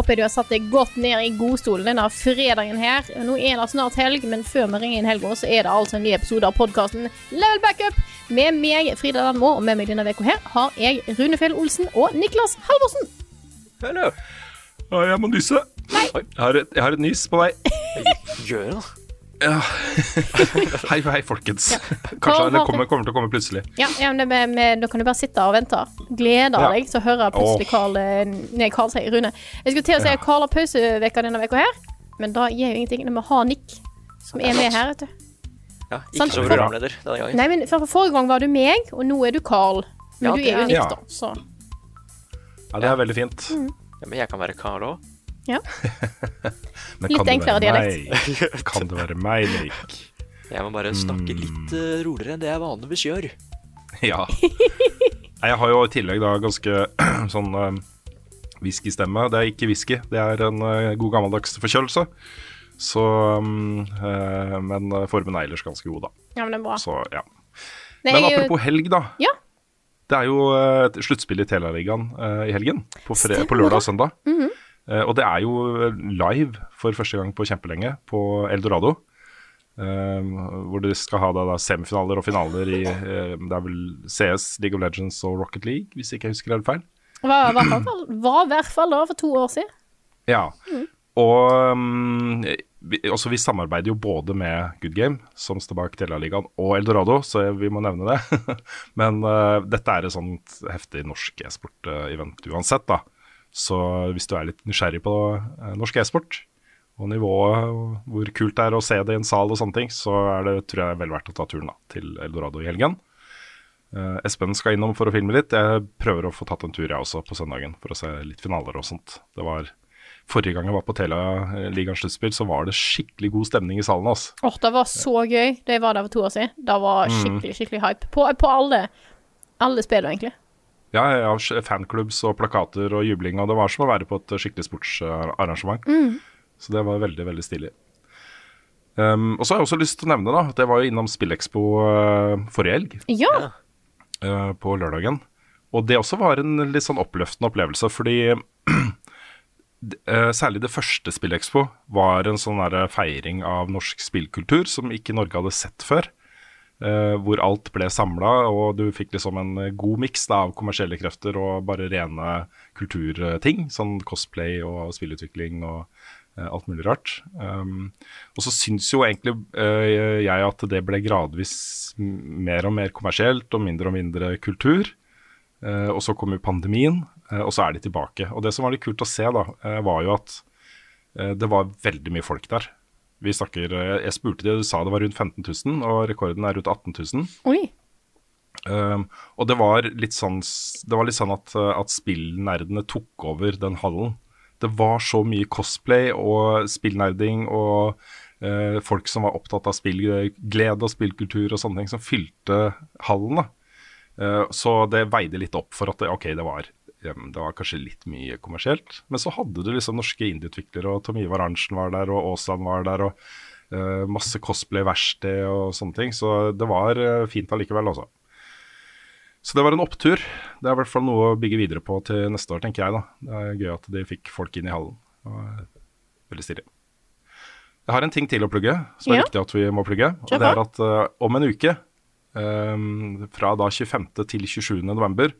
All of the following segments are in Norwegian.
Håper jeg du har satt deg godt ned i godstolen denne fredagen her. Nå er det snart helg, men før vi ringer inn helga, så er det altså en ny episode av podkasten Level Backup med meg, Frida Danmo, og med meg denne uka her har jeg Rune Fjell Olsen og Niklas Halvorsen. Hallo. Jeg må nyse. Nei. Jeg har, et, jeg har et nys på vei. Gjør det, da. Ja. hei, hei, folkens. Ja. Kanskje det kommer, kommer til å komme plutselig. Ja, ja men det med, med, Da kan du bare sitte og vente. Gleder Ja. deg til å høre plutselig Carl eh, Nei, Carl sier Rune. Jeg skulle til å si at Carl har pauseveka denne uka her, men da gir jo ingenting. Vi må ha Nick, som er med her, vet du. Ja, ikke som programleder denne gangen. Nei, men for, for Forrige gang var du meg, og nå er du Carl. Men Ja, du er jo Nick, Ja. da. Så Ja, Det er veldig fint. Mm. Ja, men jeg kan være Carl òg. Men Litt enklere dialekt. Kan det være meg, Nick? Jeg må bare snakke litt uh, roligere enn det jeg vanligvis gjør. Ja. Jeg har jo i tillegg da ganske sånn uh, whiskystemme. Det er ikke whisky, det er en uh, god gammeldags forkjølelse. Så um, uh, Men formen er ellers ganske god, da. ja, men det er bra. Så ja. Nei, Men apropos helg, da. Ja. Det er jo uh, sluttspill i Telialigaen uh, i helgen. På, på lørdag og søndag. Mhm. Eh, og det er jo live for første gang på kjempelenge på Eldorado. eh, hvor dere skal ha da, da semifinaler og finaler i eh, Det er vel CS, League of Legends og Rocket League, hvis ikke jeg husker helt feil. Var, i hvert fall da for to år siden. Ja. Og um, vi, også vi samarbeider jo både med Good Game, som står bak Telialigaen, og Eldorado, så vi må nevne det. Men uh, dette er et sånt heftig norsk e-sport-event uansett, da. Så hvis du er litt nysgjerrig på uh, norsk e-sport, og nivået, og hvor kult det er å se det i en sal og sånne ting, så er det tror jeg vel verdt å ta turen da, til Eldorado i helgen. Uh, Espen skal innom for å filme litt. Jeg prøver å få tatt en tur jeg også på søndagen for å se litt finaler og sånt. Det var Forrige gang jeg var på Telialigaens sluttspill, så var det skikkelig god stemning i salen. Altså. Åh, det var så gøy. Det var der for to år siden. Det var Mm. skikkelig, skikkelig hype. På, på alle, alle spillene, egentlig. Ja, ja, fanklubbs og plakater og jubling, og det var som å være på et skikkelig sportsarrangement. Mm. Så det var veldig, veldig stilig. Um, og så har jeg også lyst til å nevne da, at jeg var jo innom Spillekspo uh, forrige helg. Ja. Uh, på lørdagen. Og det også var en litt sånn oppløftende opplevelse, fordi eh, særlig det første Spillekspo var en sånn feiring av norsk spillkultur som ikke Norge hadde sett før. Eh, hvor alt ble samla, og du fikk liksom en eh, god miks av kommersielle krefter og bare rene kulturting. Sånn cosplay og spillutvikling og eh, alt mulig rart. Um, og så syns jo egentlig uh, jeg at det ble gradvis mer og mer kommersielt og mindre og mindre kultur. Uh, og så kom jo pandemien, uh, og så er de tilbake. Og det som var litt kult å se, da, var jo at det var veldig mye folk der. Vi snakker, eh, Jeg spurte de, du sa det var rundt 15 000, og rekorden er rundt 18 000. Oi. Um, og det var litt sånn, det var litt sånn at, uh, at spillnerdene tok over den hallen. Det var så mye cosplay og spillnerding og uh, folk som var opptatt av spillglede og spillkultur og sånne ting, som fylte hallen. da. Uh, så det veide litt opp for at det, ok, det var, um, det var kanskje litt mye kommersielt. Men så hadde du liksom norske indieutviklere, og Tom Ivar Arntzen var der, og Aasland var der, og uh, masse cosplay-verksted og sånne ting. Så det var uh, fint allikevel, altså. Så det var en opptur. Det er i hvert fall noe å bygge videre på til neste år, tenker jeg. da. Det er gøy at de fikk folk inn i hallen. Veldig stilig. Jeg har en ting til å plugge, som er Ja. viktig at vi må plugge. Og det er at uh, om en uke, um, fra da 25. til 27. november,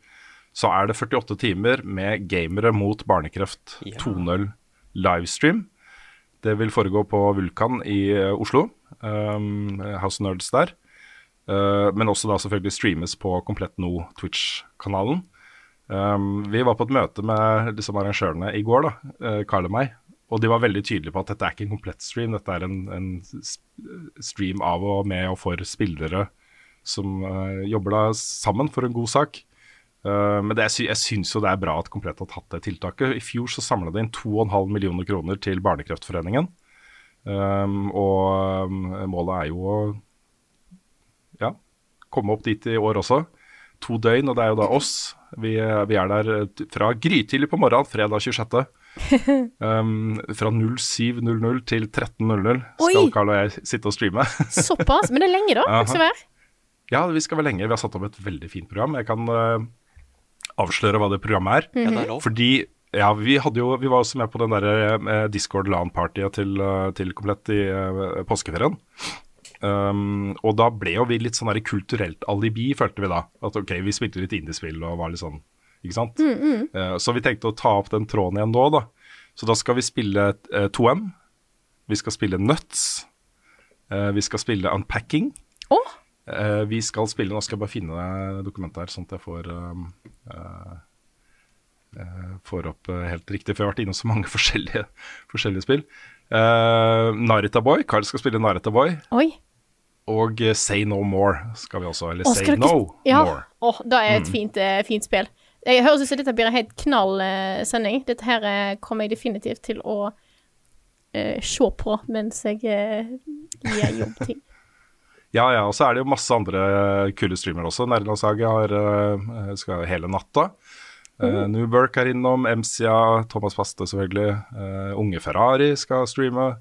så er det 48 timer med Gamere mot barnekreft Ja. 2.0 livestream. Det vil foregå på Vulkan i eh, Oslo. Um, House Nerds der. Uh, men også da selvfølgelig streames på Komplett No Twitch-kanalen. Um, vi var på et møte med liksom arrangørene i går, da, uh, Carl og meg. Og de var veldig tydelige på at dette er ikke en komplett stream, dette er en, en stream av og med og for spillere som uh, jobber da sammen for en god sak. Uh, men det, jeg, sy syns jo det er bra at Komplett har tatt det tiltaket. I fjor så samla de inn 2,5 millioner kroner til Barnekreftforeningen. Um, og um, målet er jo å ja, komme opp dit i år også. To døgn, og det er jo da oss. Vi, vi er der eh, fra grytidlig på morgenen, fredag 26. Um, fra 07.00 til 13.00 skal Carl og jeg sitte og streame. Såpass. Men det er lenge, da. Ikke så ja, vi skal være lenge. Vi har satt opp et veldig fint program. Jeg kan eh, avsløre hva det programmet er. Mm er. Fordi ja, vi, hadde jo, vi var også med på den der eh, Discord LAN-partyet til, eh, til Komplett i eh, påskeferien. Um, og da ble jo vi litt sånn der kulturelt alibi, følte vi da. At ok, vi spilte litt indiespill og var litt sånn, ikke sant. Eh, så vi tenkte å ta opp den tråden igjen nå, da. Så da skal vi spille uh, 2M. Vi skal spille Nuts. Uh, vi skal spille Unpacking. Oh. Eh, vi skal spille Nå skal jeg bare finne dokumentet her, sånn at jeg får um, Får opp eh, helt riktig, for jeg har vært innom så mange forskjellige, forskjellige spill. Narita Boy. Carl skal spille Narita Boy. oi. Og eh, Say No More skal vi også. Eller Å, Say skal No ja. More. Å, det er et fint, eh, fint spill. Jeg høres ut som dette blir en helt knall uh, sending. Dette her uh, kommer jeg definitivt til å uh, se på mens jeg eh, gjør jobbting. Ja, ja. Og så er det jo masse andre kule streamere også. Nerdelandslaget har eh, skal hele natta. Uh, Newberg er innom, MCA, Thomas Paste selvfølgelig. eh, Unge Ferrari skal streame.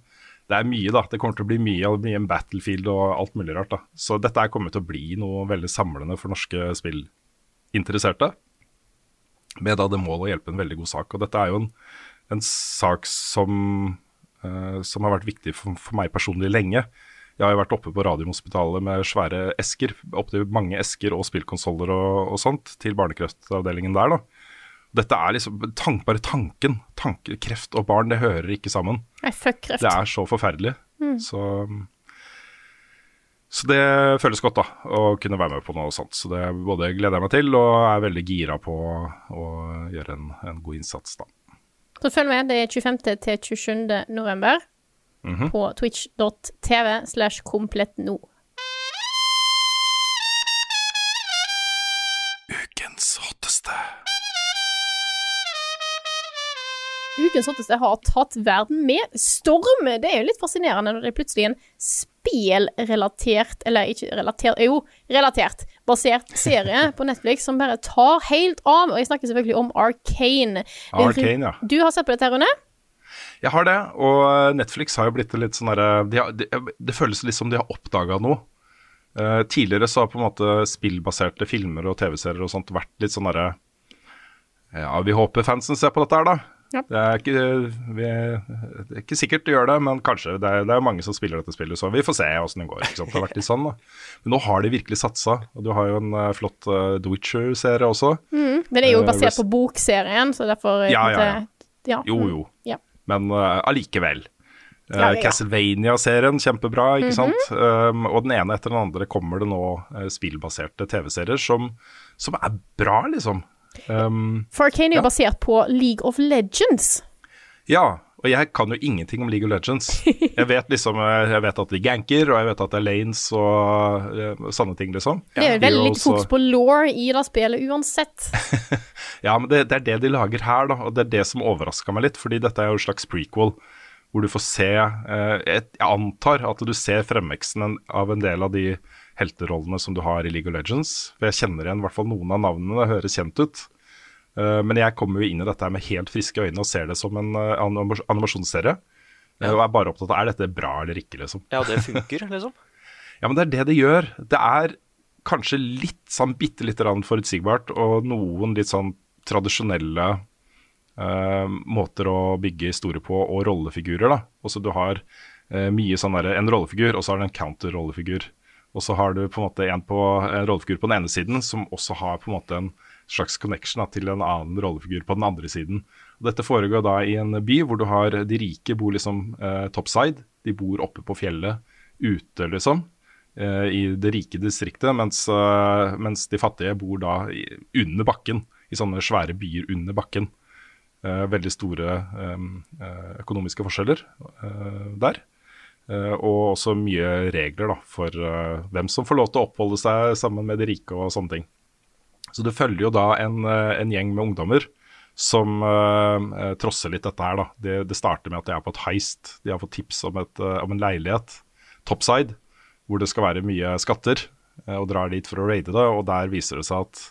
Det er mye, da. Det kommer til å bli mye, og det blir en Battlefield og alt mulig rart. da. Så dette er kommet til å bli noe veldig samlende for norske spillinteresserte. Med da det mål å hjelpe en veldig god sak. Og dette er jo en, en sak som, uh, som har vært viktig for, for meg personlig lenge. Jeg har jo vært oppe på Radiumhospitalet med svære esker, opptil mange esker og spillkonsoller og, og sånt, til barnekreftavdelingen der. da. Dette er liksom tank, bare tanken. Tanke, kreft og barn, det hører ikke sammen. Nei, fuck kreft. Det er så forferdelig. Så, så det føles godt, da, å kunne være med på noe sånt. Så det både gleder jeg meg til, og er veldig gira på å gjøre en, en god innsats, da. Så følg med. Det er 25. til 27. november Mhm. på twitch.tv slash komplett nå. Ukens hotteste. Ukens hotteste har tatt verden med storm. Det er jo litt fascinerende når det er plutselig en spelrelatert, eller ikke relatert, jo, relatert, basert serie på Netflix som bare tar helt av. Og jeg snakker selvfølgelig om Arcane. Arcane, ja. Du har sett på dette, Rune? Jeg har det, og Netflix har jo blitt litt sånn derre de de- Det føles litt som de har oppdaga noe. Uh, tidligere så har på en måte spillbaserte filmer og TV-serier og sånt vært litt sånn derre Ja, vi håper fansen ser på dette her, da. Ja. Det, er ikke, vi, det er ikke sikkert de gjør det, men kanskje. Det er, det er mange som spiller dette spillet, så vi får se åssen det går. Det har vært litt sånn, da. Men nå har de virkelig satsa. Og du har jo en uh, flott uh, The Witcher-serie også. Den er jo basert uh, på bokserien, så derfor ja, Ja, ja, ja. Jo, mm, jo. Ja. Men eh, allikevel. Uh, Ja, ja. Castlevania-serien, kjempebra, ikke sant? Um, og den ene etter den andre kommer det nå uh, spillbaserte TV-serier som, som er bra, liksom. Um, For Arcane er jo Ja. basert på League of Legends. ja, og jeg kan jo ingenting om League of Legends. Jeg vet liksom, jeg vet at de ganker, og jeg vet at det er lanes og eh, sånne ting, liksom. Det er veldig lite fokus på law i det spillet uansett. Ja, men det, det er det de lager her, da, og det er det som overraska meg litt. Fordi dette er jo en slags prequel, hvor du får se eh, Jeg antar at du ser fremveksten en- av en del av de helterollene som du har i League of Legends. For jeg kjenner igjen i hvert fall noen av navnene, det høres kjent ut. Eh, men jeg kommer jo inn i dette med helt friske øyne og ser det som en eh, animasjonsserie. Ja. og er bare opptatt av er dette bra eller ikke, liksom. Ja, det funker, liksom. Ja, men det er det det gjør. Det er kanskje litt sånn bitte lite grann forutsigbart, og noen litt sånn tradisjonelle uh, måter å bygge historie på, og rollefigurer, da. Også du har uh, mye sånn derre En rollefigur, og så har du en counter-rollefigur. Og så har du på en måte en, på, en rollefigur på den ene siden som også har på en måte en slags connection da, til en annen rollefigur på den andre siden. Og dette foregår da i en by hvor du har de rike bor liksom eh, topside. De bor oppe på fjellet ute, liksom. eh, i det rike distriktet, mens, eh, mens de fattige bor da under bakken, i sånne svære byer under bakken. Eh, veldig store eh, eh, økonomiske forskjeller der. Uh, og også mye regler da, for uh, hvem som får lov til å oppholde seg sammen med de rike og sånne ting. Så du følger jo da en, eh, en gjeng med ungdommer som eh, trosser litt dette her. da. Det, det starter med at de er på et heist. De har fått tips om, et, uh, om en leilighet, topside, hvor det skal være mye skatter. Uh, og drar dit for å raide det, og der viser det seg at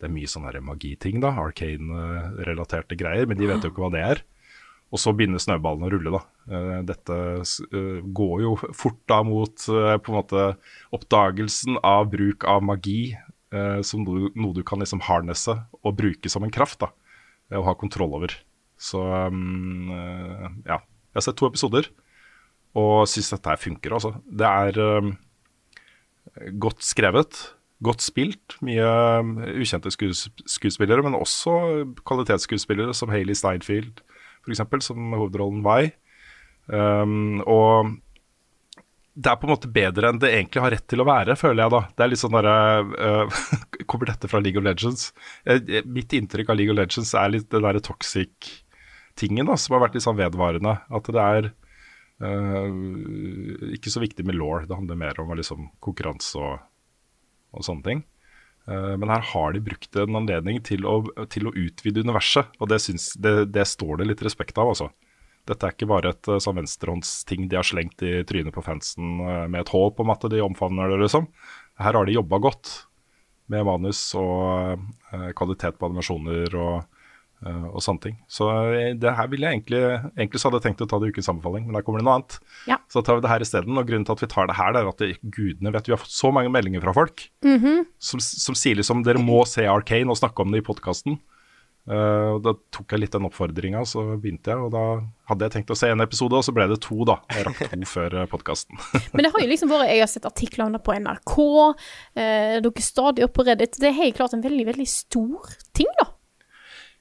det er mye sånne magiting, da, arcane-relaterte greier, men de vet jo ikke hva det er. Og så begynner snøballen å rulle, da. Dette går jo fort da mot på en måte oppdagelsen av bruk av magi eh, som noe, noe du kan liksom harnesse og bruke som en kraft, da. eh, Og ha kontroll over. Så um, eh, ja. Jeg har sett to episoder og syns dette her funker, altså. Det er um, godt skrevet, godt spilt. Mye um, ukjente skues skuespillere, men også kvalitetsskuespillere som Hailey Steinfeld, f.eks., som hovedrollen Vi. Um, og det er på en måte bedre enn det egentlig har rett til å være, føler jeg da. Det er litt sånn derre uh, Kommer dette fra League of Legends? Eh, mitt inntrykk av League of Legends er litt den derre toxic-tingen da, som har vært litt sånn vedvarende. At det er uh, ikke så viktig med law. Det handler mer om liksom, konkurranse og, og sånne ting. Eh, men her har de brukt en anledning til å, til å utvide universet, og det, syns, det, det står det litt respekt av, altså. Dette er ikke bare et eh, sånn venstrehåndsting de har slengt i trynet på fansen eh, med et håp om at de omfavner det, liksom. Her har de jobba godt med manus og eh, kvalitet på animasjoner og, og sånne ting. Så det her ville jeg egentlig Egentlig så hadde jeg tenkt å ta det i ukens anbefaling, men der kommer det noe annet. Ja. Så tar vi det her isteden. Og grunnen til at vi tar det her, det er at det, gudene vet vi har fått så mange meldinger fra folk som, som sier liksom dere må se Arcane og snakke om det i podkasten. Da tok jeg litt den oppfordringa, så begynte jeg. Og da hadde jeg tenkt å se en episode, og så ble det to, da. Jeg rakk to før podkasten. Men det har jo liksom vært Jeg har sett artikler om det på NRK. uh, dere er stadig oppe på Reddit. Det er helt klart en veldig, veldig stor ting, da.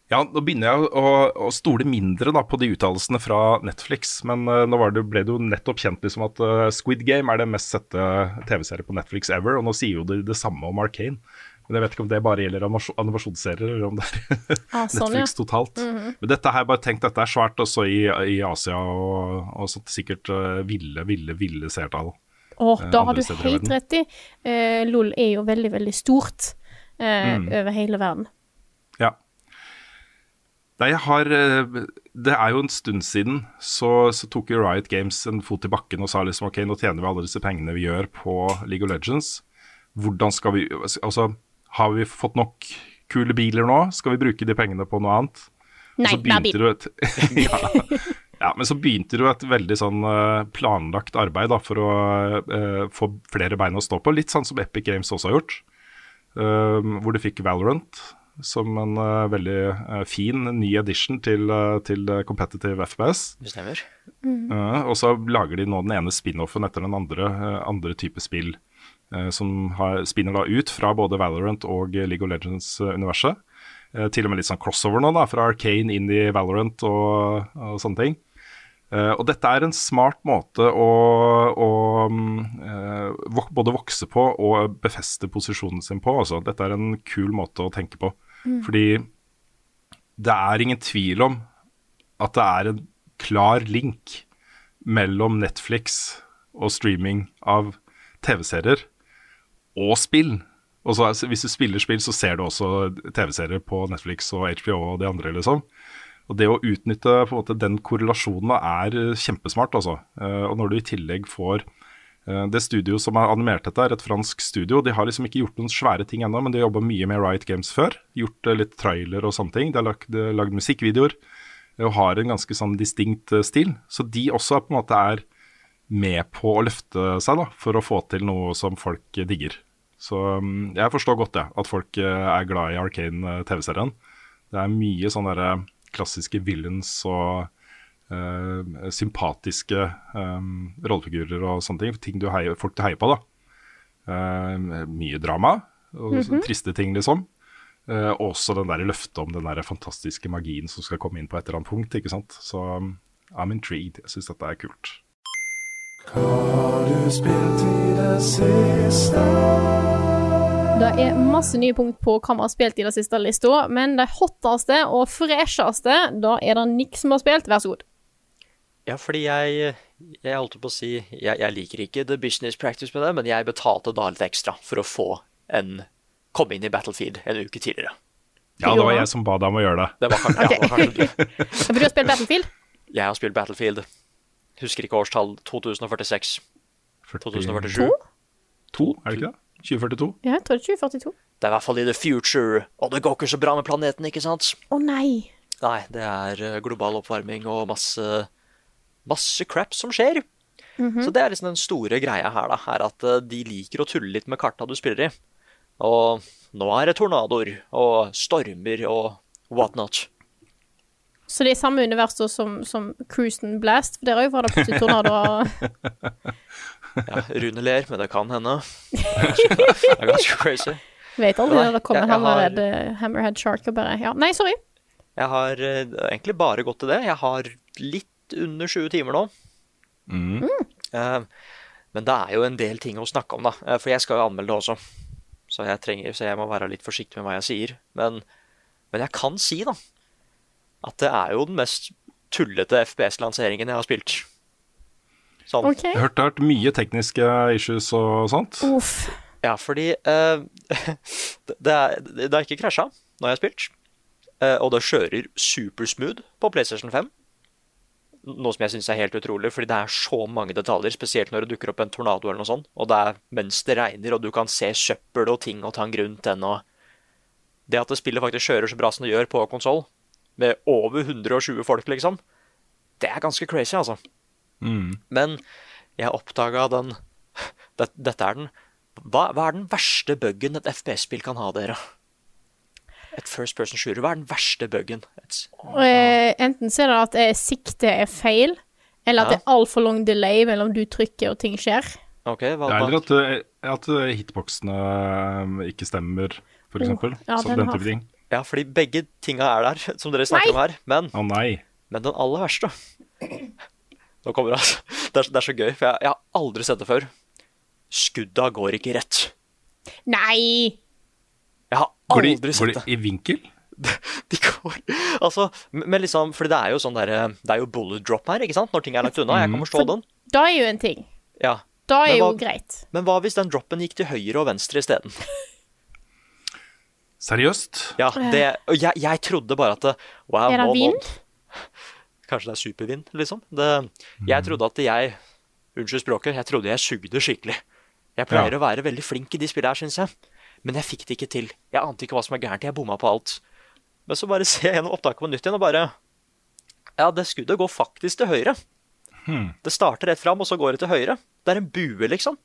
Ja, nå begynner jeg å, å stole mindre da, på de uttalelsene fra Netflix. Men uh, nå var det, ble det jo nettopp kjent liksom at eh, Squid Game er det mest sette TV-serie på Netflix ever. Og nå sier jo de det samme om Arcane. Men jeg vet ikke om det bare gjelder animasjonsserier, eller om det er Ah, sånn, ja. Netflix totalt. Men dette her, bare tenk, dette er svært også i, i Asia, og, og sånt, sikkert uh, ville, ville, ville seertall. Eh, da har du helt rett i. Uh, LOL er jo veldig, veldig stort uh, Mm. over hele verden. Ja. Nei, jeg har Det er jo en stund siden så, så tok jo Riot Games en fot i bakken og sa liksom ok, nå tjener vi alle disse pengene vi gjør på League of Legends. Hvordan skal vi Altså, har vi fått nok kule biler nå? Skal vi bruke de pengene på noe annet? Nei, så er bil. et, ja, ja, men så begynte det jo et veldig sånn eh, planlagt arbeid da, for å uh, få flere bein å stå på. Litt sånn som Epic Games også har gjort. uh, hvor de fikk Valorant som en uh, veldig fin ny edition til, til competitive FPS. Det stemmer. Eh, og så lager de nå den ene spin-offen etter den andre, andre type spill. Eh, som har, spinner da ut fra både Valorant og League of Legends-universet. Eh, til og med litt sånn crossover nå, da, fra Arcane inn i Valorant og, og sånne ting. Eh, og dette er en smart måte å, å mm, eh, vok både vokse på og befeste posisjonen sin på. Altså. Dette er en kul måte å tenke på. Fordi det er ingen tvil om at det er en klar link mellom Netflix og streaming av TV-serier og spill. Og så, hvis du spiller spill, så ser du også TV-serier på Netflix og HBO og de andre, liksom. Og det å utnytte på en måte, den korrelasjonen er kjempesmart, altså. Eh, og når du i tillegg får eh, det studio som har animert dette, er et fransk studio. De har liksom ikke gjort noen svære ting ennå, men de har jobba mye med Riot Games før. Gjort eh, litt trailer og sånne ting. De har lagd, lagd musikkvideoer og har en ganske sånn distinkt stil. Så de også er på en måte er med på å løfte seg da, for å få til noe som folk digger. Så mm, jeg forstår godt det, at folk eh, er glad i Arcane eh, TV-serien. Det er mye sånne der, klassiske villains og uh, sympatiske um, rollefigurer og sånne ting. Ting du heier, folk du heier på, da. Uh, mye drama og så triste ting, liksom. Uh, også den der løftet om den der fantastiske magien som skal komme inn på et eller annet punkt. ikke sant? Så um, I'm intrigued. Jeg syns dette er kult. Det siste? Det er masse nye punkt på hva vi har spilt i det siste lista, men de hotteste og fresheste, da er det Nick som har spilt. Vær så god. Ja, fordi jeg Jeg holdt på å si jeg, jeg liker ikke the business practice med det, men jeg betalte da litt ekstra for å få en komme inn i Battlefield en uke tidligere. Ja, det var jeg som ba deg om å gjøre det. Det var kanskje, ja, det var kanskje du. For du har spilt Battlefield? Jeg har spilt Battlefield. Husker ikke årstall. 2046. 2047. To, er det ikke det? 2042? Ja, jeg tror det er 2042. Det er i hvert fall i the future, og det går ikke så bra med planeten, ikke sant? Å nei. Nei, det er eh, global oppvarming og masse, masse crap som skjer. Så det er liksom den store greia her, da, er at eh, de liker å tulle litt med karta du spiller i. Og nå er det tornadoer og stormer og whatnot. Så det er samme univers da som, som Cruise and Blast? For der òg var det plutselig tornadoer. Ja, Rune ler, men det kan hende. Det er ganske crazy. Vet aldri når det kommer en jeg har- Hammerhead, eh, Shark og bare Ja, nei, sorry. Jeg har eh, egentlig bare gått til det. Jeg har litt under 20 timer nå. Eh, men det er jo en del ting å snakke om, da. For jeg skal jo anmelde det også. Så jeg, trenger, så jeg må være litt forsiktig med hva jeg sier. Men, men jeg kan si, da, at det er jo den mest tullete FPS-lanseringen jeg har spilt. Sånn. Okay. Jeg hørte det har vært mye tekniske issues og sånt. Uff. Ja, fordi uh, det, det, er, det har ikke krasja når jeg har spilt. Uh, og det kjører supersmooth på PlayStation 5. Noe som jeg syns er helt utrolig, fordi det er så mange detaljer. Spesielt når det dukker opp en tornado eller noe sånt. Og det er mens det regner, og du kan se søppel og ting og tang rundt den. Og det at det spillet faktisk kjører så bra som det gjør på konsoll, med over 120 folk, liksom, det er ganske crazy, altså. Men jeg oppdaga den det, Dette er den hva, hva er den verste buggen et FPS-spill kan ha, dere? Et first person shooter, hva er den verste buggen? Eh, enten så er det at eh, siktet er feil, eller at Ja. det er altfor lang delay mellom du trykker og ting skjer. Okay, hva, eller at, eh, at hitboxene eh, ikke stemmer, for eksempel. Oh, ja, så den den type ting. Ja, fordi begge tinga er der, som dere snakker Nei! om her. Men, nei. men den aller verste Nå kommer det, altså. Det er, det er så gøy, for jeg, jeg har aldri sett det før. Skudda går ikke rett. Nei! Jeg har Går de, det. går de i vinkel? De går Altså, men liksom Fordi det er jo sånn derre Det er jo bullet drop her, ikke sant? Når ting er lagt unna. Jeg kan forstå den. Da er jo en ting. Ja. Da er hva, jo greit. Men hva hvis den droppen gikk til høyre og venstre isteden? Seriøst? Ja, det, og jeg, jeg trodde bare at wow, Er det nå- vind? Kanskje det er supervind, liksom. Det, jeg trodde at jeg Unnskyld språket, jeg trodde jeg sugde skikkelig. Jeg pleier Ja. å være veldig flink i de spillene her, syns jeg. Men jeg fikk det ikke til. Jeg ante ikke hva som er gærent. Jeg bomma på alt. Men så bare ser jeg gjennom opptaket på nytt igjen og bare Ja, det skuddet går faktisk til høyre. Det starter rett fram, og så går det til høyre. Det er en bue, liksom.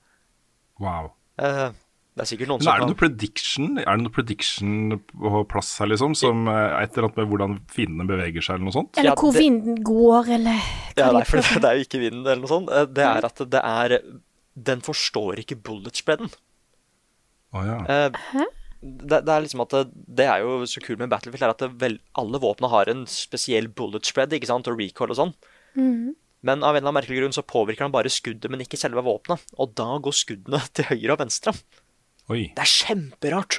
Wow. Eh, det er sikkert noen er det som noe prediction Er det noe prediction på plass her, liksom? Som eh, et eller annet med hvordan fiendene beveger seg, eller noe sånt? Eller Ja, hvor det- vinden går, eller Ja, nei, for det er jo ikke vinden eller noe sånt. Eh, Det er at det er Den forstår ikke bullet spreaden. Å ja. Eh, Det, det er liksom at det, det er jo så kult med Battlefield, er at det vel, alle våpnene har en spesiell bullet spread ikke sant, og recoil og sånn. Men av en eller annen merkelig grunn så påvirker han bare skuddet, men ikke selve våpenet. Og da går skuddene til høyre og venstre. Oi. Det er kjemperart.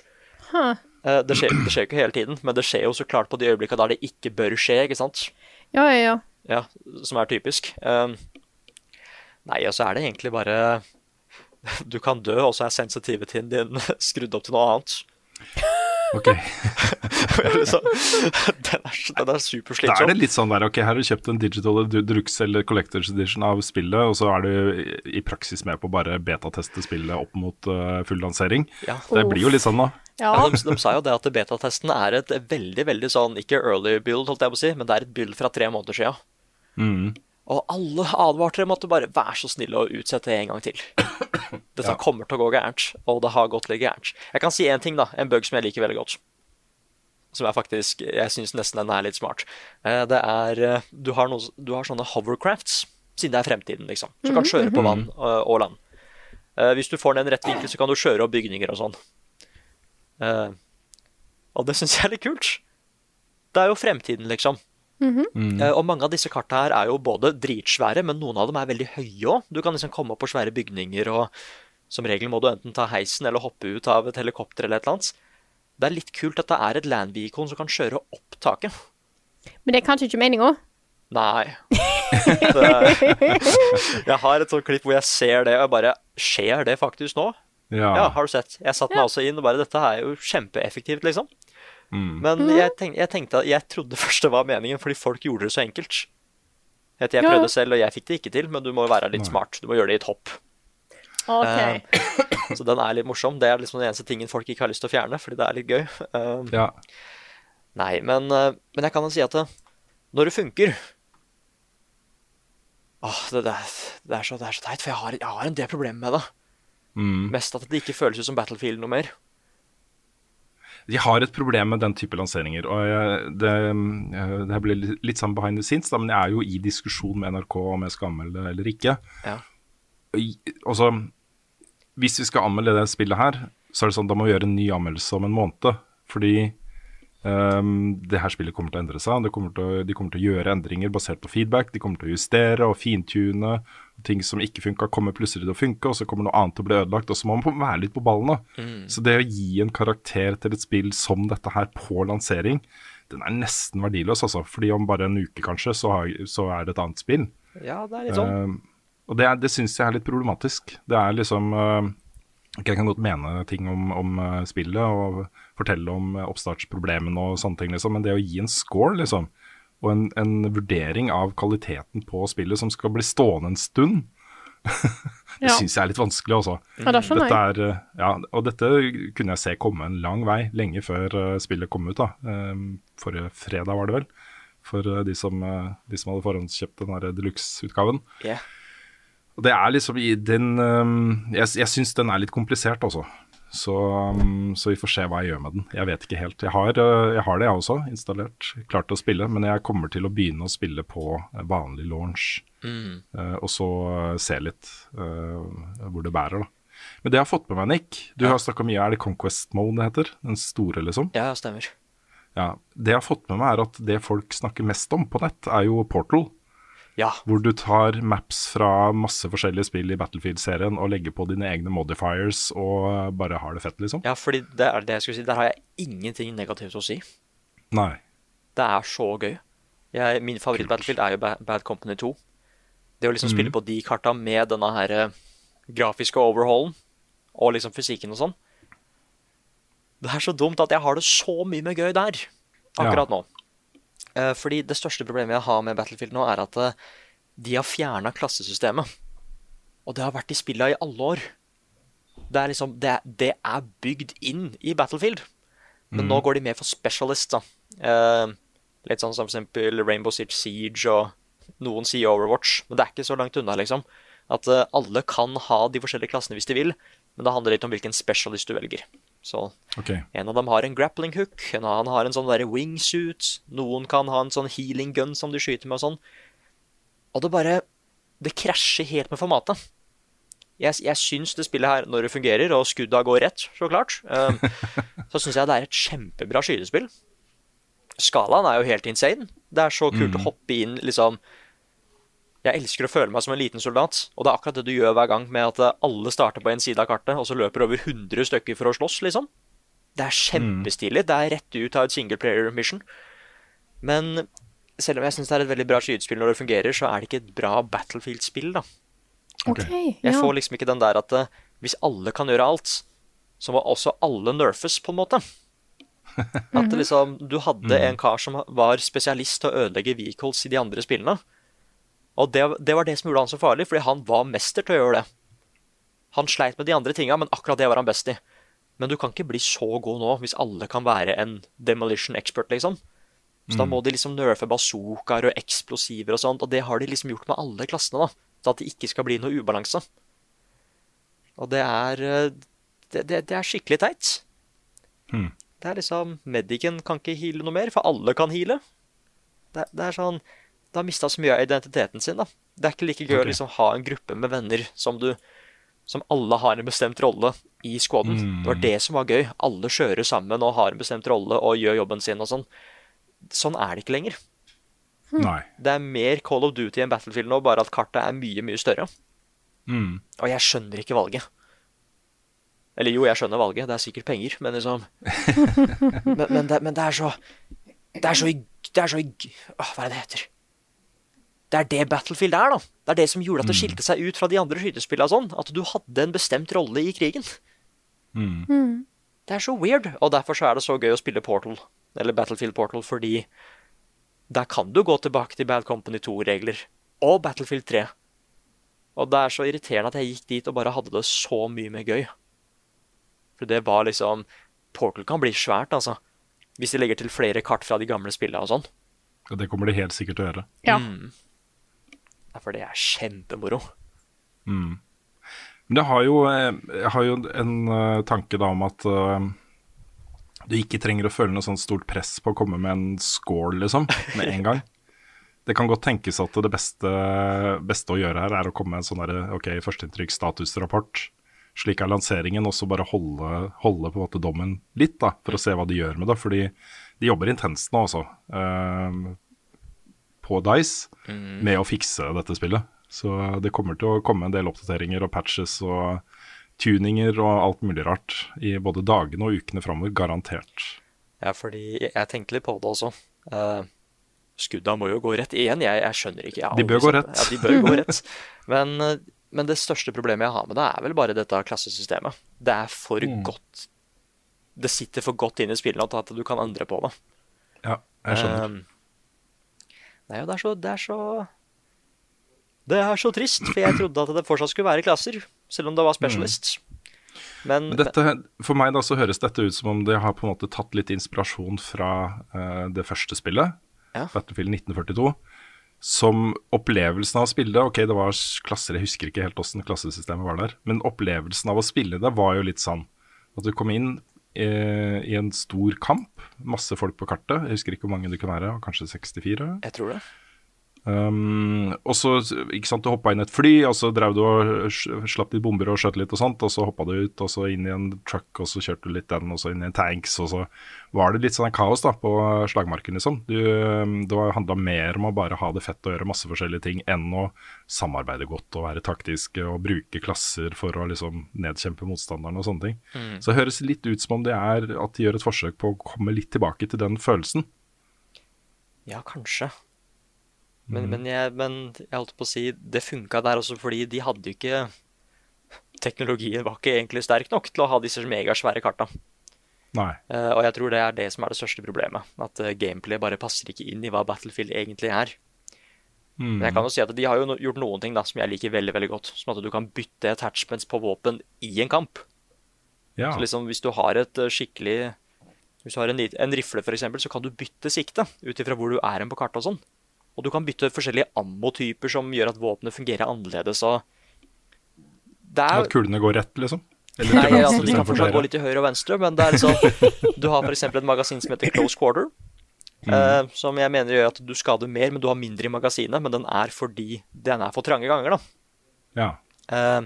Huh. Eh, Det skjer, det skjer jo ikke hele tiden, men det skjer jo så klart på de øyeblikkene der det ikke bør skje, ikke sant? Ja, ja, ja. Ja, som er typisk. Um, nei, og så er det egentlig bare Du kan dø, og så er sensitivityen din skrudd opp til noe annet. Ok. liksom, den er, den er Da er det litt sånn der, ok, her har du kjøpt en digital Drux eller collectors edition av spillet, og så er du i- praksis med på bare betateste spillet opp mot uh, full lansering. Ja. Det blir jo litt sånn, da. Ja, ja. de, de sa jo det at betatesten er et veldig veldig sånn Ikke early build, holdt jeg på å si, men det er et build fra tre måneder siden. Mm. Og alle advarte dem at bare vær så snill å utsette det en gang til. Dette Ja. kommer til å gå gærent, og det har gått litt gærent. Jeg kan si én ting, da. En bug som jeg liker veldig godt. Som er faktisk Jeg syns nesten den er litt smart. Eh, Det er eh, Du har, noe, du har sånne hovercrafts, siden det er fremtiden, liksom. Som kan kjøre på vann eh, og land. Eh, Hvis du får den i rett vinkel, så kan du kjøre opp bygninger og sånn. Eh, Og det syns jeg er litt kult. Det er jo fremtiden, liksom. Eh, og mange av disse karta her er jo både dritsvære, men noen av dem er veldig høye òg. Du kan liksom komme opp på svære bygninger, og som regel må du enten ta heisen eller hoppe ut av et helikopter eller et eller annet. Det er litt kult at det er et land vehicle som kan kjøre opp taket. Men det er kanskje ikke meninga? Nei. Det jeg har et sånt klipp hvor jeg ser det, og jeg bare Skjer det faktisk nå? Ja. Ja, har du sett? Jeg satte meg også inn og bare Dette er jo kjempeeffektivt, liksom. Mm. Men jeg, tenk, jeg tenkte at jeg trodde først det var meningen, fordi folk gjorde det så enkelt. At jeg Ja. prøvde selv, og jeg fikk det ikke til, men du må være litt smart. Du må gjøre det i et hopp. Okay. Eh, Så den er litt morsom. Det er liksom den eneste tingen folk ikke har lyst til å fjerne, fordi det er litt gøy. Eh, ja. Nei, men, eh, men jeg kan jo si at når det funker Åh, det, det, er, det, er så, det er så teit, for jeg har, jeg har en del problemer med det. Mm. Mest at det ikke føles ut som Battlefield noe mer. De har et problem med den type lanseringer. og jeg, det, det blir litt- sånn behind the scenes, da, men jeg er jo i diskusjon med NRK om jeg skal anmelde det eller ikke. Ja. Og så, hvis vi skal anmelde det spillet her, så er det sånn da må vi gjøre en ny anmeldelse om en måned. Fordi um, det her spillet kommer til å endre seg. Kommer å, de kommer til å gjøre endringer basert på feedback. De kommer til å justere og fintune. Ting som ikke funka, kommer plutselig til å funke, og så kommer noe annet til å bli ødelagt. Og så må man være litt på ballen. da. Så det å gi en karakter til et spill som dette her på lansering, den er nesten verdiløs, altså. Fordi om bare en uke kanskje, så, har, så er det et annet spill. Ja, det er litt sånn. Uh, og det, er- det syns jeg er litt problematisk. Det er liksom uh, Jeg kan godt mene ting om, om eh, spillet og fortelle om oppstartsproblemene og sånne ting, liksom, men det å gi en score, liksom, og en, en vurdering av kvaliteten på spillet som skal bli stående en stund, det Ja. syns jeg er litt vanskelig, altså. Ja, det skjønner jeg. er, eh, ja, og dette kunne jeg se komme en lang vei, lenge før eh, spillet kom ut. da. Eh, forrige fredag var det vel, for eh, de som, de som hadde forhåndskjøpt den deluxe-utgaven. Yeah. Og det er liksom i den um, Jeg, jeg syns den er litt komplisert, altså. Så, um, så vi får se hva jeg gjør med den. Jeg vet ikke helt. Jeg har, uh, jeg har det, jeg også, installert. Klart å spille. Men jeg kommer til å begynne å spille på uh, vanlig launch. Mm. og så se litt hvor det bærer, da. Men det jeg har fått med meg, Nick Du har snakka mye, er det Conquest Mode det heter? Den store, liksom? Ja, stemmer. Ja. Det jeg har fått med meg, er at det folk snakker mest om på nett, er jo Portal. Ja. Hvor du tar maps fra masse forskjellige spill i Battlefield-serien og legger på dine egne modifiers og bare har det fett, liksom. ja, fordi det er det jeg skulle si. Der har jeg ingenting negativt å si. Nei. Det er så gøy. Jeg, min favoritt-Battlefield er jo Bad Company 2. Det å liksom spille på de karta med denne her eh, grafiske overhaulen og liksom fysikken og sånn. Det er så dumt at jeg har det så mye med gøy der akkurat nå. Eh, fordi det største problemet jeg har med Battlefield nå, er at eh, de har fjerna klassesystemet. Og det har vært i spilla i alle år. Det er liksom Det, det er bygd inn i Battlefield. Men nå går de mer for specialists, da. Eh, litt sånn som for eksempel Rainbow Six Siege og noen sier Overwatch. Men det er ikke så langt unna, liksom. At eh, alle kan ha de forskjellige klassene hvis de vil, men det handler litt om hvilken specialist du velger. Så okay. en av dem har en grappling hook, en annen har en sånn derre wingsuit, noen kan ha en sånn healing gun som de skyter med og sånn. Og det bare Det krasjer helt med formatet. Jeg, jeg syns det spillet her, når det fungerer, og skudda går rett, så klart, um, så syns jeg det er et kjempebra skytespill. Skalaen er jo helt insane. Det er så kult å hoppe inn, liksom Jeg elsker å føle meg som en liten soldat, og det er akkurat det du gjør hver gang med at eh, alle starter på en side av kartet, og så løper over 100 stykker for å slåss, liksom. Det er kjempestilig. Det er rett ut av et single player mission. Men selv om jeg syns det er et veldig bra skytespill når det fungerer, så er det ikke et bra Battlefield-spill, da. Okay, Jeg Ja. får liksom ikke den der at eh, hvis alle kan gjøre alt, så må også alle nerfes, på en måte. At liksom, du hadde en kar som var spesialist til å ødelegge vehicles i de andre spillene. Og det, det var det som gjorde han så farlig, fordi han var mester til å gjøre det. Han sleit med de andre tinga, men akkurat det var han best i. Men du kan ikke bli så god nå hvis alle kan være en demolition expert, liksom. Så da må de liksom nerfe bazookaer og eksplosiver og sånt, og det har de liksom gjort med alle klassene, da. Så at det ikke skal bli noe ubalanse. Og det er eh, Det, det, det er skikkelig teit. Mm. Det er liksom Medicen kan ikke heale noe mer, for alle kan heale. Det, det er sånn Det har mista så mye av identiteten sin, da. Det er ikke like gøy okay. å liksom ha en gruppe med venner som du Som alle har en bestemt rolle i squaden. Mm. Det var det som var gøy. Alle kjører sammen og har en bestemt rolle og gjør jobben sin og sånn. Sånn er det ikke lenger. Nei. Det er mer Call of Duty enn Battlefield nå, bare at kartet er mye, mye større. Mm. Og jeg skjønner ikke valget. Eller jo, jeg skjønner valget, det er sikkert penger, men liksom Men, men, det, men det er så Det er så i Det er så Åh, hva er det det heter? Det er det Battlefield er, da. Det er det som gjorde at det skilte seg ut fra de andre skytespillene. Sånn, at du hadde en bestemt rolle i krigen. Mm. Det er så weird. Og derfor så er det så gøy å spille Portal, eller Battlefield Portal, fordi der kan du gå tilbake til Bad Company 2-regler. Og Battlefield 3. Og det er så irriterende at jeg gikk dit og bare hadde det så mye mer gøy. For det var liksom Portal kan bli svært, altså. Hvis de legger til flere kart fra de gamle spillene og sånn. Ja, det kommer de helt sikkert til å gjøre. Ja. Ja, For det er kjempemoro. Men jeg har jo, eh, jeg har jo en eh, tanke da om at eh, du ikke trenger å føle noe sånn stort press på å komme med en score, liksom, med en gang. Det kan godt tenkes at det beste, beste å gjøre her er å komme med en sånn der, OK, førsteinntrykk, statusrapport. Slik er lanseringen, og så bare holde, holde på en måte dommen litt, da, for å se hva de gjør med det. Fordi de jobber intenst nå, altså. eh, på Dice med å fikse dette spillet. Så det kommer til å komme en del oppdateringer og patches og tuninger og alt mulig rart i både dagene og ukene framover. Garantert. Ja, fordi jeg, tenkte litt på det også. Uh, skudda må jo gå rett igjen. Jeg, jeg skjønner ikke. Jeg De bør gå rett. Ja, de bør gå rett. Men, eh, men det største problemet jeg har med det, er vel bare dette klassesystemet. Det er for Mm. godt Det sitter for godt inn i spillet at du kan endre på det. Ja, jeg skjønner. Um, nei, det er så Det er så Det er så trist, for jeg trodde at det fortsatt skulle være klasser, selv om det var specialists. Men, Men dette, for meg da så høres dette ut som om de har på en måte tatt litt inspirasjon fra uh, det første spillet, Ja. Battlefield 1942. Som opplevelsen av å spille det Ok, det var klasser, jeg husker ikke helt åssen klassesystemet var der. Men opplevelsen av å spille det var jo litt sånn at du kom inn i en stor kamp. Masse folk på kartet. Jeg husker ikke hvor mange det kunne være. Kanskje 64? jeg tror det. Um, og så ikke sant, du hoppa inn et fly, og så drev du og slapp litt bomber og skjøt litt og sånt, og så hoppa du ut, og så inn i en truck, og så kjørte du litt den, og så inn i en tanks, og så var det litt sånn kaos da på slagmarken, liksom. Du, um, det handla mer om å bare ha det fett og gjøre masse forskjellige ting enn å samarbeide godt og være taktiske og bruke klasser for å liksom nedkjempe motstanderen og sånne ting. Så det høres litt ut som om det er at de gjør et forsøk på å komme litt tilbake til den følelsen. Ja, kanskje. Men, men, jeg, men jeg holdt på å si det funka der også fordi de hadde jo ikke Teknologien var ikke egentlig sterk nok til å ha disse megasvære karta. Nei. Uh, og jeg tror det er det som er det største problemet. At uh, gameplay bare passer ikke inn i hva Battlefield egentlig er. Mm. Men jeg kan jo si at de har jo no gjort noen ting da som jeg liker veldig veldig godt. Som at du kan bytte attachments på våpen i en kamp. Ja. Så liksom hvis du har et uh, skikkelig Hvis du har en, en rifle, eksempel, så kan du bytte sikte ut ifra hvor du er hen på kartet og sånn. Og du kan bytte forskjellige ammotyper som gjør at våpenet fungerer annerledes. og det er At kulene går rett, liksom? Eller Nei, venstre altså, de kan fortsatt gå litt til høyre og venstre, men det er liksom Du har f.eks. et magasin som heter Close Quarter. eh, som jeg mener gjør at du skader mer, men du har mindre i magasinet. Men den er fordi den er for trange ganger, da. Ja. Uh,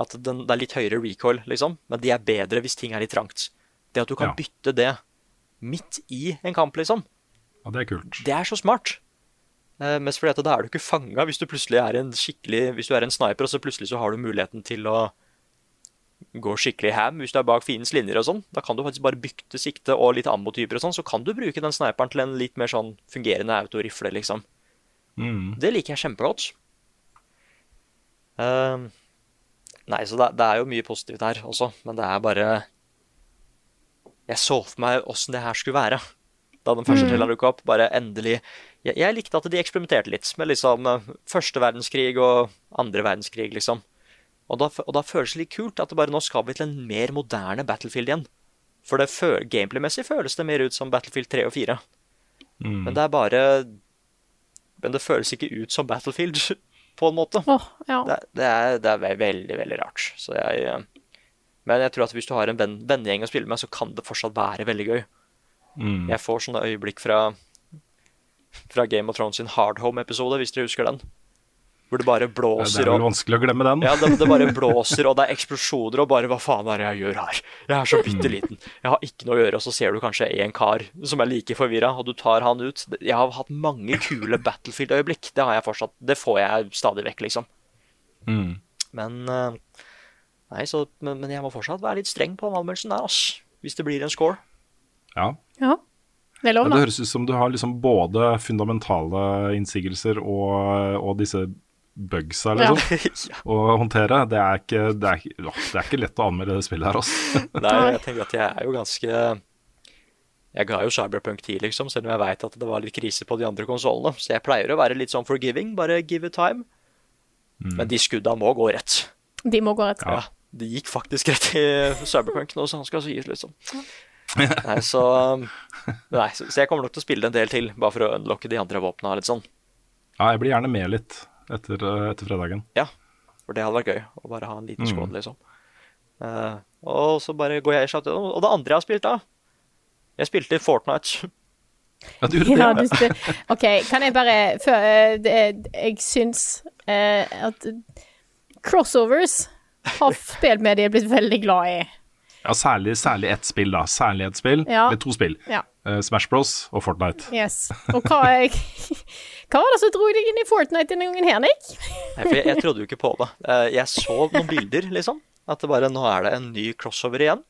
at den, det er litt høyere recoil, liksom. Men de er bedre hvis ting er litt trangt. Det at du kan Ja. bytte det midt i en kamp, liksom, ja, det er kult. det er så smart. Eh, mest fordi at da er du ikke fanga hvis du plutselig er en skikkelig Hvis du er en sniper, og så plutselig så har du muligheten til å gå skikkelig ham hvis du er bak fiendens linjer og sånn. Da kan du faktisk bare bykte sikte og litt ammotyper og sånn, så kan du bruke den sniperen til en litt mer sånn fungerende autorifle, liksom. Mm. Det liker jeg kjempegodt. Ehm, nei, så det, det er jo mye positivt her også, men det er bare Jeg så for meg åssen det her skulle være da den første traileren dukka opp. Bare endelig jeg, jeg likte at de eksperimenterte litt med liksom eh, første verdenskrig og andre verdenskrig, liksom. Og da, og da føles det litt kult at det bare nå skal vi til en mer moderne Battlefield igjen. For det fø- gameplay-messig føles det mer ut som Battlefield 3 og 4. Mm. Men det er bare Men det føles ikke ut som Battlefield, på en måte. Oh, ja. Det, det, er, det er veldig, veldig rart. Så jeg eh, Men jeg tror at hvis du har en venn, vennegjeng å spille med, så kan det fortsatt være veldig gøy. Mm. Jeg får sånne øyeblikk fra Fra Game of Thrones sin Hard Home-episode, hvis dere husker den. Hvor det bare Det er vel vanskelig å glemme den. ja, det, det bare blåser, og det er eksplosjoner, og bare hva faen er det jeg gjør her? Jeg er så bitte liten. Jeg har ikke noe å gjøre, og så ser du kanskje en kar som er like forvirra, og du tar han ut. Jeg har hatt mange kule Battlefield-øyeblikk. Det har jeg fortsatt. Det får jeg stadig vekk, liksom. Mm. Men eh, Nei, så men, men jeg må fortsatt være litt streng på anmeldelsen der, ass. Hvis det blir en score. Ja. Ja. Det lov, det høres ut som du har liksom både fundamentale innsigelser og, og disse bugsa Ja. liksom, å håndtere. Det er, ikke, det, er, å, det er ikke lett å anmelde det spillet her, altså. Nei, jeg tenker at jeg er jo ganske Jeg ga jo Cyberpunk 10, liksom, selv om jeg veit at det var litt krise på de andre konsollene. Så jeg pleier å være litt sånn forgiving, bare give it time. Men de skudda må gå rett. De må gå rett. Ja. De gikk faktisk rett i Cyberpunk nå, så han skal sies, liksom. Nei, så um, Nei, så, så jeg kommer nok til å spille det en del til, bare for å unlocke de andre våpna litt sånn. Ja, jeg blir gjerne med litt etter, eh, etter fredagen. Ja, for det hadde vært gøy å bare ha en liten squad, liksom. Uh, og så bare går jeg i shot Og det andre jeg har spilt, da Jeg spilte Fortnite. Ja, du gjorde det, Ja, ja. du spør. OK, kan jeg bare før eh, Jeg syns eh, at crossovers har spillmediet blitt veldig glad i. ja særlig, særlig ett spill, da. Særlig ett spill. Ja. Eller to spill. Ja. Uh, Smash Bros og Fortnite. Yes. Og hva, jeg, hva var det som dro deg inn i Fortnite denne gangen her, Nick? Nei, for jeg, jeg trodde jo ikke på det. Eh, jeg så noen bilder, liksom. At det bare nå er det en ny crossover igjen.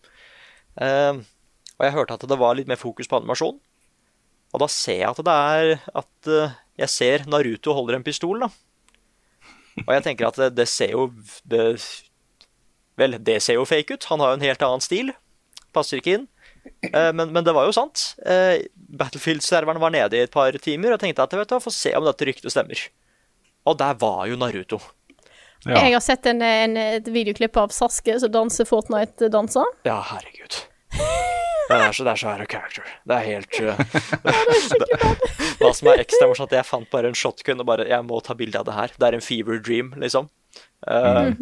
Uh, og jeg hørte at det var litt mer fokus på animasjon. Og da ser jeg at det er at uh, jeg ser Naruto holder en pistol, da. Og jeg tenker at det, det ser jo det, Vel, det ser jo fake ut. Han har jo en helt annen stil. Passer ikke inn. Eh, men, men det var jo sant. Eh, Battlefield-serveren var nede i et par timer, og jeg tenkte at vet du, få se om dette ryktet stemmer. Og der var jo Naruto. Ja. Jeg har sett en, en, et videoklipp av Saske som danser Fortnite-danser. Ja, herregud. Det er så, det er så out of character. Det er helt uh, Hva som er ekstra morsomt, jeg fant bare en shotgun og bare Jeg må ta bilde av det her. Det er en fever dream, liksom. Uh,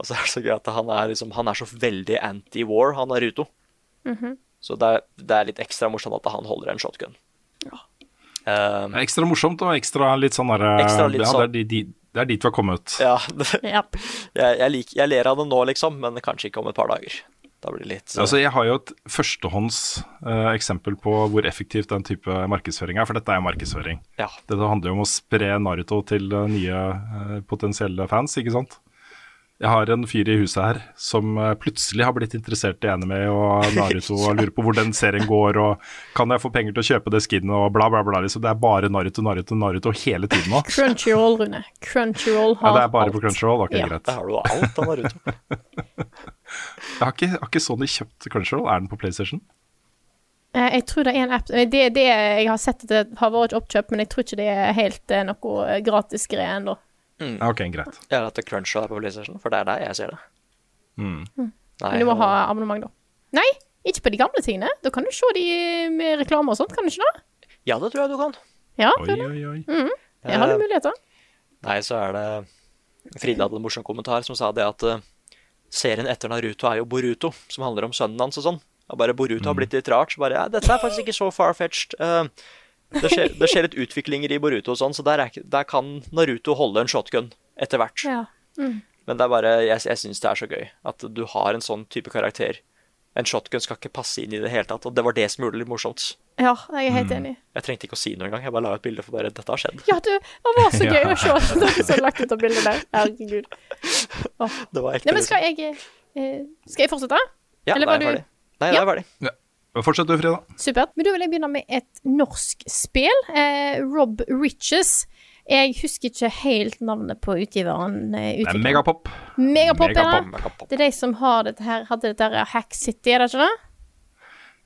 Og så er det så gøy at han er, liksom, han er så veldig anti-war, han Naruto. Så det er, det er litt ekstra morsomt at han holder en shotgun. Uh, Det er Ekstra morsomt og ekstra litt sånn derre ja, sånn- det, di- di- det er dit vi har kommet. ja, det, Ja. jeg, jeg, lik, jeg ler av det nå, liksom, men kanskje ikke om et par dager. Da blir det litt uh, Altså, jeg har jo et førstehånds eh, eksempel på hvor effektivt den type markedsføring er, for dette er jo markedsføring. Ja. Dette handler jo om å spre Naruto til uh, nye uh, potensielle fans, ikke sant? Jeg har en fyr i huset her som uh, plutselig har blitt interessert i anime og Naruto og lurer på hvor den serien går og kan jeg få penger til å kjøpe det skinnet og bla, bla, bla. Liksom. Det er bare Naruto, Naruto, Naruto hele tiden nå. Crunchyroll, Rune. Crunchyroll Ja, har det er bare alt. på Crunchyroll? Ok, Ja. greit. Der har du alt av Naruto. Jeg har ikke, har ikke Sony kjøpt Crunchyroll? Er den på PlayStation? Eh, Jeg tror det er en app eh, Det, det jeg har sett at det har vært oppkjøpt, men jeg tror ikke det er helt eh, noe eh, gratis greie ennå. Mm. Ok, greit. Jeg har hatt Crunch er på PlayStation, for det er der jeg ser det. Mm. Nei, Men du må og- ha abonnement, da. Nei, ikke på de gamle tingene. Da kan du se de med reklame og sånt, kan du ikke det? Ja, det tror jeg du kan. Ja, Oi, oi, oi. jeg har noen muligheter. Nei, så er det Frida hadde en morsom kommentar som sa det at serien etter Naruto er jo Boruto, som handler om sønnen hans og sånn. Og bare Boruto har blitt litt rart. Så bare ja, dette er faktisk ikke så far-fetched. Uh, det, skjer, det skjer litt utviklinger i Boruto og sånn, så der, er, der kan Naruto holde en shotgun etter hvert. Ja. Men det er bare, jeg, jeg syns det er så gøy at du har en sånn type karakter. En shotgun skal ikke passe inn i det hele tatt, og det var det som gjorde det litt morsomt. Ja, jeg er helt enig. Jeg trengte ikke å si noe engang, jeg bare la ut bilde for bare dette har skjedd. Ja, du, det var så gøy å se at dere som lagt ut av bildet der. Herregud. Det var ekte. Nei, men skal jeg eh, Skal jeg fortsette? Ja, eller var er du- ferdig. Nei, da Ja. er jeg ferdig. Ja. Fortsett du, Frida. Supert. Men da vil jeg begynne med et norsk spill. Eh, Rob Riches. Jeg husker ikke helt navnet på utgiveren. Eh, Det er. Megapop. Megapop, ja. Megapop. Det er de som har dette her, hadde dette her Hack City, er det ikke det?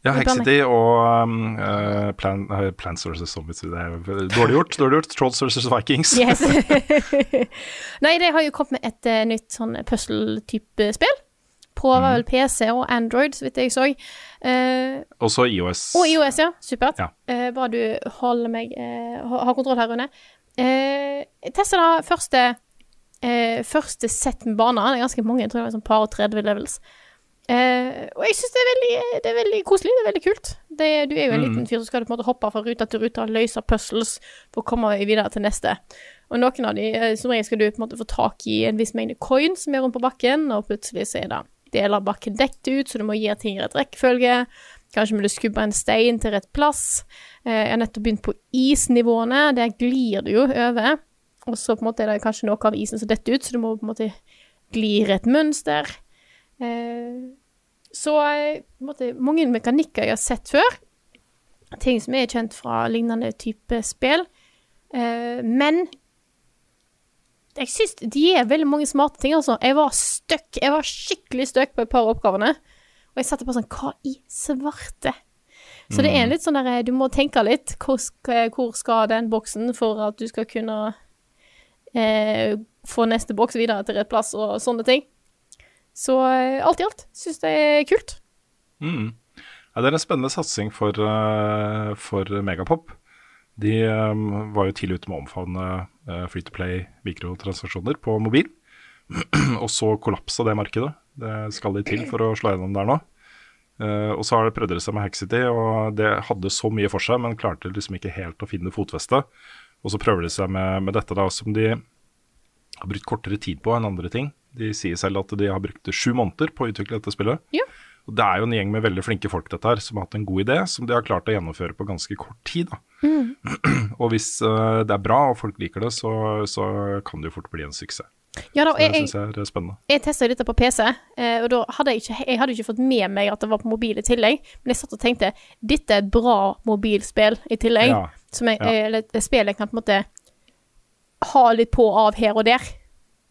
Ja, Det Hex blander- City og um, uh, Plan, uh, Plants vs. Zombies. Det er dårlig gjort. dårlig gjort. Trolls vs. Vikings. Yes. Nei, de har jo kommet med et uh, nytt sånn puzzle-type spill. Prøver var vel PC og Android, så vidt jeg så. Uh, Og så IOS. og IOS, ja. Supert. Ja. Eh, bare du holder meg eh, Har kontroll her, Rune. Uh, testa da første eh, Første sett med baner. Det er ganske mange. Jeg tror det er sånn par og 30 levels. Eh, og jeg syns det, det er veldig koselig. Det er veldig kult. Det, du er jo en liten fyr som skal på en måte hoppe fra rute til rute og løse puzzles for å komme videre til neste. Og noen av de, eh, som regel skal du på en måte få tak i en viss mengde coin som er rundt på bakken, og plutselig så er det deler av bakken dekket ut, så du må gi ting i rett rekkefølge. Kanskje må du skubbe en stein til rett plass. Eh, jeg har nettopp begynt på isnivåene. Der glir du jo over. Og så på en måte er det kanskje noe av isen som detter ut, så du må på en måte gli i et mønster. Eh, så eh, måte, mange mekanikker jeg har sett før. Ting som er kjent fra lignende type spill. Eh, men jeg syns de er veldig mange smarte ting, altså. Jeg var støkk. Jeg var skikkelig støkk på et par av oppgavene. Og jeg satte på sånn Hva i svarte? Så det er litt sånn der Du må tenke litt. Hvor skal, hvor skal den boksen for at du skal kunne eh, få neste boks videre til rett plass, og sånne ting. Så eh, alt i alt syns jeg er kult. Mm. Ja, det er en spennende satsing for, eh, for Megapop. De um, var jo tidlig ute med å omfavne uh, Free to Play mikrotransaksjoner på mobil. og så kollapsa det markedet. Det skal de til for å slå gjennom der nå. Uh, og så har det prøvd det seg med Hackcity, og det hadde så mye for seg, men klarte liksom ikke helt å finne fotfeste. Og så prøver de seg med, med dette da, som de har brukt kortere tid på enn andre ting. De sier selv at de har brukt sju måneder på å utvikle dette spillet. Ja. Og Det er jo en gjeng med veldig flinke folk dette her, som har hatt en god idé, som de har klart å gjennomføre på ganske kort tid. Da. og hvis uh, det er bra og folk liker det, så, så kan det jo fort bli en suksess. Ja da, Så det jeg, syns jeg er spennende. jeg testa dette på PC, eh, og da hadde jeg ikke, jeg hadde ikke fått med meg at det var på mobil i tillegg, men jeg satt og tenkte dette er et bra mobilspill i tillegg. Ja. Som jeg, Ja. eller et spill jeg kan på en måte ha litt på av her og der.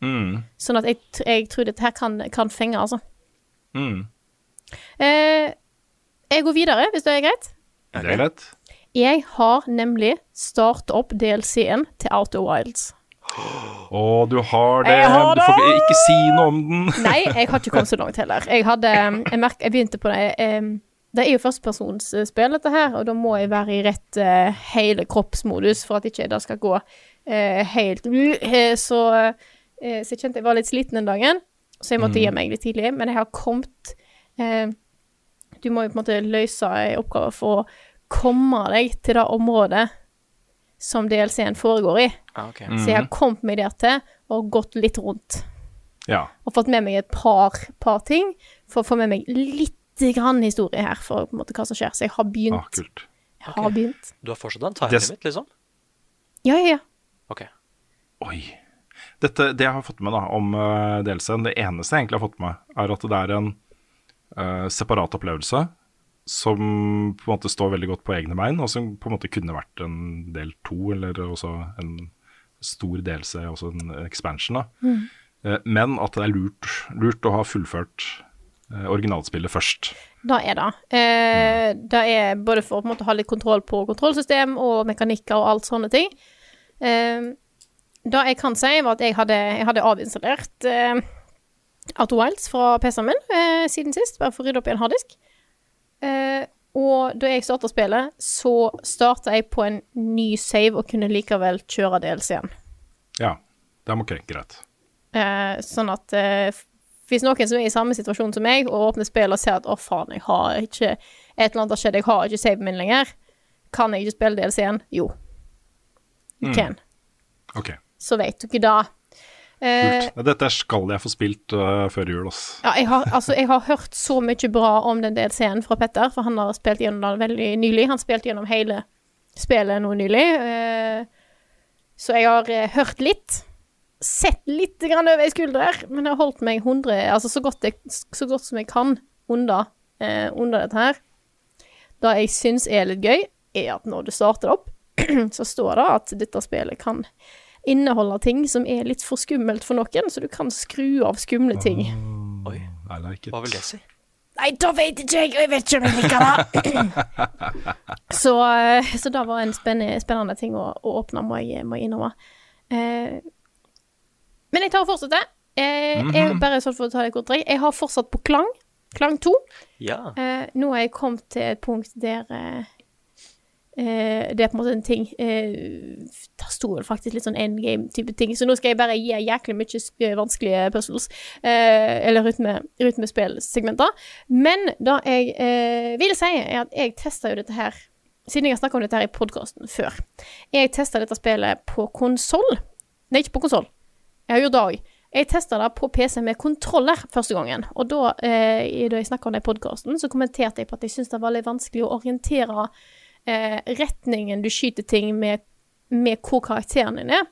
Mm. Sånn at jeg, jeg tror dette her kan, kan fenge, altså. Mm. Eh, jeg går videre, hvis det er greit. Det er greit. Jeg har nemlig startet opp DLC-en til Outer Wilds. Å, du har det. Jeg har Du får ikke, ikke si noe om den. Nei, jeg har ikke kommet så langt heller. Jeg hadde Jeg, merket, jeg begynte på det em, Det er jo førstepersonsspill, dette her, og da må jeg være i rett eh, hele kroppsmodus for at ikke det skal gå eh, helt eh, så, eh, så jeg kjente jeg var litt sliten den dagen, så jeg måtte gi meg litt tidlig. Men jeg har kommet eh, Du må jo på en måte løse en oppgave for å komme deg til det området som DLC-en foregår i. Ah, ok. Så jeg har kommet meg der til og gått litt rundt Ja. og fått med meg et par, par ting for å få med meg litt grann historie her for på en måte hva som skjer. Så jeg har Ah, begynt. kult. Jeg har begynt. Du har fortsatt en time limit, liksom? Ja, ja, ja. Ok. Oi. Dette, det jeg har fått med da, om uh, DLC-en, det eneste jeg egentlig har fått med, er at det er en uh, separat opplevelse som på en måte står veldig godt på egne bein, og som på en måte kunne vært en del to, eller også en stor DLC, også en expansion. da. Eh, men at det er lurt, lurt å ha fullført eh, originalspillet først. Da er det. Eh, det er både for å på en måte ha litt kontroll på kontrollsystem og mekanikker og alt sånne ting. Eh, det jeg kan si, var at jeg hadde, jeg hadde avinstallert eh, Auto Wilds fra PC-en min eh, siden sist, bare for å rydde opp i en harddisk. Eh, og da jeg starta spillet, så starta jeg på en ny save og kunne likevel kjøre DLC-en. Ja, det er ok, greit. Eh, sånn at eh, hvis noen som er i samme situasjon som meg, og åpner spillet og ser at 'å, faen, jeg har ikke Et eller annet har skjedd, jeg har ikke saven min lenger', kan jeg ikke spille DLC-en? Jo. You can. Ok, Så vet du ikke da. Eh, kult. Dette skal jeg få spilt uh, før jul, ass. ja, jeg har, altså, jeg har hørt så mye bra om den DLC-en fra Petter, for han har spilt gjennom den veldig nylig. Han spilte gjennom hele spillet nå nylig. Eh, så jeg har eh, hørt litt. Sett litt grann over ei skulder, men jeg har holdt meg 100, altså så godt, jeg, så godt som jeg kan under, eh, under dette her. Det jeg syns er litt gøy, er at når du starter opp, så står det at dette spillet kan inneholde ting som er litt for skummelt for noen, så du kan skru av skumle ting. Oi, I like it. hva vil det si? Nei, da vet ikke jeg, og jeg vet ikke om jeg liker det. så, eh, så det var en spennende, spennende ting å, å åpne, må jeg, må jeg innrømme. Eh, men jeg tar og fortsetter. Eh, jeg, bare sånn for å ta det kort. Jeg har fortsatt på Klang. Klang 2. Ja. Eh, nå har jeg kommet til et punkt der eh, eh, det er på en måte en ting eh, Det sto faktisk litt sånn endgame-type ting, så nå skal jeg bare gi jæklig mye vanskelige puzzles. Eh, eller rytme, rytmespillsegmenter. Men det jeg eh, vil si, er at jeg testa jo dette her Siden jeg har snakka om dette her i podkasten før. Jeg testa dette spillet på konsoll Nei, ikke på konsoll. Jeg har gjort det òg. Jeg testa det på PC med kontroller første gangen. Og da, eh, da jeg snakka om det i podkasten, så kommenterte jeg på at jeg syntes det var litt vanskelig å orientere eh, retningen du skyter ting med, med hvor karakteren din er.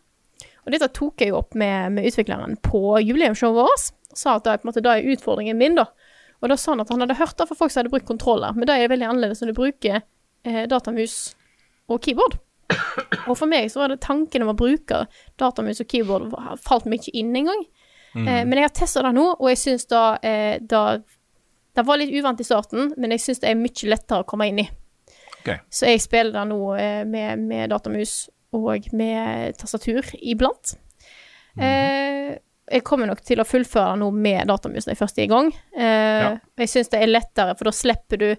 Og dette tok jeg jo opp med, med utvikleren på jubileumsshowet vårt. Sa at det på en måte det er utfordringen min, da. Og da sa han at han hadde hørt det fra folk som hadde brukt kontroller, men det er veldig annerledes når du bruker eh, datamus og keyboard. Og for meg så var det tanken om å bruke datamus og keyboard falt meg ikke inn engang. Eh, men jeg har testa det nå, og jeg syns da eh, da- Det var litt uvant i starten, men jeg syns det er mye lettere å komme inn i. Ok. Så jeg spiller det nå eh, med, med datamus og med tastatur iblant. Eh, jeg kommer nok til å fullføre det nå med datamus når jeg først er i gang. Eh, Ja. Jeg syns det er lettere, for da slipper du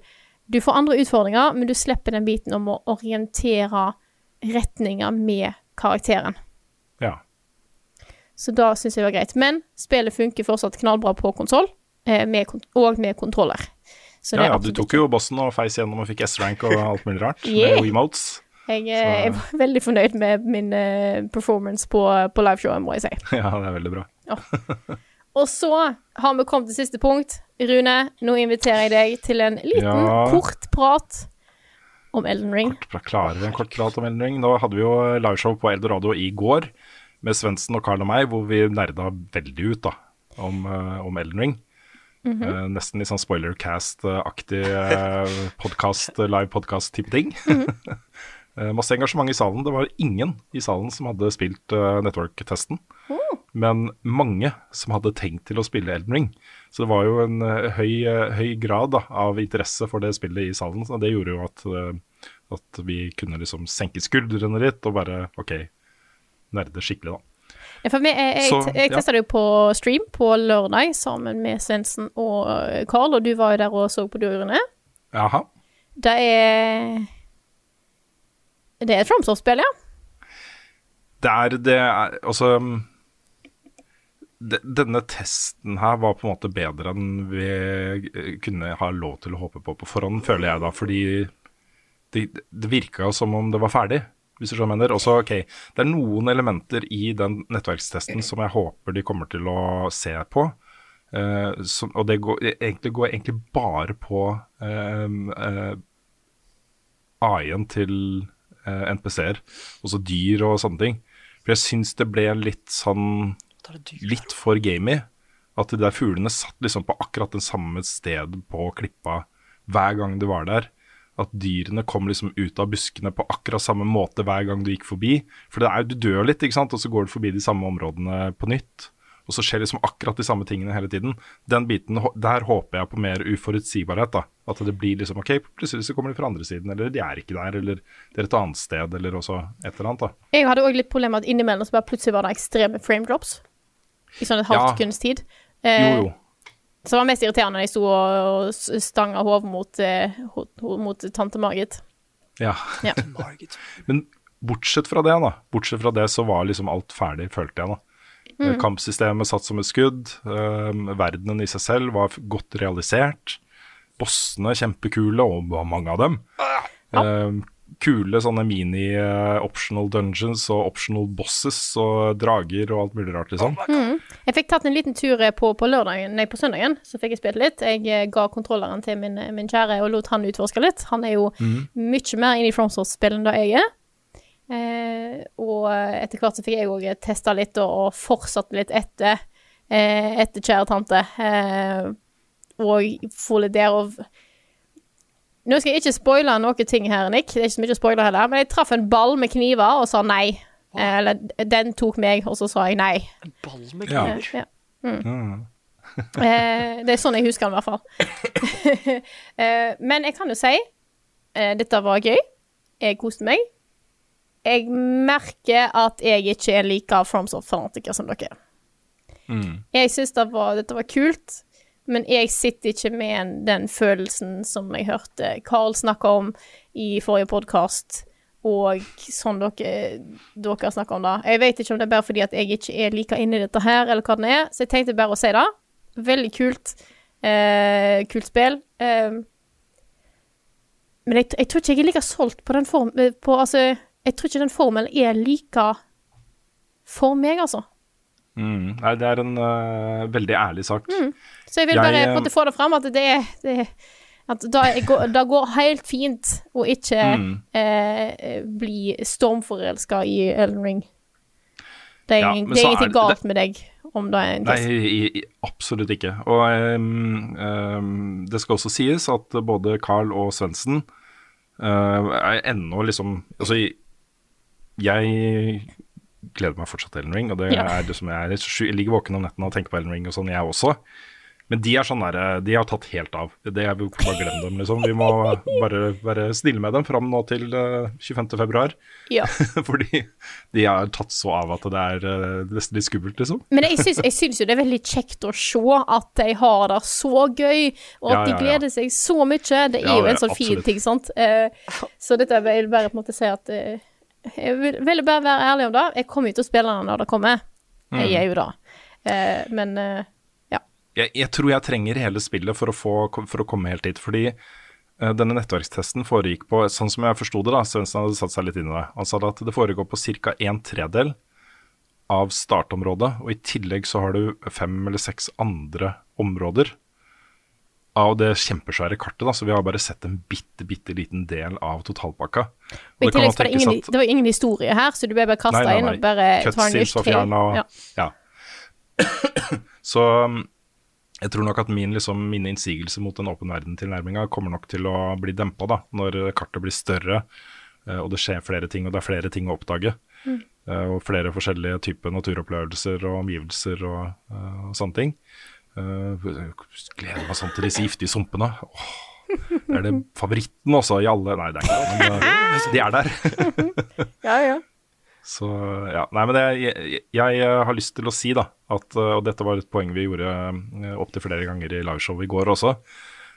Du får andre utfordringer, men du slipper den biten om å orientere retninger med karakteren. Ja. Så da syns jeg det var greit. Men spillet funker fortsatt knallbra på konsoll, eh, og med kontroller. Ja, ja, du tok jo bossen og feis gjennom og fikk S-rank og alt mulig rart. Yeah. Med Wiimotes. Jeg, eh, jeg var veldig fornøyd med min eh, performance på, på liveshowet, må jeg si. Ja, det er veldig bra. Og så har vi kommet til siste punkt. Rune, nå inviterer jeg deg til en liten, Ja. kort prat om Elden Ring. Kort- Klarer vi en kort prat om Elden Ring? Nå hadde vi jo liveshow på Eldorado i går med Svendsen og Carl og meg, hvor vi nerda veldig ut da, om, eh, om Elden Ring. Eh, nesten litt sånn spoilercast-aktig uh, podcast, live podcast-type ting. Eh, masse engasjement i salen. Det var ingen i salen som hadde spilt Network-testen. Men mange som hadde tenkt til å spille Elden Ring. Så det var jo en eh, høy, eh, høy grad da, av interesse for det spillet i salen. Så det gjorde jo at, eh, at vi kunne liksom senke skuldrene litt og bare OK, nerde skikkelig, da. Ja, For vi, jeg, jeg, Så, jeg ja. testa det jo på stream på lørdag sammen med Svendsen og eh, Carl, og du var jo der og så på det, Jaha. Det er Det er et FromSoft-spill, ja. Det er det er, Altså de, Denne testen her var på en måte bedre enn vi eh, kunne ha lov til å håpe på på forhånd, føler jeg da. Fordi det, det virka som om det var ferdig, hvis du skjønner mener. Også, ok, det er noen elementer i den nettverkstesten som jeg håper de kommer til å se på. Uh, som, og det går, egentlig går egentlig bare på uh, uh AI-en til uh, NPC-er, også dyr og sånne ting. For jeg syns det ble litt sånn Litt for gamey. At de der fuglene satt liksom på akkurat det samme sted på klippa hver gang du var der. At dyrene kom liksom ut av buskene på akkurat samme måte hver gang du gikk forbi. For det er, du dør litt, ikke sant, og så går du forbi de samme områdene på nytt. Og så skjer liksom akkurat de samme tingene hele tiden. Den biten, Der håper jeg på mer uforutsigbarhet. da. At det blir liksom OK, plutselig så kommer de fra andre siden, eller de er ikke der, eller det er et annet sted, eller også et eller annet. da. Jeg hadde òg litt problemer med at innimellom så bare plutselig var det ekstreme frame drops. I sånn et halvt Ja. sekunds tid. Jo, Eh, jo. Så det var mest irriterende når jeg sto og, og stanga hodet mot, eh, mot tante Margit. Ja. Ja. Men bortsett fra det, da. Bortsett fra det så var liksom alt ferdig, følte jeg, da. Mm. Kampsystemet satt som et skudd. Um, verdenen i seg selv var godt realisert. Bossene kjempekule, og var mange av dem. Eh, kule sånne mini-optional dungeons og optional bosses og drager og alt mulig rart, liksom. Jeg fikk tatt en liten tur eh, på, på lørdagen, nei, på søndagen, så fikk jeg spilt litt. Jeg eh, ga kontrolleren til min, min kjære og lot han utforske litt. Han er jo mye mer inne i FromSource-spill enn det jeg er. Eh, og etter hvert så fikk jeg òg testa litt og, og fortsatt litt etter, eh, etter kjære tante. Eh, og få litt der og Nå skal jeg ikke spoile noen ting her, Nick. Det er ikke så mye å spoile heller. Men jeg traff en ball med kniver og sa nei. Hva? eller den tok meg, og så sa jeg nei. En Ball med kniver. Ja. Mm. eh, det er sånn jeg husker den, i hvert fall. eh, men jeg kan jo si eh, dette var gøy. Jeg koste meg. Jeg merker at jeg ikke er like FromSoft-fanatiker som dere. Jeg syns det dette var kult, men jeg sitter ikke med den følelsen som jeg hørte Carl snakke om i forrige podkast, og sånn dere, dere snakker om det. Jeg vet ikke om det er bare fordi at jeg ikke er like inne i dette her, eller hva det er, så jeg tenkte bare å si det. Veldig kult. Eh, kult spill. Eh, men jeg, jeg tror ikke jeg er like solgt på den form... eh, altså, jeg tror ikke den formelen er like for meg, altså. Mm. Nei, det er en uh, veldig ærlig sak. Så jeg vil bare jeg, på en få det fram at det det, at da går, det går helt fint å ikke Mm. eh, bli stormforelska i Elden Ring. Det er, Ja, det er ingenting det- galt med deg om det er en Nei, test. i, i, absolutt ikke. Og um, um, det skal også sies at både Carl og Svendsen uh, er ennå liksom Altså, jeg gleder meg fortsatt til Ellen Ring, og det Ja. er det som jeg, er jeg ligger våken om nettene og tenker på Ellen Ring og sånn, jeg også. Men de er sånn der, de har tatt helt av. Det er vi Bare glem dem, liksom. Vi må bare være snille med dem fram nå til eh, 25. februar. Ja. Fordi de har tatt så av at det er eh, nesten litt skummelt, liksom. Men jeg syns, jeg syns jo det er veldig kjekt å se at de har det så gøy, og at Ja, de ja, de gleder seg så mye. Det er jo en sånn fin ting, sant. Eh, så dette vil bare på en måte si at eh, Jeg vil, vil bare være ærlig om det. Jeg kommer jo til å spille den når det kommer. Mm. Jeg gjør jo det. Eh, men eh, ja. jeg, jeg tror jeg trenger hele spillet for å, få, for å komme helt dit. Fordi eh, denne nettverkstesten foregikk på, sånn som jeg forsto det, da, Svendsen hadde satt seg litt inn i det. Han sa at det foregår på ca. en tredel av startområdet, og i tillegg så har du fem eller seks andre områder av det kjempesvære kartet. da, Så vi har bare sett en bitte, bitte liten del av totalpakka. Og I det tillegg var det, ingen, at- det var ingen historie her, så du ble bare kasta inn og bare tar en fjerna og Ja. ja. Så um, jeg tror nok at min, liksom, mine innsigelser mot den åpen verden-tilnærminga kommer nok til å bli dempa da, når kartet blir større eh, og det skjer flere ting, og det er flere ting å oppdage. Mm. Eh, og flere forskjellige typer naturopplevelser og omgivelser og, eh, og sånne ting. Eh, gleder meg sånn til disse giftige sumpene. Åh, det er det favoritten også i alle Nei, det er ikke det, men eh, de er der. ja, ja. Så ja, nei, men det, jeg, jeg har lyst til å si da, at, eh, og dette var et poeng vi gjorde opptil flere ganger i liveshowet i går også,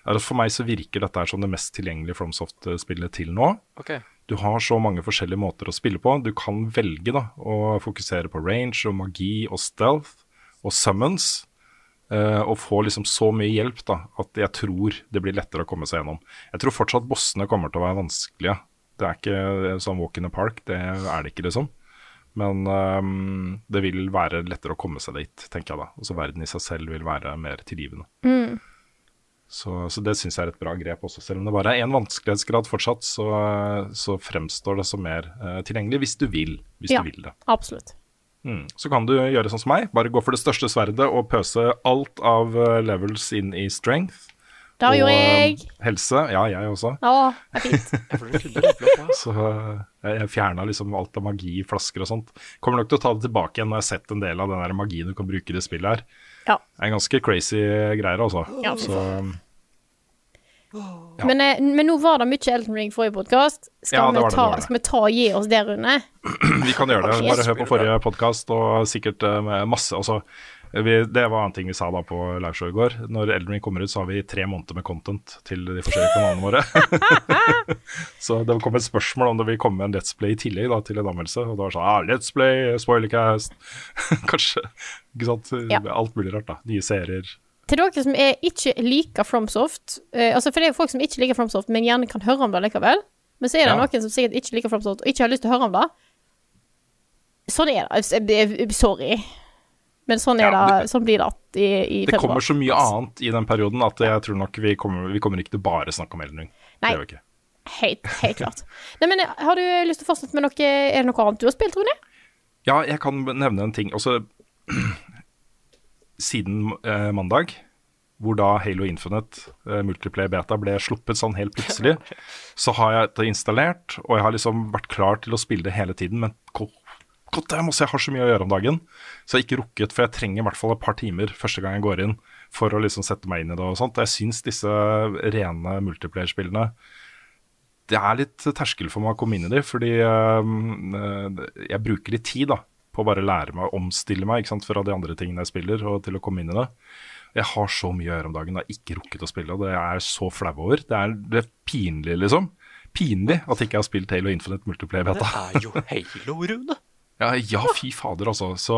er at for meg så virker dette som det mest tilgjengelige FromSoft-spillet til nå. Okay. Du har så mange forskjellige måter å spille på. Du kan velge da, å fokusere på range og magi og stealth og summons. Eh, og få liksom så mye hjelp da, at jeg tror det blir lettere å komme seg gjennom. Jeg tror fortsatt bossene kommer til å være vanskelige. Det er ikke sånn walk in the park, det er det ikke liksom. Men um, det vil være lettere å komme seg dit, tenker jeg da. Og så verden i seg selv vil være mer tilgivende. Så, så det syns jeg er et bra grep også. Selv om det bare er én vanskelighetsgrad fortsatt, så, så fremstår det som mer uh, tilgjengelig hvis du vil. Hvis Ja. du vil det. Absolutt. Mm. Så kan du gjøre sånn som meg, bare gå for det største sverdet og pøse alt av eh, levels inn i strength. Det og gjorde jeg. eh, helse. Ja, jeg også. Å, det er fint. Så eh, jeg, jeg fjerna liksom alt av magi i flasker og sånt. Kommer nok til å ta det tilbake igjen når jeg har sett en del av den der magien du kan bruke i det spillet her. Ja. Det er ganske crazy greier, altså. Ja, så Ja. Men, eh, men nå var det mye Elton Ring forrige podkast. Skal, Ja, vi ta- det skal vi ta og gi oss der, Rune? Vi kan gjøre det. Bare hør på forrige podkast og sikkert eh, med masse altså, vi, Det var en ting vi sa da på liveshow i går. Når Elden Ring kommer ut, så har vi tre måneder med content til de forskjellige kanalene våre. så det kom et spørsmål om det vil komme en Let's Play i tillegg da, til en anmeldelse. Og da var det sånn ah, Let's Play, spoilercast Kanskje. Ikke sant? Ja. Alt mulig rart, da. Nye serier. Til dere som er ikke liker FromSoft eh, Altså For det er folk som ikke liker FromSoft, men gjerne kan høre om det likevel. Men så er det Ja. noen som sikkert ikke liker FromSoft og ikke har lyst til å høre om det. Sånn er det. Jeg- jeg- Sorry. Men sånn, Ja, det, det- sånn blir det i, i Det februar. kommer så mye annet i den perioden at jeg tror nok vi kommer, vi kommer ikke til bare snakke om Elden Ring. Nei. Det gjør. Helt, helt klart. Nei, men eh, Har du lyst til å fortsette med noe Er det noe annet du har spilt, Rune? Ja, jeg kan nevne en ting. Altså, siden eh, mandag, hvor da Halo Infinite eh, multiplayer beta ble sluppet sånn helt plutselig, så har jeg det installert, og jeg har liksom vært klar til å spille det hele tiden, men god damn, også, jeg har så mye å gjøre om dagen, så jeg har ikke rukket, for jeg trenger i hvert fall et par timer første gang jeg går inn, for å liksom sette meg inn i det og sånt. Jeg syns disse rene multiplayer-spillene det er litt terskel for meg å komme inn i de, fordi øh, jeg bruker litt tid da, på å bare lære meg å omstille meg ikke sant, fra de andre tingene jeg spiller, og til å komme inn i det. Jeg har så mye å gjøre om dagen, jeg har ikke rukket å spille, og det er jeg så flau over. Det er, det er pinlig, liksom. Pinlig at jeg ikke har spilt Halo Infinite Multiplayer Det er jo Halo, Rune. Ja, ja, fy fader, altså. Så,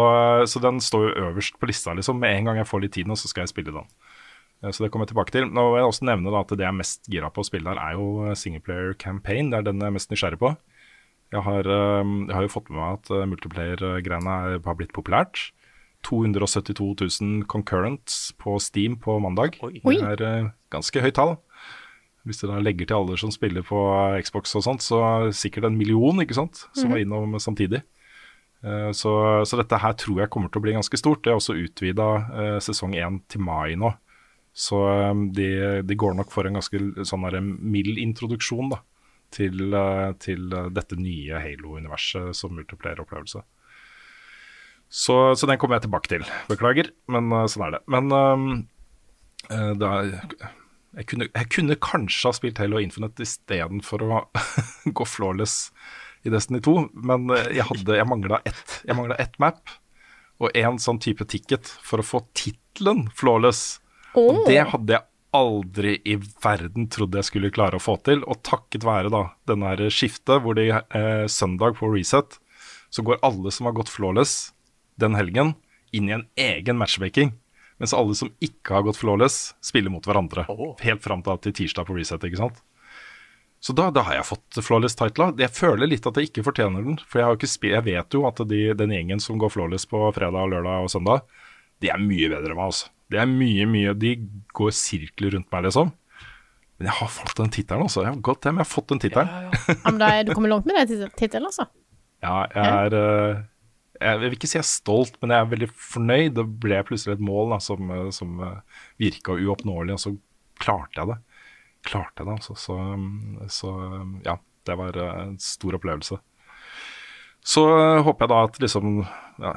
så den står jo øverst på lista, liksom. Med en gang jeg får litt tid nå, så skal jeg spille den. Eh, Så det kommer jeg tilbake til. Nå vil jeg også nevne da, at det jeg er mest gira på å spille her, er jo singleplayer campaign. Det er den jeg er mest nysgjerrig på. Jeg har, eh, jeg har jo fått med meg at eh, multiplayer-greiene er- har blitt populært. 272 000 concurrents på Steam på mandag. Oi. Det er eh, ganske høyt tall. Hvis du da legger til alle som spiller på Xbox og sånt, så er sikkert en million ikke sant, som var innom samtidig. Eh, Så, så dette her tror jeg kommer til å bli ganske stort. Det er også utvida sesong én til mai nå. Så eh, de, de går nok for en ganske sånn mild introduksjon da, til, eh, til eh, dette nye Halo-universet som multiplayer-opplevelse. Så, så den kommer jeg tilbake til. Beklager, men eh, sånn er det. Men um, det er, jeg, kunne, jeg kunne kanskje ha spilt Halo Infinite istedenfor å gå flawless i Destiny 2, men jeg, hadde, jeg mangla ett, jeg ett map og en sånn type ticket for å få tittelen flawless. Og det hadde jeg aldri i verden trodde jeg skulle klare å få til. Og takket være da denne her skiftet, hvor de eh, søndag på reset, så går alle som har gått flawless den helgen, inn i en egen matchmaking. Mens alle som ikke har gått flawless, spiller mot hverandre. Oh. Helt fram til tirsdag på reset, ikke sant. Så da, da har jeg fått flawless title. Jeg føler litt at jeg ikke fortjener den. For jeg, har ikke spil jeg vet jo at de, den gjengen som går flawless på fredag, lørdag og søndag, de er mye bedre enn meg, altså. Det er mye, mye De går sirkler rundt meg, liksom. Men jeg har fått den tittelen, altså. Jeg har gått hjem, jeg har fått den tittelen. Ja, men da er du kommer langt med den tit- tittelen, altså. Ja, jeg er eh, Jeg vil ikke si jeg er stolt, men jeg er veldig fornøyd. Det ble plutselig et mål da, som, eh, som virka uoppnåelig, og så klarte jeg det. Klarte jeg det, altså. Så, mm, så mm, ja, det var eh, en stor opplevelse. Så eh, håper jeg da at liksom ja,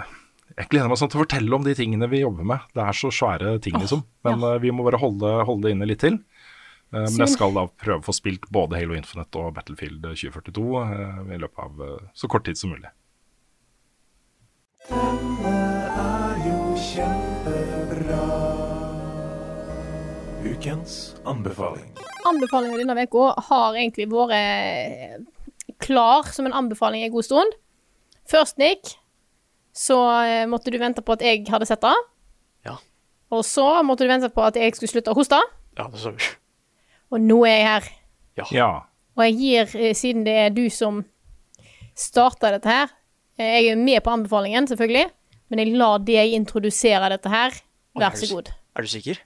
Jeg gleder meg sånn til å fortelle om de tingene vi jobber med. Det er så svære ting, liksom. Men ja. vi må bare holde, holde det inne litt til. Eh, Men jeg skal da prøve å få spilt både Halo Infinite og Battlefield 2042 eh, i løpet av eh, så kort tid som mulig. Ukens anbefaling. Anbefalingen denne uka har egentlig vært klar som en anbefaling en god stund. Først, Nick, så eh, måtte du vente på at jeg hadde sett det. Ja. Og så måtte du vente på at jeg skulle slutte å hoste. Ja, det så vi. Og nå er jeg her. Ja. Og jeg gir, eh, siden det er du som starta dette her eh, Jeg er med på anbefalingen, selvfølgelig, men jeg lar deg introdusere dette her. Vær så god. Er du sikker?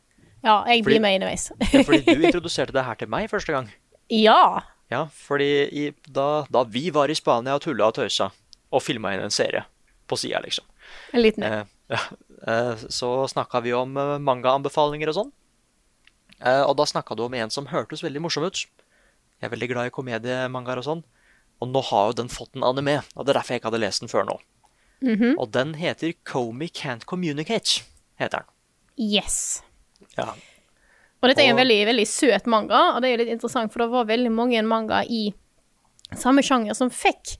Ja, jeg Fordi- blir med underveis. Ja, fordi du introduserte det her til meg første gang. ja. Ja, fordi i, da, da vi var i Spania og tulla og tøysa og filma inn en serie på sida, liksom, En liten eh, ja, eh, så snakka vi om eh, mangaanbefalinger og sånn. Eh, og da snakka du om en som hørtes veldig morsom ut. Jeg er veldig glad i komediemangaer og sånn. Og nå har jo den fått en anime, og det er derfor jeg ikke hadde lest den før nå. Og den heter Komi Can't Communicate, heter den. Yes. Ja. Og dette er en veldig, veldig søt manga, og det er jo litt interessant, for det var veldig mange manga i samme sjanger som fikk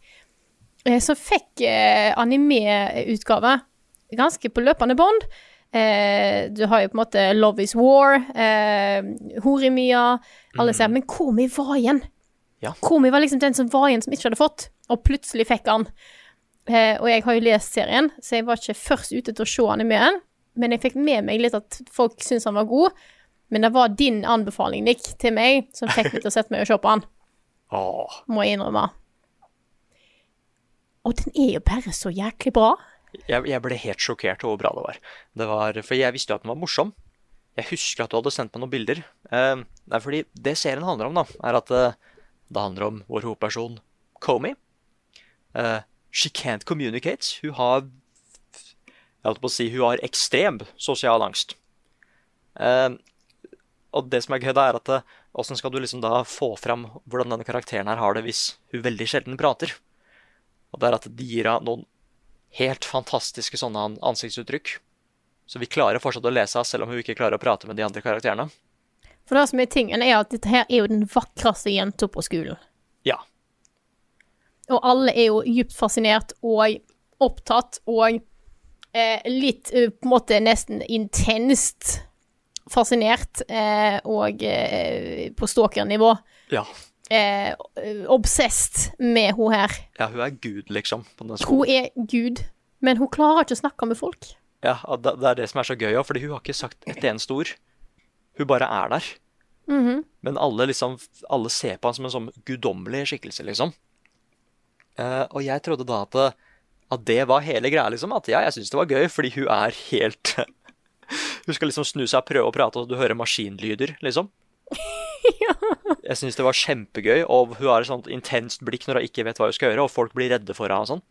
som fikk eh, anime-utgave ganske på løpende bånd. Eh, du har jo på en måte Love is War, eh, Horimiya, alle sier Men Komi var igjen. Ja. Komi var liksom den som var igjen, som ikke hadde fått, og plutselig fikk han. Eh, og jeg har jo lest serien, så jeg var ikke først ute til å se animeen. Men jeg fikk med meg litt at folk syntes han var god. Men det var din anbefaling, Nick, til meg som fikk meg til å sette meg og se på han. Må jeg innrømme. Og den er jo bare så jæklig bra. Jeg, jeg ble helt sjokkert over hvor bra det var. det var. For jeg visste jo at den var morsom. Jeg husker at du hadde sendt meg noen bilder. Eh, er fordi det serien handler om, da, er at eh, det handler om vår hovedperson Comey. Eh, she can't communicate. Hun har Jeg holdt på å si hun har ekstrem sosial angst. Eh, og det som er gøy, da er at eh, åssen skal du liksom da få fram hvordan denne karakteren her har det hvis hun veldig sjelden prater? Og det er at de gir henne noen helt fantastiske sånne ansiktsuttrykk. Så vi klarer fortsatt å lese henne, selv om hun ikke klarer å prate med de andre karakterene. For det som er tingen, er at dette her er jo den vakreste jenta på skolen. Ja. Og alle er jo dypt fascinert og opptatt og eh, litt eh, på en måte nesten intenst fascinert og, og eh, på stalkernivå. Ja. Eh, obsessed med hun her. ja, hun er gud, liksom, Hun er Gud, men hun klarer ikke å snakke med folk. Ja, det, det er det som er så gøy òg, fordi hun har ikke sagt et eneste ord. Hun bare er der. Men alle liksom Alle ser på han som en sånn guddommelig skikkelse, liksom. Eh, og jeg trodde da at, at det var hele greia, liksom. At ja, jeg syns det var gøy, fordi hun er helt Hun skal liksom snu seg og prøve å prate, og du hører maskinlyder, liksom. Jeg syns det var kjempegøy, og hun har et sånt intenst blikk når hun ikke vet hva hun skal gjøre, og folk blir redde for henne og sånn.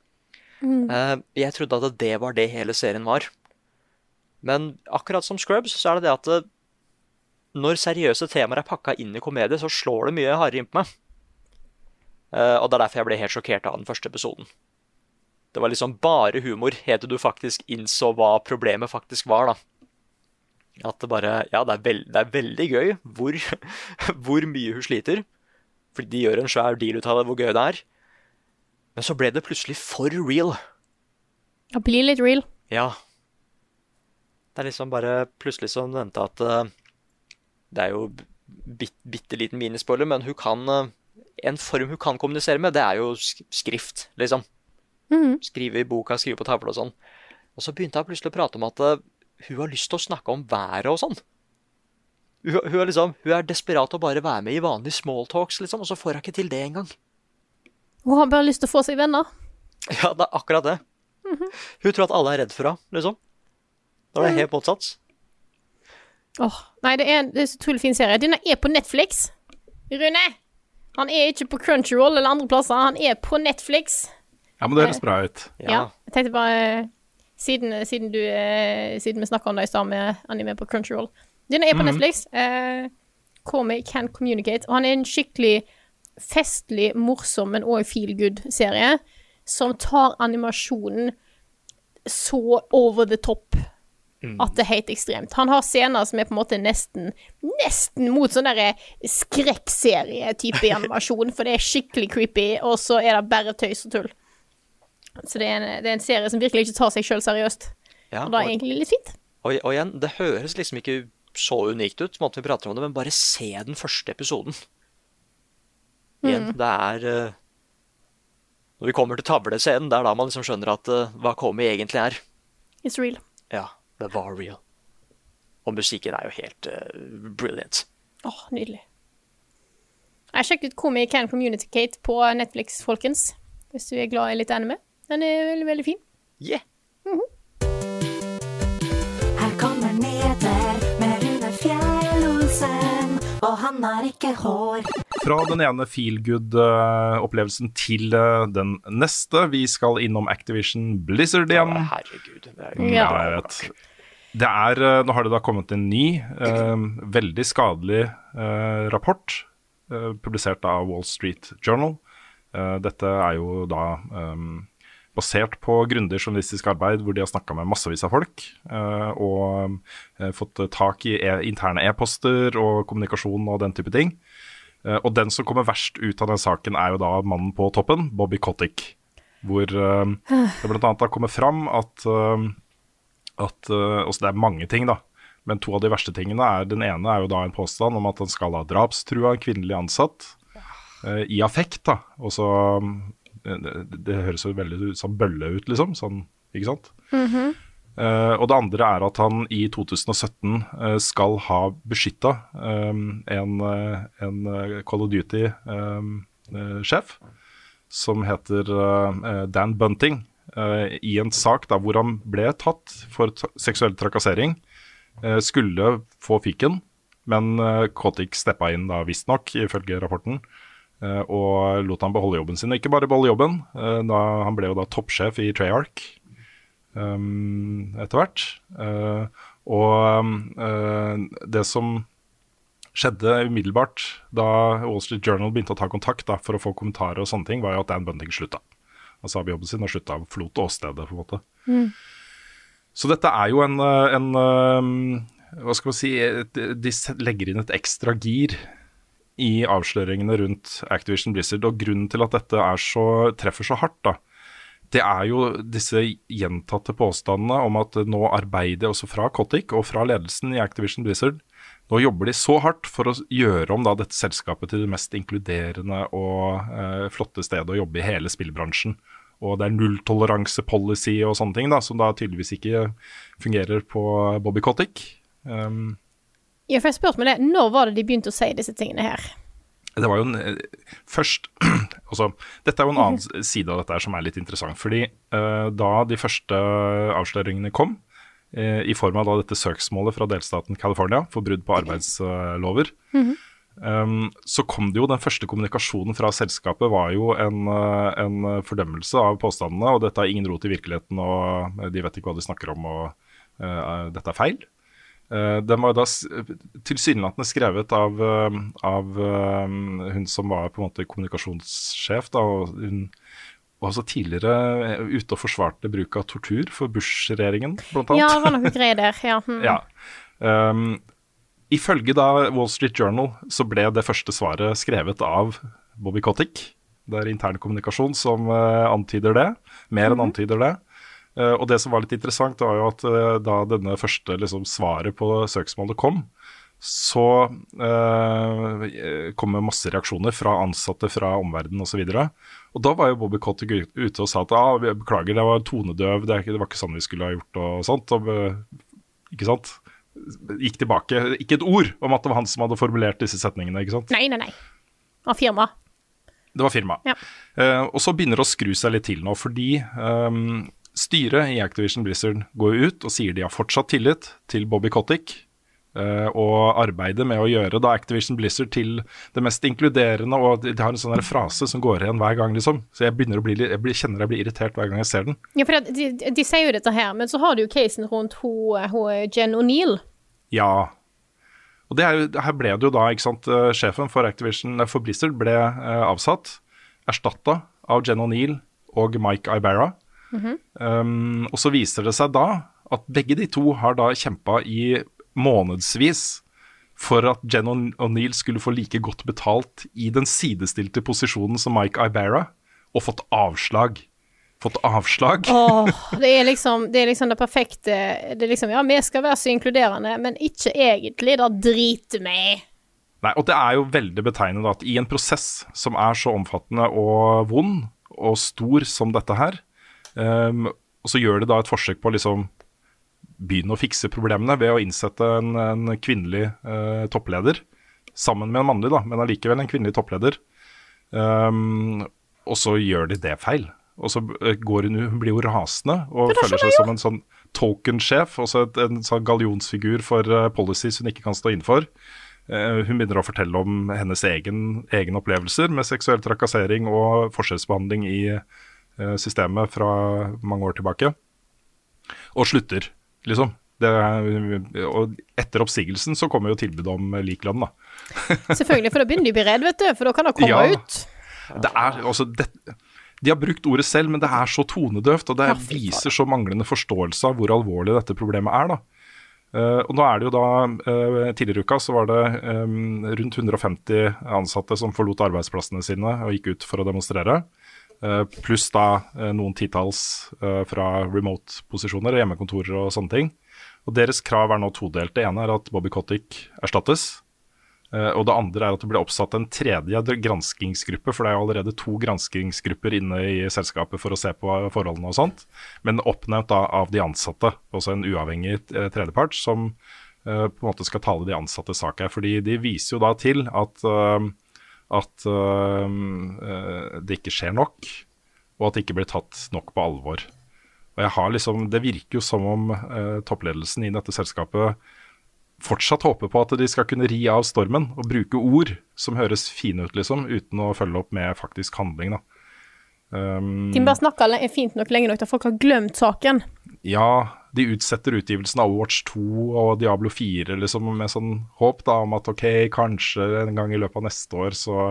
Eh, jeg trodde at det var det hele serien var. Men akkurat som Scrubs, så er det det at når seriøse temaer er pakka inn i komedie, så slår det mye hardere inn på meg. Eh, og det er derfor jeg ble helt sjokkert av den første episoden. Det var liksom bare humor, helt til du faktisk innså hva problemet faktisk var, da. At det bare Ja, det er, veld, det er veldig gøy hvor, hvor mye hun sliter. Fordi de gjør en svær deal ut av det, hvor gøy det er. Men så ble det plutselig for real. Ja, bli litt real. Ja. Det er liksom bare plutselig som nevnte at eh, Det er jo bit, bitte liten minispoiler, men hun kan eh, En form hun kan kommunisere med, det er jo skrift, liksom. Skrive i boka, skrive på tavla og sånn. Og så begynte hun plutselig å prate om at eh, hun har lyst til å snakke om været og sånn. Hun, hun, er liksom, hun er desperat å bare være med i vanlige smalltalks, liksom, og så får hun ikke til det engang. Hun har bare lyst til å få seg venner. Ja, det er akkurat det. Hun tror at alle er redd for henne, liksom. Da er det er helt motsatt. Åh, Nei, det er en det er så utrolig fin serie. Denne er på Netflix. Rune! Han er ikke på Crunchyroll eller andre plasser. Han er på Netflix. Ja, men det høres bra ut. Ja. Jeg tenkte bare Siden, siden, du, eh, siden vi snakka om det i stad med anime på Crunchyroll. Den er på Netflix. Eh, Call Can Communicate. Og han er en skikkelig festlig, morsom, men òg feel good-serie som tar animasjonen så over the top at det er helt ekstremt. Han har scener som er på en måte nesten Nesten mot sånn derre skrekkserie-type animasjon, for det er skikkelig creepy, og så er det bare tøys og tull. Så det er en, det er en serie som virkelig ikke tar seg sjøl seriøst. Ja, Og det er og- egentlig litt fint. Og, og igjen, det høres liksom ikke så unikt ut, måten vi prater om det, men bare se den første episoden. Igjen, det er eh, Når vi kommer til tavlescenen, det er da man liksom skjønner at uh, hva Komi egentlig er. It's real. Ja, det var real. Og musikken er jo helt uh, brilliant. Åh, nydelig. Jeg sjekket ut Komi Can Communicate på Netflix, folkens. Hvis du er glad i litt anime. Den er veldig, veldig fin. Yeah! Her kommer Neder med Rune Fjell-Olsen, og han har ikke hår. Fra den ene feel good-opplevelsen til eh, den neste. Vi skal innom Activision Blizzard igjen. Herregud. Det er jo Ja. Ja, jeg vet. Det er, eh, nå har det da kommet en ny, eh, veldig skadelig eh, rapport, eh, publisert av Wall Street Journal. Eh, dette er jo da eh, basert på grundig journalistisk arbeid hvor de har snakka med massevis av folk. eh, og eh, fått tak i e interne e-poster og kommunikasjon og den type ting. Eh, og den som kommer verst ut av den saken, er jo da mannen på toppen, Bobby Kotick. Hvor det bl.a. har kommet fram at at uh, altså Det er mange ting, da. Men to av de verste tingene er Den ene er jo da en påstand om at han skal ha drapstrua en kvinnelig ansatt. I affekt, da. Og så det, det høres jo veldig ut som bølle ut, liksom. Sånn, ikke sant? Eh, og det andre er at han i 2017 uh, skal ha beskytta en, eh, en eh, Call of Duty-sjef som heter eh, Dan Bunting, eh, i en sak da, hvor han ble tatt for seksuell trakassering. eh, skulle få fiken, men uh, Kotik steppa inn da visstnok, ifølge rapporten, eh, og lot han beholde jobben sin. Og ikke bare beholde jobben, eh, da, han ble jo da toppsjef i Treyarch um, etter hvert. Uh, og eh, det som skjedde umiddelbart da Wall Street Journal begynte å ta kontakt da, for å få kommentarer, og sånne ting, var jo at Dan Bunting slutta. Han sa opp jobben sin og slutta, forlot åstedet, på en måte. Så dette er jo en, eh, en eh, Hva skal man si De legger inn et ekstra gir i avsløringene rundt Activision Blizzard. Og grunnen til at dette så, treffer så hardt, da, det er jo disse gjentatte påstandene om at nå arbeider også fra Kotick og fra ledelsen i Activision Blizzard Nå jobber de så hardt for å gjøre om da dette selskapet til det mest inkluderende og eh, flotte stedet å jobbe i hele spillbransjen. Og det er nulltoleranse-policy og sånne ting, da, som da tydeligvis ikke fungerer på Bobby Kotick. Um, Ja, for jeg spurte meg det. Når var det de begynte å si disse tingene her? det var jo en, eh, først altså, Dette er jo en annen side av dette her som er litt interessant. fordi uh, da de første avsløringene kom, uh, i form av da dette søksmålet fra delstaten California for brudd på arbeidslover, um, så kom det jo den første kommunikasjonen fra selskapet var jo en, en fordømmelse av påstandene, og dette har ingen rot i virkeligheten, og de vet ikke hva de snakker om, og uh, dette er feil. Eh, den var da tilsynelatende skrevet av, eh, av eh, hun som var på en måte kommunikasjonssjef. Da, og hun var også tidligere ute og forsvarte bruk av tortur for Bush-regjeringen, blant annet. Ja, det var noe greier der. Ja. Mm. Ja. Um, ifølge da Wall Street Journal så ble det første svaret skrevet av Bobby Kotick. Det er intern kommunikasjon som uh, antyder det, mer enn antyder det. Eh, og det som var litt interessant, var jo at eh, da denne første liksom, svaret på søksmålet kom, så eh, kom det masse reaksjoner fra ansatte fra omverdenen osv. Og, og da var jo Bobby Kotick ute og sa at ah, beklager, det var tonedøv, det, ikke, det var ikke sånn vi skulle ha gjort og sånt. Og, eh, ikke sant? Gikk tilbake. Ikke et ord om at det var han som hadde formulert disse setningene. ikke sant? Nei, nei, nei. Av firma. Det var firmaet. Ja. Eh, og så begynner det å skru seg litt til nå, fordi ehm, styret i Activision Blizzard går ut og sier de har fortsatt tillit til Bobby Kotick. eh, og arbeider med å gjøre da Activision Blizzard til det mest inkluderende. Og de har en sånn frase som går igjen hver gang, liksom. Så jeg begynner å bli, jeg blir, kjenner jeg blir irritert hver gang jeg ser den. Ja, for de, de, de sier jo dette her, men så har du jo casen rundt ho, ho, Jen O'Neill. Ja. Og det her, her ble det jo da, ikke sant, eh, sjefen for Activision, for Blizzard ble eh, avsatt, erstatta av Jen O'Neill og Mike Ibarra. Um, og så viser det seg da at begge de to har da kjempa i månedsvis for at Jen og O'Neill skulle få like godt betalt i den sidestilte posisjonen som Mike Ibarra, og fått avslag. Fått avslag. Åh, det er liksom det, er liksom det perfekte Det er liksom Ja, vi skal være så inkluderende, men ikke egentlig. Da driter vi i. Nei, og det er jo veldig betegnende at i en prosess som er så omfattende og vond og stor som dette her, ehm, og så gjør de da et forsøk på å liksom begynne å fikse problemene ved å innsette en, en kvinnelig uh, toppleder, sammen med en mannlig, da, men allikevel en kvinnelig toppleder. Um, og så gjør de det feil. Og så eh, går hun, hun blir jo rasende og føler seg som en sånn token-sjef, også et, en sånn gallionsfigur for uh, policies hun ikke kan stå innenfor. Uh, hun begynner å fortelle om hennes egen, egen opplevelser med seksuell trakassering og forskjellsbehandling i systemet fra mange år tilbake. Og slutter, liksom. Det og etter oppsigelsen så kommer jo tilbudet om lik lønn, da. Selvfølgelig, for da begynner de å bli redd, vet du. For da kan det komme Ja. ut. Det er altså det, De har brukt ordet selv, men det er så tonedøvt, og det viser så manglende forståelse av hvor alvorlig dette problemet er. da. Uh, og nå er det jo da, uh, Tidligere i uka så var det um, rundt 150 ansatte som forlot arbeidsplassene sine og gikk ut for å demonstrere. Eh, pluss da eh, noen titalls eh, fra remote-posisjoner, hjemmekontorer og sånne ting. Og Deres krav er nå todelt. Det ene er at Bobby Kotick erstattes. Og det andre er at det ble oppsatt en tredje granskingsgruppe, for det er jo allerede to granskingsgrupper inne i selskapet for å se på forholdene og sånt, men oppnevnt da av de ansatte, også en uavhengig tredjepart, som på en måte skal tale de ansattes sak her. Fordi de viser jo da til at, at eh, eh, det ikke skjer nok, og at det ikke blir tatt nok på alvor. Og jeg har liksom, Det virker jo som om eh, toppledelsen i dette selskapet fortsatt håper på at de skal kunne ri av stormen og bruke ord som høres fine ut, liksom, uten å følge opp med faktisk handling. da. Um, De bare snakker fint nok lenge nok til at folk har glemt saken. ja, de utsetter utgivelsen av Watch 2 og Diablo 4 liksom, med sånn håp da, om at ok, kanskje en gang i løpet av neste år så,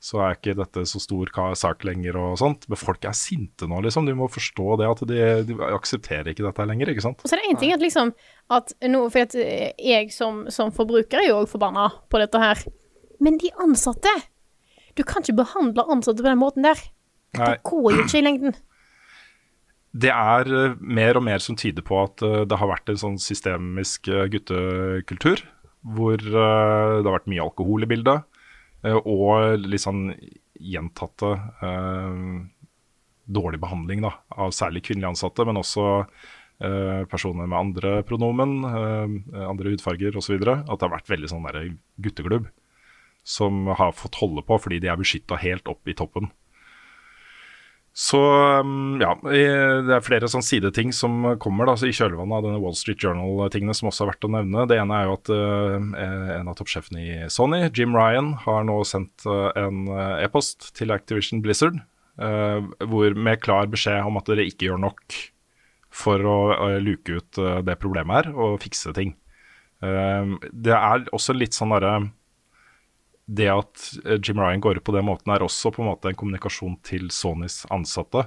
så er ikke dette så stor sak lenger og sånt. Men folk er sinte nå, liksom. De må forstå det at de, de aksepterer ikke dette lenger, ikke sant. Og så er det én ting at liksom at nå, For at eh, jeg som, som forbruker er jo òg forbanna på dette her. Men de ansatte Du kan ikke behandle ansatte på den måten der. Nei. Ikke i lengden. Det er eh, mer og mer som tyder på at eh, det har vært en sånn systemisk eh, guttekultur, hvor det har vært mye alkohol i bildet, og litt sånn gjentatte eh, dårlig behandling da, av særlig kvinnelige ansatte, men også eh, personer med andre pronomen, eh, andre hudfarger osv. At det har vært veldig sånn der gutteklubb som har fått holde på fordi de er beskytta helt opp i toppen. Så um, ja, det er flere sånn sideting som kommer da, i kjølvannet av denne Wall Street Journal-tingene som også er verdt å nevne. Det ene er jo at uh, en av toppsjefene i Sony, Jim Ryan, har nå sendt eh, en eh, e-post til Activision Blizzard uh, hvor, med klar beskjed om at dere ikke gjør nok for å uh, luke ut det problemet her og fikse ting. Det er også litt sånn derre det at eh, Jim Ryan går ut på den måten, er også på en måte en kommunikasjon til Sonys ansatte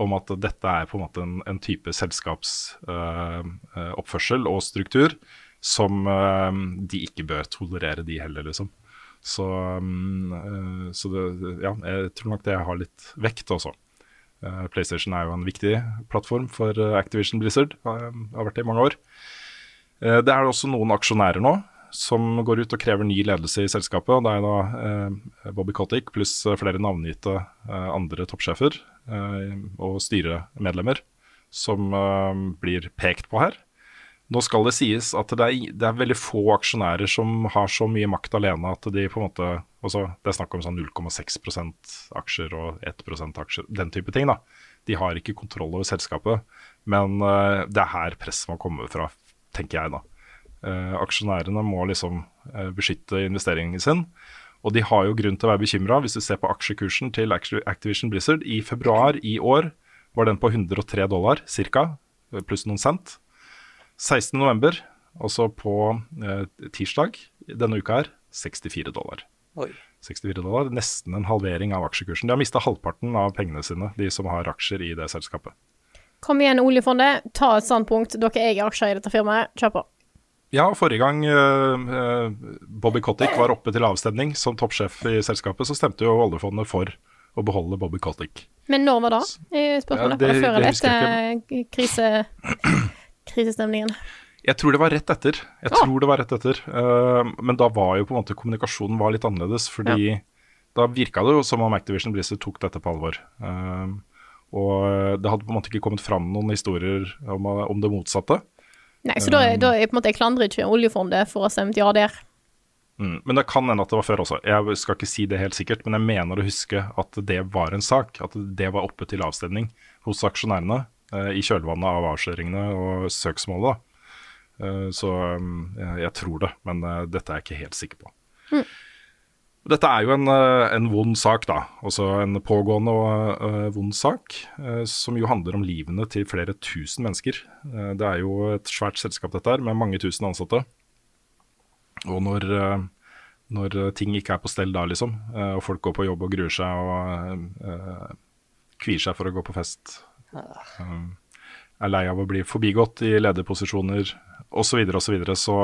om at dette er på en måte en, en type selskapsoppførsel og struktur som uh, de ikke bør tolerere, de heller, liksom. Så, um, uh, så det, ja, jeg tror nok det har litt vekt også. Eh, PlayStation er jo en viktig plattform for eh, Activision Blizzard, har, vært det i mange år. Eh, Det er også noen aksjonærer nå som går ut og krever ny ledelse i selskapet. Det er da eh, Bobby Kotick pluss eh, flere navngitte eh, andre toppsjefer og styremedlemmer som blir pekt på her. Nå skal det sies at det er, det er veldig få aksjonærer som har så mye makt alene at de på en måte også, Det er snakk om sånn 0,6% aksjer og 1% aksjer, den type ting. da. De har ikke kontroll over selskapet, men det er her presset må komme fra, tenker jeg da. Eh, aksjonærene må liksom eh, beskytte investeringen sin. Og de har jo grunn til å være bekymra. Hvis du ser på aksjekursen til Activision Blizzard i februar i år, var den på 103 dollar ca., pluss noen cent. 16. november, altså på eh, tirsdag denne uka her, 64 dollar. Oi. 64 dollar, Nesten en halvering av aksjekursen. De har mista halvparten av pengene sine, de som har aksjer i det selskapet. Kom igjen, oljefondet. Ta et standpunkt. Dere eier aksjer i dette firmaet. Kjør på. Ja, forrige gang eh, Bobby Kotick var oppe til avstemning som toppsjef i selskapet, så stemte jo oljefondet for å beholde Bobby Kotick. Men når var er Spørsmålet. Ja, det- før eller etter krise, krisestemningen? Jeg tror det var rett etter. Jeg Ah. tror det var rett etter. Uh, men da var jo på en måte kommunikasjonen var litt annerledes, fordi da virka det jo som om Activision Blizzard tok dette på alvor. Uh, og det hadde på en måte ikke kommet fram noen historier om, om det motsatte. Nei, så da, er- da jeg, på en måte jeg klandrer ikke oljefondet for å ha stemt ja der. Mm. Men det kan hende at det var før også. Jeg skal ikke si det helt sikkert, men jeg mener å huske at det var en sak. At det var oppe til avstemning hos aksjonærene eh, i kjølvannet av avsløringene og søksmålet. Eh, så eh, jeg, tror det, men eh, dette er jeg ikke helt sikker på. Dette er jo en, eh, en vond sak, da. Altså en pågående og uh, vond sak, Uh, som jo handler om livene til flere tusen mennesker. Uh, det er jo et svært selskap dette her, med mange tusen ansatte. Og når, når ting ikke er på stell da, liksom, og folk går på jobb og gruer seg og kvier seg for å gå på fest, eh, er lei av å bli forbigått i lederposisjoner osv., osv., så, videre, og så videre, så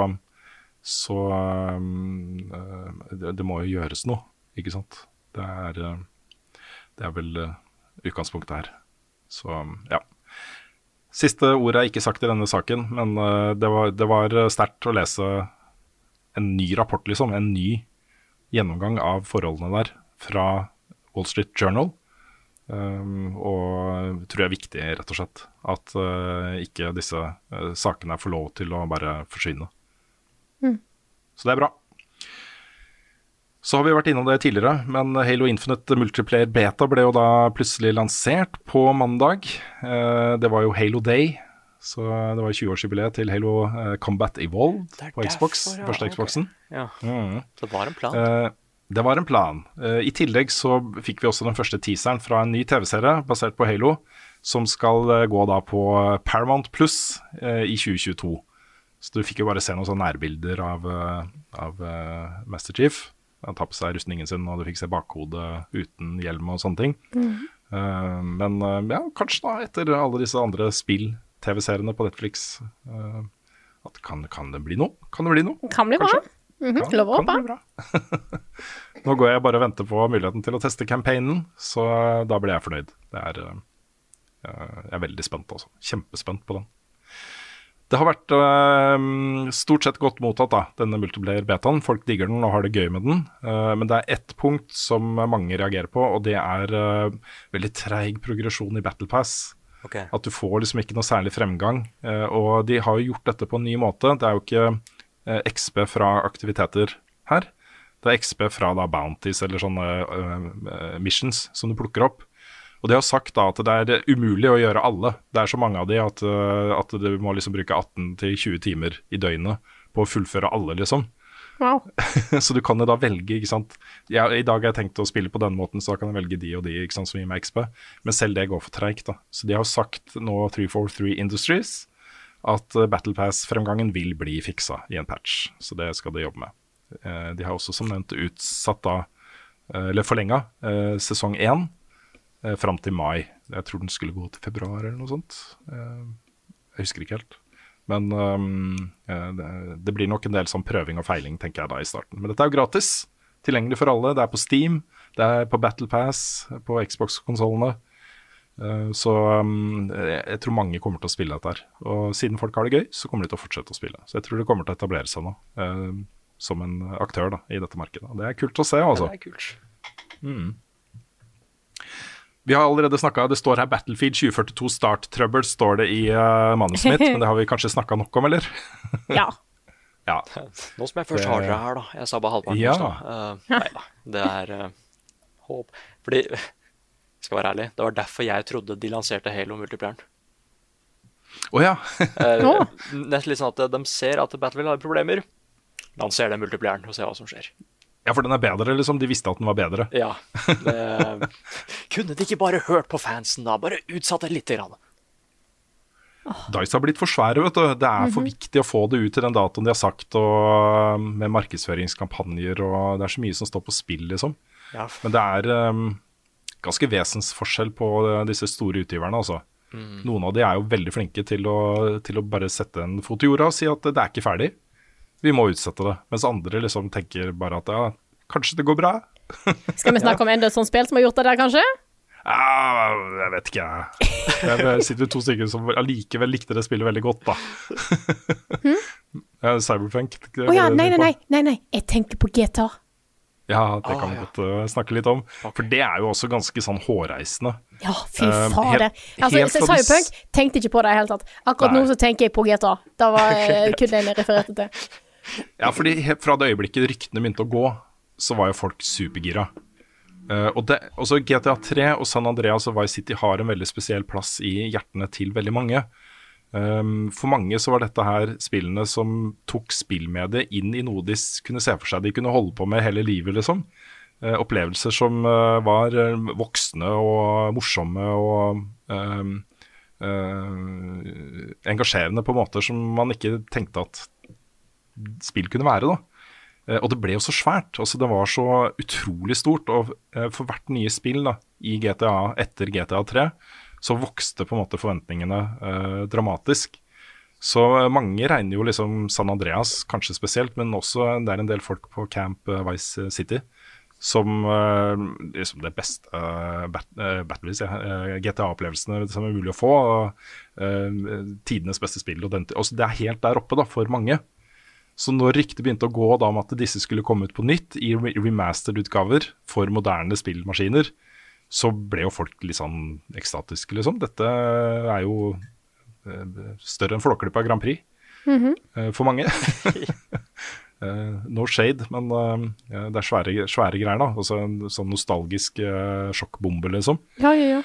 um, eh, det, det må jo gjøres noe, ikke sant. Det er, eh, det er vel eh, utgangspunktet her. Så ja. Siste ordet er ikke sagt i denne saken, men det var, det var sterkt å lese en ny rapport, liksom. En ny gjennomgang av forholdene der fra Wall Street Journal. Um, og tror jeg er viktig, rett og slett. At uh, ikke disse uh, sakene får lov til å bare forsvinne. Så det er bra. Så har vi vært innom det tidligere, men Halo Infinite Multiplayer Beta ble jo da plutselig lansert på mandag. Eh, det var jo Halo Day, så det var 20-årsjubileet til Halo eh, Combat Evolved på Xbox. derfor, ja, Første Xboxen. Okay. Ja, Mm. så det var en plan. Eh, det var en plan. Eh, I tillegg så fikk vi også den første teaseren fra en ny TV-serie basert på Halo, som skal gå da på Paramount Pluss eh, i 2022. Så du fikk jo bare se noen sånne nærbilder av, eh, av eh, Master Chief. Han tar på seg rustningen sin, og du fikk se bakhodet uten hjelm og sånne ting. Eh, men uh, ja, kanskje da, etter alle disse andre spill-TV-seriene på Netflix, uh, at kan, kan det bli noe? Kan det bli noe? Kan bli bra. Mm -hmm. Kan- Lov å kan bra. Nå går jeg bare og venter på muligheten til å teste campaignen, så da blir jeg fornøyd. Det er, jeg er veldig spent, altså. Kjempespent på den. Det har vært øh, stort sett godt mottatt, da, denne multiplayer-betaen. Folk digger den og har det gøy med den. Uh, men det er ett punkt som mange reagerer på, og det er uh, veldig treig progresjon i Battle Pass. Okay. At du får liksom ikke noe særlig fremgang. Uh, og de har jo gjort dette på en ny måte. Det er jo ikke XP fra aktiviteter her. Det er XP fra da bounties eller sånne missions som du plukker opp. Og de har sagt da at det er umulig å gjøre alle. Det er så mange av de at, eh, at du må liksom bruke 18-20 timer i døgnet på å fullføre alle, liksom. Wow. så du kan jo da velge, ikke sant. Ja, I dag har jeg tenkt å spille på denne måten, så da kan jeg velge de og de ikke sant, som gir meg XP. Men selv det går for treigt, da. Så de har sagt nå 343 Industries at eh, Battle Pass-fremgangen vil bli fiksa i en patch. Så det skal de jobbe med. Eh, de har også som nevnt utsatt da, eller forlenga, sesong én eh, fram til mai. Jeg tror den skulle gå til februar eller noe sånt. Eh, jeg husker ikke helt. Men øhm, eh, det, det blir nok en del sånn prøving og feiling, tenker jeg da i starten. Men dette er jo gratis. Tilgjengelig for alle. Det er på Steam, det er på Battle Pass, på Xbox-konsollene. Eh, så jeg, tror mange kommer til å spille dette her. Og siden folk har det gøy, så kommer de til å fortsette å spille. Så jeg tror det kommer til å etablere seg nå eh, som en aktør da, i dette markedet. Det er kult å se, altså. Det er kult. Vi har allerede snakka, det står her Battlefield 2042 Start Trouble, står det i uh, manuset mitt, men det har vi kanskje snakka nok om, eller? Ja. Ja. Nå som jeg først har dere her, da. Jeg sa bare halvparten. Ja. Eh, nei da. Det er uh, håp. Fordi, skal være ærlig, det var derfor jeg trodde de lanserte Halo multiplieren. Å ja. Uh, Nesten litt sånn at de ser at Battlefield har problemer. Lanser den multiplieren og ser hva som skjer. Ja, for den er bedre, liksom. De visste at den var bedre. Ja. Det, kunne de ikke bare hørt på fansen, da? Bare utsatt det lite grann. Dice har blitt for svære, vet du. Det er for viktig å få det ut til den datoen de har sagt, og um, med markedsføringskampanjer og Det er så mye som står på spill, liksom. Ja, Men det er um, ganske vesensforskjell på uh, disse store utgiverne, altså. Noen av de er jo veldig flinke til å, til å bare sette en fot i jorda og si at det er ikke ferdig. Vi må utsette det. Mens andre liksom tenker bare at ja, kanskje det går bra. Skal vi snakke om enda et sånt spill som har gjort det der, kanskje? Ja, jeg vet ikke, jeg. Det sitter to stykker som allikevel likte det spillet veldig godt, da. Ja, Cyberpunk. Å ja, nei, nei, nei, nei, nei. Jeg tenker på GTA. Ja, det kan Ah, vi ja. godt uh, snakke litt om. For det er jo også ganske sånn hårreisende. Ja, fy Um, fader. helt- Altså, Cyberpunk tenkte ikke på det i det hele tatt. Akkurat Nei. nå så tenker jeg på GTA. Det var eh, kun den jeg refererte til. Ja, fordi fra det øyeblikket ryktene begynte å gå, så var jo folk supergira. Uh, og det, også GTA 3 og San Andreas og Vice City har en veldig spesiell plass i hjertene til veldig mange. Um, for mange så var dette her spillene som tok spillmediet inn i noe de kunne se for seg de kunne holde på med hele livet, liksom. Uh, opplevelser som uh, var voksne og morsomme og um, eh, engasjerende på måter som man ikke tenkte at spill kunne være. da. Eh, Og det ble jo så svært. altså Det var så utrolig stort. Og eh, for hvert nye spill da, i GTA etter GTA 3, så vokste på en måte forventningene eh, dramatisk. Så eh, mange regner jo liksom San Andreas kanskje spesielt, men også det er en del folk på Camp Vice City som eh, liksom det beste eh, bat, ja, GTA-opplevelsene som er mulig å få. og Tidenes beste spill. Og den, altså det er helt der oppe da, for mange. Så når ryktet begynte å gå da om at disse skulle komme ut på nytt i remastered-utgaver for moderne spillmaskiner, så ble jo folk litt sånn ekstatiske, liksom. Dette er jo eh, større enn Flåklypa Grand Prix eh, for mange. Eh, no shade, men det er svære, svære greier, da. Altså en sånn nostalgisk sjokkbombe, liksom. Ja, ja, ja.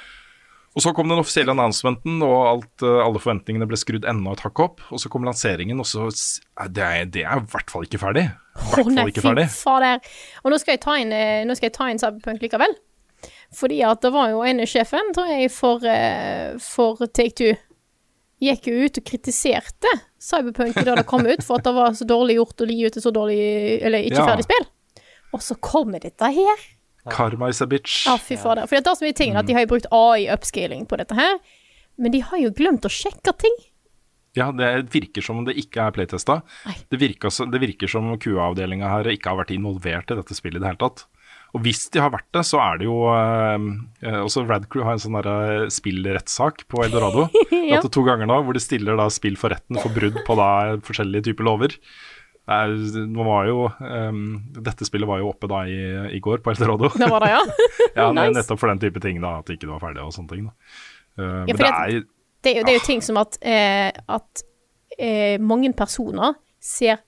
Og så kom den offisielle announcementen, og alt, eh, alle forventningene ble skrudd enda et hakk opp. Og så kom lanseringen, og så eh, Det er, det er i hvert fall ikke ferdig. Å nei, fy fader. Og nå skal jeg ta inn, eh, nå skal jeg ta inn Cyberpunk likevel. Fordi at det var jo en sjefen, tror jeg, for, for Take Two. Gikk jo ut og kritiserte Cyberpunk da det kom ut, for at det var så dårlig gjort å gi ut et så dårlig, eller ikke Ja. ferdig spill. Og så kommer dette her. Karma is a bitch. Ja, fy fader. For det er så mye ting at de har jo brukt AI upscaling på dette her, men de har jo glemt å sjekke ting. Ja, det virker som om det ikke er playtesta. Det virker, så- det virker som QA-avdelinga her ikke har vært involvert i dette spillet i det hele tatt. Og hvis de har vært det, så er det jo eh, eh, Også Radcrew har en sånn derre spillrettssak på Eldorado. Ja. To ganger nå, hvor de stiller da spill for retten for brudd på da forskjellige typer lover. Det nå var jo, um, dette spillet var jo oppe da i, i går på Elterodo. Det var det, ja. ja, nice. Nettopp for den type ting, da, at det ikke var ferdig og sånne ting. da. Eh, men det er Det er jo, det er jo ting som at, eh, at eh, mange personer ser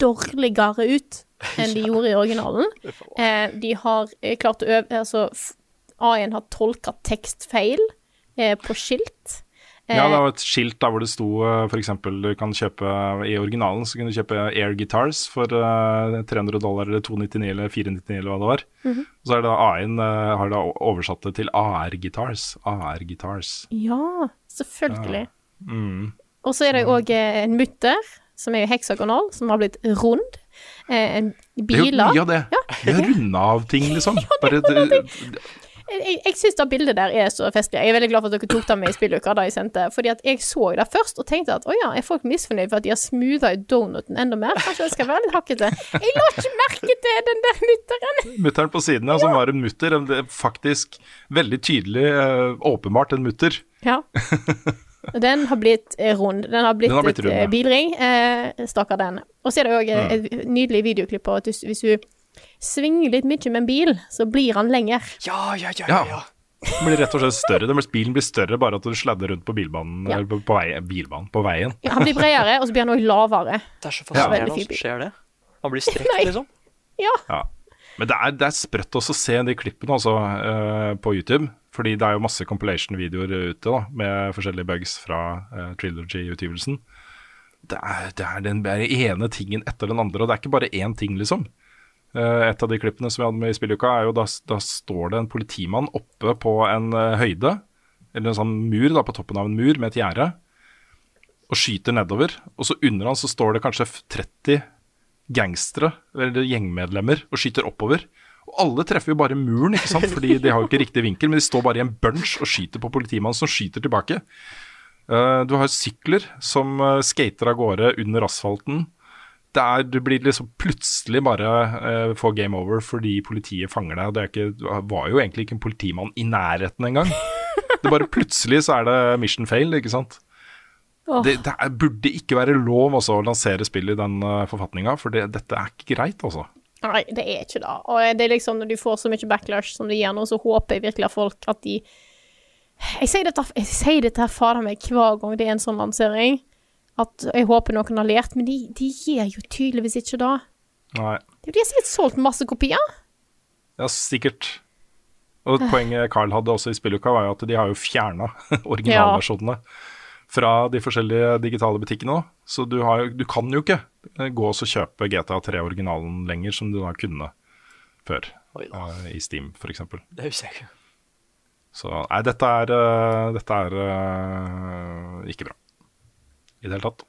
dårligere ut enn de gjorde i originalen. Eh, de har eh, klart å øve Altså, A1 har tolka tekst feil eh, på skilt. Eh, Ja, det var et skilt der hvor det sto f.eks. for eksempel du kan kjøpe I originalen så kunne du kjøpe Air Guitars for eh, 300 dollar eller 299 eller 499 eller hva det var. Mhm. Og så er det da A1 eh, har da oversatt det til AR Guitars. AR Guitars. Ja, selvfølgelig. Mm. Og så er det òg en mutter, som er jo heksagonal, som har blitt rund. Eh, biler. Det er jo mye av det. Vi har runda av ting, liksom. Bare, det, Jeg, jeg syns det bildet der er så festlig. Jeg er veldig glad for at dere tok det med i spilluka da jeg sendte. Fordi at jeg så det først og tenkte at å ja, er folk misfornøyd for at de har smootha ut donuten enda mer? Kanskje det skal være litt hakkete? Jeg la ikke merke til den der mutteren. Mutteren på siden, ja, som var en mutter. en- Faktisk veldig tydelig, eh, åpenbart en mutter. Ja. Den har blitt eh, rund. Den har blitt, Den har blitt et rund, eh, ja. bilring. Eh, Stakkar den. Og så er det òg et nydelig videoklipp på at du, hvis du svinger litt mye med en bil, så blir han lenger. Ja, ja, ja, Ja. ja. Den blir rett og slett større. Den blir, bilen blir større bare at du sladder rundt på bilbanen, Ja. på, på, vei, bilbanen, på veien. Ja, Han blir bredere, og så blir han òg lavere. Det er så fascinerende ja. skjer det. Han blir strekt, Nei. liksom. Ja. Ja. Men det er, det er sprøtt også å se de klippene også, uh, på YouTube. Fordi det er jo masse compilation-videoer ute da, med forskjellige bugs fra uh, Trilogy-utgivelsen. Det er, det er den ene tingen etter den andre, og det er ikke bare én ting, liksom. Eh, et av de klippene som vi hadde med i spilluka, er jo da, da står det en politimann oppe på en eh, høyde, eller en sånn mur da, på toppen av en mur med et gjerde, og skyter nedover. Og så under han så står det kanskje 30 gangstere, eller gjengmedlemmer, og skyter oppover. Og alle treffer jo bare muren, ikke sant? fordi de har jo ikke riktig vinkel, men de står bare i en bunch og skyter på politimannen som skyter tilbake. Eh, du har sykler som skater av gårde under asfalten. Det er, du blir liksom plutselig bare uh, får game over fordi politiet fanger deg. Det ikke, var jo egentlig ikke en politimann i nærheten engang. Det bare plutselig så er det mission fail, ikke sant. Oh. Det, det er, burde ikke være lov også å lansere spill i den uh, forfatninga, for det, dette er ikke greit, altså. Nei, det er ikke det. Og det er liksom når du får så mye backlash som det gjør nå, så håper jeg virkelig at folk at de Jeg sier dette, jeg sier dette her fader meg hver gang det er en sånn lansering. At jeg håper noen har lært, men de, de gjør jo tydeligvis ikke det. Nei, Det er jo de har sikkert solgt masse kopier. ja, sikkert. Og et poenget Carl hadde også i spilluka, var jo at de har jo fjerna originalversjonene fra de forskjellige digitale butikkene òg. Så du, har, du kan jo ikke eh, gå og kjøpe GTA3-originalen lenger, som du da kunne før. Uh, eh, I Steam, f.eks. Det husker jeg ikke. Så nei, dette er, eh, dette er uh, ikke bra i det hele tatt.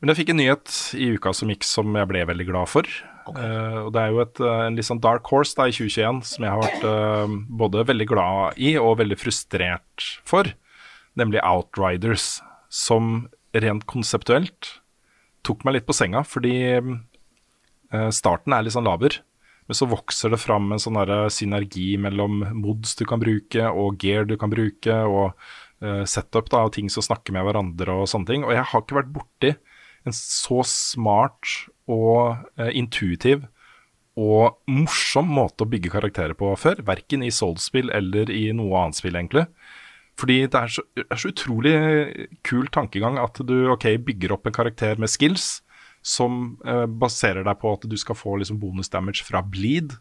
Men jeg fikk en nyhet i uka som gikk som jeg ble veldig glad for. Eh, og Det er jo et, eh, en litt sånn dark horse da i 2021 som jeg har vært uh, både veldig glad i og veldig frustrert for, nemlig Outriders. Som rent konseptuelt tok meg litt på senga, fordi uh, starten er litt sånn laber. Men så vokser det fram en sånn synergi mellom mods du kan bruke, og gear du kan bruke, og setup da, og ting som snakker med hverandre og sånne ting. Og jeg har ikke vært borti en så smart og eh, intuitiv og morsom måte å bygge karakterer på før. Verken i Soul-spill eller i noe annet spill, egentlig. Fordi det er så, er så utrolig kul tankegang at du okay, bygger opp en karakter med skills som eh, baserer deg på at du skal få liksom, bonus damage fra bleed,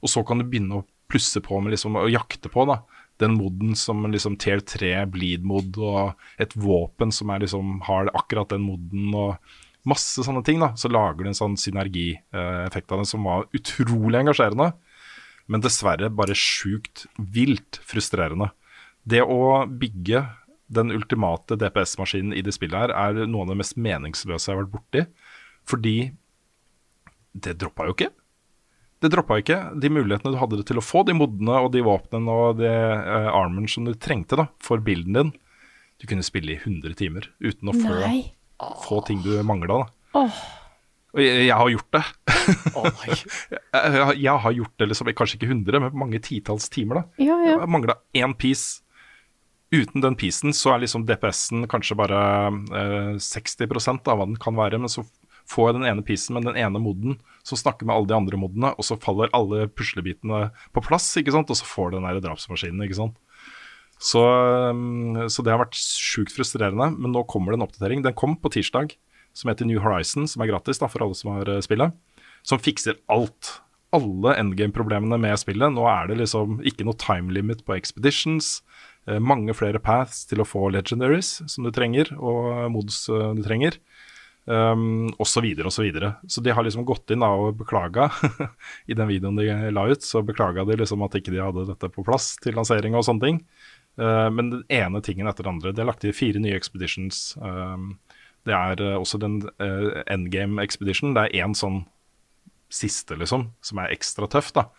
og så kan du begynne å plusse på med liksom, å jakte på da, den moden som liksom, TL 3 bleed-mod, og et våpen som er, liksom, har akkurat den moden, og masse sånne ting. da, Så lager du en sånn synergieffekt av det som var utrolig engasjerende, men dessverre bare sjukt vilt frustrerende. Det å bygge den ultimate DPS-maskinen i det spillet her er noe av det mest meningsløse jeg har vært borti. Fordi det droppa jo ikke. Det droppa ikke de mulighetene du hadde til å få de modne og de våpnene og de uh, armen som du trengte da, for bilden din. Du kunne spille i 100 timer uten å få, få ting du mangla. Oh. Og jeg, jeg har gjort det. oh jeg, jeg har gjort det liksom, kanskje ikke 100, men mange titalls timer. da. Ja, ja. Jeg mangla én piece. Uten den pisen så er liksom DPS-en kanskje bare eh, 60% av hva den kan være. Men så får jeg den ene pisen med den ene moden som snakker med alle de andre modene, og så faller alle puslebitene på plass, ikke sant? og så får du den der drapsmaskinen. ikke sant? Så, um, så det har vært sjukt frustrerende. Men nå kommer det en oppdatering. Den kom på tirsdag, som heter New Horizon, som er gratis da, for alle som har uh, spillet. Som fikser alt. alle endgame-problemene med spillet. Nå er det liksom ikke noe time limit på expeditions. eh, mange flere paths til å få legendaries som du trenger, og mods eh, du trenger. Um, og så videre og så videre. Så de har liksom gått inn da og beklaga i den videoen de la ut. Så beklaga de liksom at ikke de hadde dette på plass til lansering og sånne ting. Uh, men den ene tingen etter den andre. De har lagt til fire nye expeditions. Um, det er uh, også den uh, endgame expedition. Det er én sånn siste, liksom, som er ekstra tøff, da.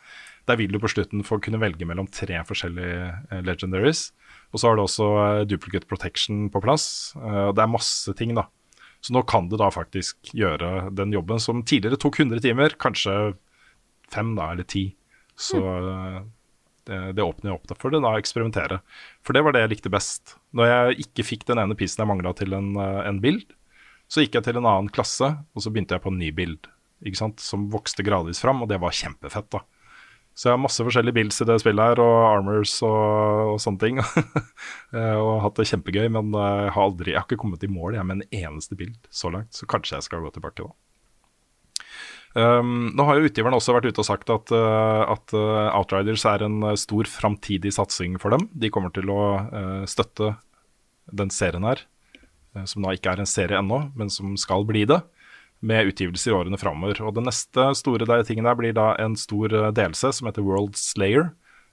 Der vil du på slutten få kunne velge mellom tre forskjellige legendaries. Og så har du også duplicate protection på plass. Det er masse ting, da. Så nå kan du da faktisk gjøre den jobben som tidligere tok 100 timer, kanskje fem da, eller ti. Så mm. det, det åpner opp for det, da, eksperimentere. For det var det jeg likte best. Når jeg ikke fikk den ene pissen jeg mangla til en, eh, en bild, så gikk jeg til en annen klasse, og så begynte jeg på en ny bild. Som vokste gradvis fram, og det var kjempefett. da. Så jeg har masse forskjellige builds i det spillet her, og armors og, og sånne ting. og og hatt det kjempegøy, men eh, jeg har aldri, jeg har ikke kommet i mål jeg, med en eneste bild så langt. Så kanskje jeg skal gå tilbake da. Um, nå har jo utgiveren også vært ute og sagt at, uh, at Outriders er en stor framtidig satsing for dem. De kommer til å uh, støtte den serien her, som da ikke er en serie ennå, men som skal bli det, med utgivelser i årene framover. Og den neste store der, tingen der blir da en stor uh, delelse som heter World Slayer,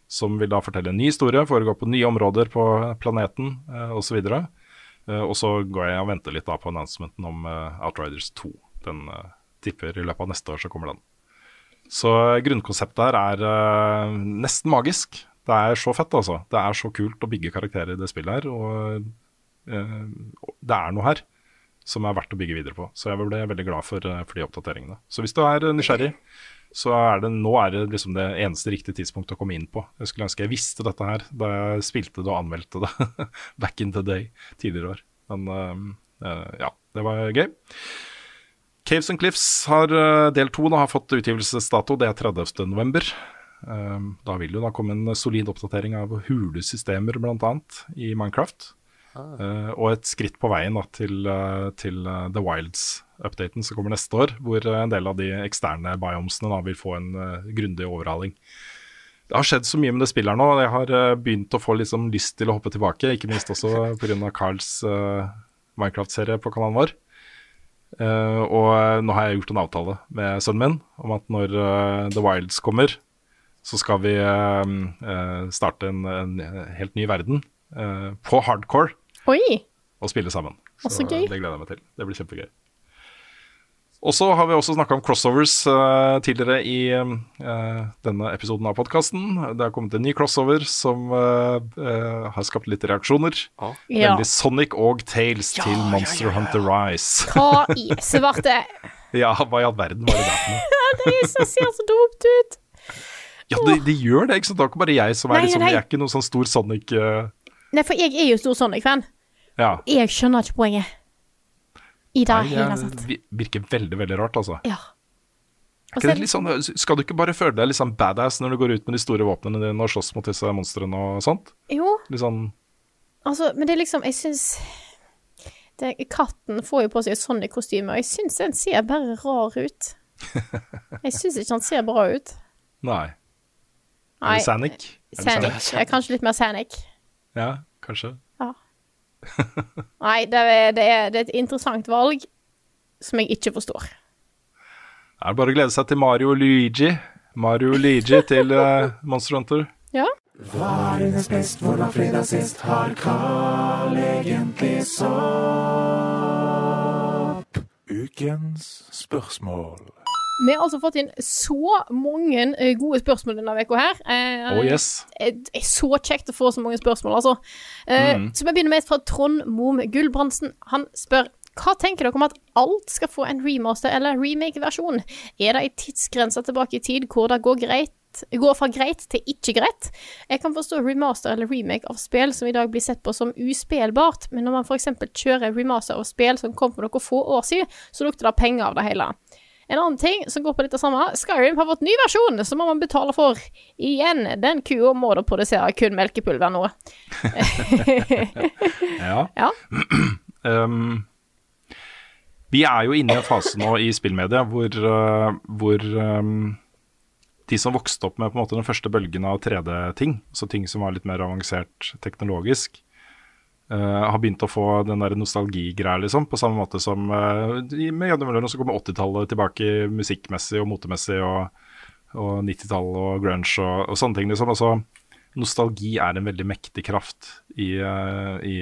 som vil da fortelle en ny historie, foregå på nye områder på planeten eh, osv. Uh, og så går jeg og venter litt da på announcementen om eh, Outriders 2. Den eh, tipper i løpet av neste år så kommer den. Så grunnkonseptet her er eh, nesten magisk. Det er så fett, altså. Det er så kult å bygge karakterer i det spillet her. Og uh, det er noe her som er verdt å bygge videre på. Så jeg ble veldig glad for, uh, for de oppdateringene. Så hvis du er nysgjerrig, så er det nå er det liksom det eneste riktige tidspunktet å komme inn på. Jeg skulle ønske jeg visste dette her da jeg spilte det og anmeldte det back in the day tidligere år. Men ja, det var gøy. Caves and Cliffs har uh, del to har fått utgivelsesdato. Det er 30. november. Um, da vil jo da komme en solid oppdatering av hulesystemer bl.a. i Minecraft. Uh, og et skritt på veien da, til, uh, til uh, The Wilds-updaten som kommer neste år, hvor en del av de eksterne biomsene da, vil få en grundig overhaling. Det har skjedd så mye med det spillet her nå. Jeg har begynt å få liksom, lyst til å hoppe tilbake, ikke minst også pga. Carls Minecraft-serie på kanalen vår. Og nå har jeg gjort en avtale med sønnen min om at når The Wilds kommer, så skal vi starte en, en helt ny verden uh, på hardcore Oi! og spille sammen. Så så gøy. det gleder jeg meg til. Det blir kjempegøy. Og så har vi også snakka om crossovers uh, tidligere i uh, denne episoden av podkasten. Det har kommet en ny crossover som uh, uh, har skapt litt reaksjoner. Ja. Nemlig Sonic og Tales til Monster Hunter Rise. Hva i svarte ja, hva i all verden var det der for noe? Det er ser så dumt ut. Ja, det, de gjør det, ikke sant? Det er ikke bare jeg som er Nei, liksom nei. Jeg er ikke noen sånn stor Sonic uh, Nei, for jeg er jo stor Sonic-fan. Ja. Jeg skjønner ikke poenget i det Nei, hele tatt. Det virker veldig, veldig rart, altså. Ja. Sånn, skal du ikke bare føle deg litt sånn badass når du går ut med de store våpnene dine og slåss mot disse monstrene og sånt? Jo, Litt sånn altså, men det er liksom Jeg syns det, Katten får jo på seg et Sonic-kostyme, og jeg syns den ser bare rar ut. Jeg syns ikke han ser bra ut. Nei. Sanic? Er det Sanic. Ja, kanskje litt mer Sanic. Ja, kanskje. Nei, det er, det, er, det er et interessant valg som jeg ikke forstår. Det er bare å glede seg til Mario og Luigi. Mario og Luigi til uh, Monster Hunter. Ja. Hva er dines best, hvor var fredag sist, har Carl egentlig sopp? Ukens spørsmål. Vi har altså fått inn så mange eh, gode spørsmål denne uka her. Eh, Oh yes. Det er så kjekt å få så mange spørsmål, altså. Eh, Så vi begynner med et fra Trond Mom Gulbrandsen. Han spør hva tenker dere om at alt skal få en remaster eller remake-versjon? Er det ei tidsgrense tilbake i tid hvor det går greit Går fra greit til ikke greit. Jeg kan forstå remaster eller remake av spill som i dag blir sett på som uspillbart, men når man f.eks. kjører remaster av spill som kom for noen få år siden, så lukter det penger av det hele. En annen ting som går på litt av samme, Skyrim har fått ny versjon som man betale for. Igjen, den kua må da produsere kun melkepulver nå. Ja. Ja. Um, vi er jo inne i en fase nå i spillmedia hvor, uh, hvor um, de som vokste opp med på en måte den første bølgen av 3D-ting, altså ting som var litt mer avansert teknologisk, har begynt å få den der nostalgigreia, liksom. På samme måte som uh, med jevne mellomrom så kommer 80-tallet tilbake musikkmessig og motemessig, og, og 90-tallet og grunge og, og sånne ting, liksom. Altså, nostalgi er en veldig mektig kraft i, eh, i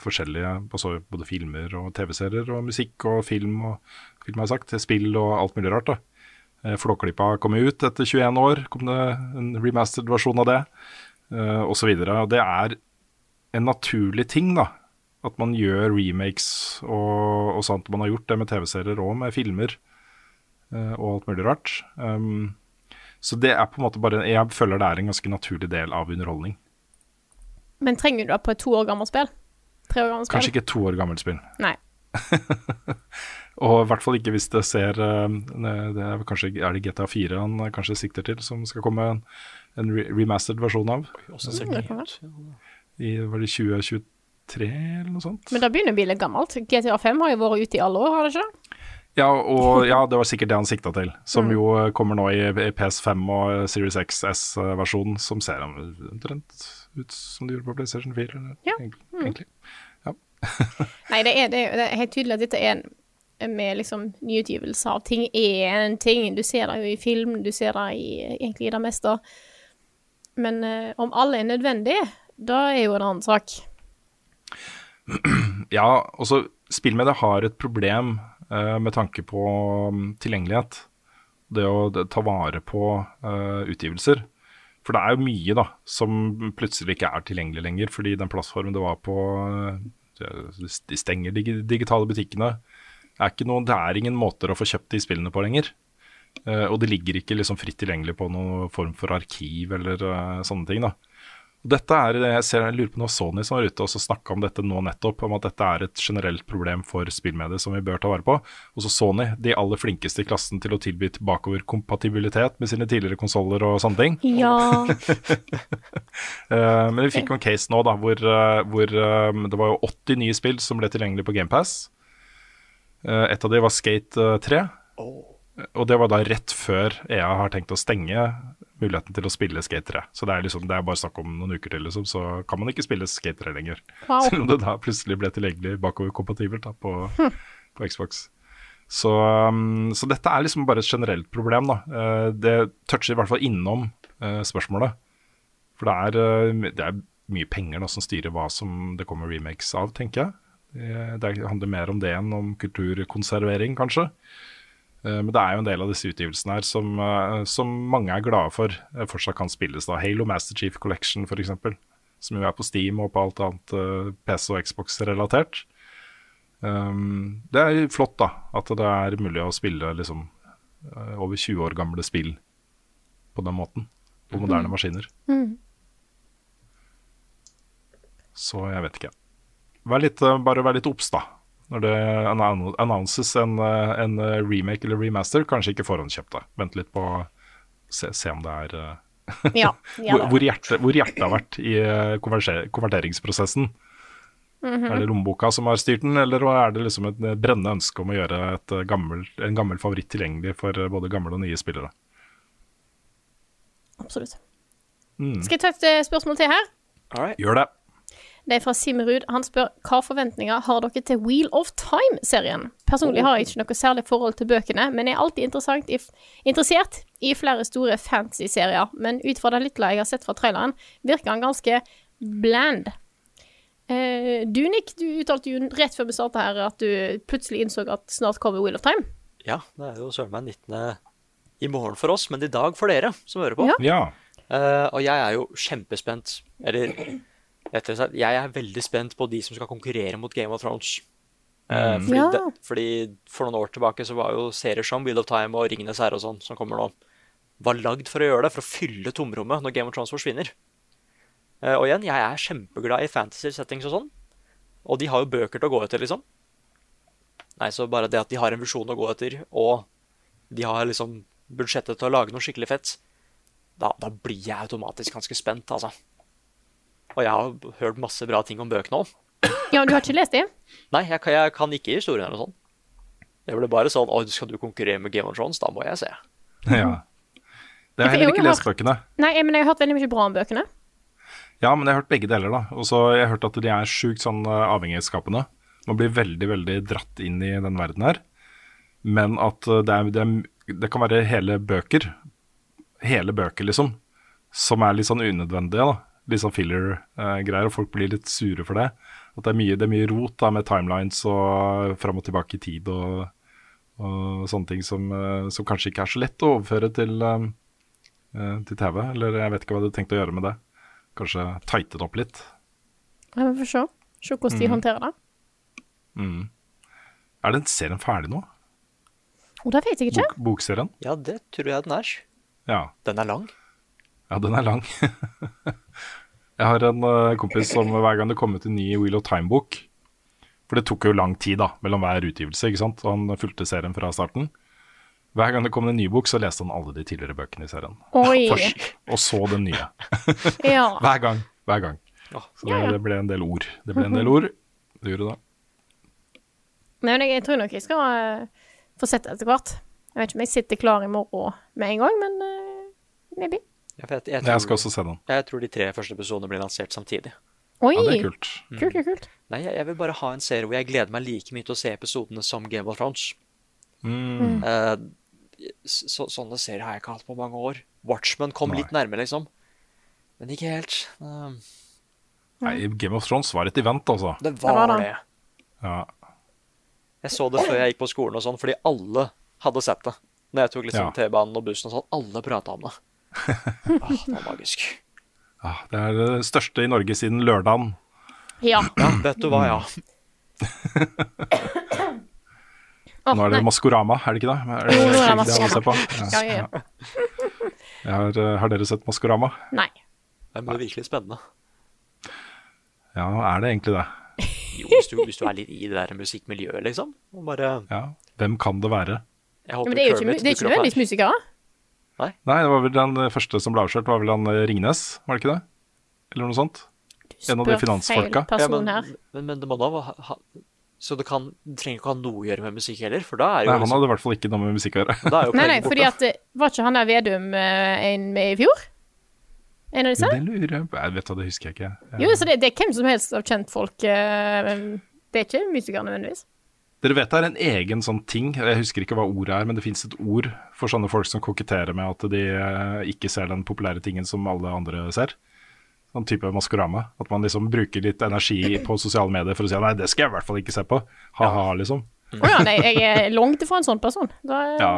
forskjellige altså både filmer og TV-serier og musikk og film og film har jeg sagt, spill og alt mulig rart. da. Eh, Flåklypa kom ut etter 21 år, kom det en remastered versjon av det, osv. Det er en naturlig ting, da. At man gjør remakes og, og sånt. Man har gjort det med TV-serier og med filmer uh, og alt mulig rart. Um, så det er på en måte bare Jeg føler det er en ganske naturlig del av underholdning. Men trenger du det på et to år gammelt spill? Tre år gammelt spill? Kanskje ikke et to år gammelt spill. Nei. Og i hvert fall ikke hvis det ser uh, det er, kanskje, er det GTA 4 han kanskje sikter til, som skal komme en, en remastered versjon av. Også ser det ut? I var det 2023 eller noe sånt? Men da begynner litt gammelt. GTA 5 har jo vært ute i alle år, har det ikke det? Ja, og ja, det var sikkert det han sikta til. Som Mm. jo kommer nå i, i PS5 og Series XS-versjonen, som ser omtrent ut som det gjorde på PlayStation 4. Eller, Ja. egentlig. Mm. Ja. Nei, det er, det, er, helt tydelig at dette er en med liksom nyutgivelse av ting er en ting. Du ser det jo i film, du ser det i egentlig i det meste. Men eh, om alle er nødvendige, da er jo en annen sak. Ja, også spillmediet har et problem eh, med tanke på um, tilgjengelighet. Det å det, ta vare på eh, utgivelser. For det er jo mye da, som plutselig ikke er tilgjengelig lenger, fordi den plattformen det var på eh, De stenger de digitale butikkene. Det er, noe, det er ingen måter å få kjøpt de spillene på lenger. Eh, og det ligger ikke liksom fritt tilgjengelig på noen form for arkiv eller eh, sånne ting. da. Dette er, jeg, ser, jeg lurer på noe Sony som var ute og snakka om dette nå nettopp, om at dette er et generelt problem for spillmediet som vi bør ta vare på. Også Sony, de aller flinkeste i klassen til å tilby tilbakeoverkompatibilitet med sine tidligere konsoller og sånne ting. Ja. Eh, men vi fikk jo en case nå da, hvor, eh, hvor eh, det var jo 80 nye spill som ble tilgjengelig på GamePass. Et av de var Skate eh, 3. Og det var da rett før EA har tenkt å stenge muligheten til å spille Skate 3. Så det er, liksom, det er bare snakk om noen uker til, liksom, så kan man ikke spille Skate 3 lenger. Wow. Selv om det da plutselig ble tilgjengelig bakoverkompatibelt på, på Xbox. Så, um, så dette er liksom bare et generelt problem. da. Eh, det toucher i hvert fall innom eh, spørsmålet. For det er, eh, det er mye penger da, som styrer hva som det kommer remakes av, tenker jeg. Det handler mer om det enn om kulturkonservering, kanskje. Eh, Men det er jo en del av disse utgivelsene her som, eh, som mange er glade for eh, fortsatt kan spilles. da. Halo Master Chief Collection f.eks., som jo er på Steam og på alt annet PC og Xbox-relatert. Um, det er flott da, at det er mulig å spille liksom, over 20 år gamle spill på den måten. På moderne maskiner. Mm. Så jeg vet ikke. Vær litt, bare vær litt obs, da. Når det annonses en, eh, en eh, remake eller remaster, kanskje ikke forhåndskjøpt. da. Vent litt på se, se om det er eh, Ja. ja hvor, hvor, hjertet, hvor hjertet har vært i konverteringsprosessen. Mm. Mhm. Er det lommeboka som har styrt den, eller er det liksom et brennende ønske om å gjøre et gammel, en gammel favoritt tilgjengelig for både gamle og nye spillere? Absolutt. Mm. Skal jeg ta et spørsmål til her? Gjør det. Det er fra Simmerud. Han spør hva forventninger har dere til Wheel of Time-serien? Personlig har jeg ikke noe særlig forhold til bøkene, men er alltid i, interessert i flere store fantasy-serier. Men ut fra det lille jeg har sett fra traileren, virker han ganske bland. Eh, du, Nick, du uttalte jo rett før vi starta her at du plutselig innså at snart kommer Wheel of Time. Ja, det er jo søren meg 19. i morgen for oss, men i dag for dere som hører på. Ja. Ja. Eh, og jeg er jo kjempespent. Eller rettere sagt, jeg er veldig spent på de som skal konkurrere mot Game of Thrones. Mm. fordi, Ja. det, fordi For noen år tilbake så var jo serier som Wheel of Time og Ringenes herre og sånn, som kommer nå, var lagd for å gjøre det, for å fylle tomrommet når Game of Thrones forsvinner. Eh, og igjen, jeg er kjempeglad i fantasy settings og sånn. Og de har jo bøker til å gå etter, liksom. Nei, så bare det at de har en visjon å gå etter, og de har liksom budsjettet til å lage noe skikkelig fett, da, da blir jeg automatisk ganske spent, altså. Og jeg har hørt masse bra ting om bøkene òg. Ja, du har ikke lest dem? Nei, jeg, kan- jeg kan ikke historien eller sånn. Det ble bare sånn Å, skal du konkurrere med Game of Thrones? Da må jeg se. ja. Det har jeg heller ikke har lest bøkene. Nei, men jeg har hørt veldig mye bra om bøkene. Ja, men jeg har hørt begge deler, da. Og så har jeg hørt at de er sjukt sånn eh, avhengighetsskapende. Man blir veldig, veldig dratt inn i den verden her. Men at eh, det, er, det, er, det kan være hele bøker, hele bøker liksom, som er litt sånn unødvendige, da. Litt sånn filler-greier, og folk blir litt sure for det. At det er mye, det er mye rot da, med timelines og fram og tilbake i tid og, og sånne ting som, eh, som kanskje ikke er så lett å overføre til, eh, eh, til TV. Eller jeg vet ikke hva du tenkte å gjøre med det. Kanskje tighte det opp litt. Ja, Vi får se. Se hvordan Mm. de håndterer det. Er den serien ferdig nå? Oh, det vet jeg ikke. Bok, bokserien? Ja, det tror jeg den er. Ja. Den er lang. Ja, den er lang. jeg har en uh, kompis som hver gang det kom ut en ny Wheel of Time-bok For det tok jo lang tid da, mellom hver utgivelse, ikke sant? og han fulgte serien fra starten. Hver gang det kom en ny bok, så leste han alle de tidligere bøkene i serien. Oi. Først, og så den nye. Ja. Hver gang. Hver gang. Så det, det ble en del ord. Det ble en del ord. Det gjorde det. Nei, men jeg, jeg tror nok jeg skal uh, få sett det etter hvert. Jeg vet ikke om jeg sitter klar i morgen med en gang, men uh, maybe. Ja, for jeg, jeg, Jeg skal også se den. jeg tror de tre første episodene blir lansert samtidig. Oi! Ja, det er kult. Kult, kult, kult. Nei, jeg, jeg vil bare ha en serie hvor jeg gleder meg like mye til å se episodene som Game of Thrones. Mm. Uh, så, sånne serier har jeg ikke hatt på mange år. Watchmen kom Nei. litt nærme, liksom. Men ikke helt. Uh, Nei, Game of Thrones var et event, altså. det var var det. det. Ja. Jeg så det før jeg gikk på skolen og sånn, fordi alle hadde sett det. Når jeg tok liksom Ja. T-banen og bussen og sånn, alle prata om det. Åh, det var magisk. Ja, det er det største i Norge siden lørdagen. Ja. Ja, vet du hva, ja. Nå er det. Maskorama, er det ikke det? Er det det, er det jeg Maskorama. på? Ja, ja, ja. Har, eh, har dere sett Maskorama? Nei. Det er virkelig spennende. Ja, er det egentlig det? Jo, hvis du, hvis du er litt i det der musikkmiljøet, liksom. Og bare Ja. Hvem kan det være? Jeg Ja, men det er jo ikke, det er ikke nødvendigvis musikere. Nei, det var vel den eh, første som ble avslørt, var vel han eh, Ringnes, var det ikke det? Eller noe sånt? Du En av de spør feil person her. Ja, men, men, men det må da ha, ha Så det, kan, det trenger ikke ha noe å gjøre med musikk heller, for da er jo Nei, han liksom, hadde i hvert fall ikke noe med musikk å gjøre. da er jo Nei, nei, fordi at eh, Var ikke han der Vedum en med i fjor? En av disse? Det lurer jeg på. Jeg vet hva, det husker jeg ikke. Jeg... Jo, så det, det er hvem som helst av kjentfolk. eh, Det er ikke musikere nødvendigvis. Dere vet det er en egen sånn ting, jeg husker ikke hva ordet er, men det fins et ord for sånne folk som koketterer med at de eh, ikke ser den populære tingen som alle andre ser. Sånn type maskorama. At man liksom bruker litt energi på sosiale medier for å si nei, det skal jeg i hvert fall ikke se på. Ha-ha, liksom. Å ja, nei, jeg er langt ifra en sånn person. Da er Ja.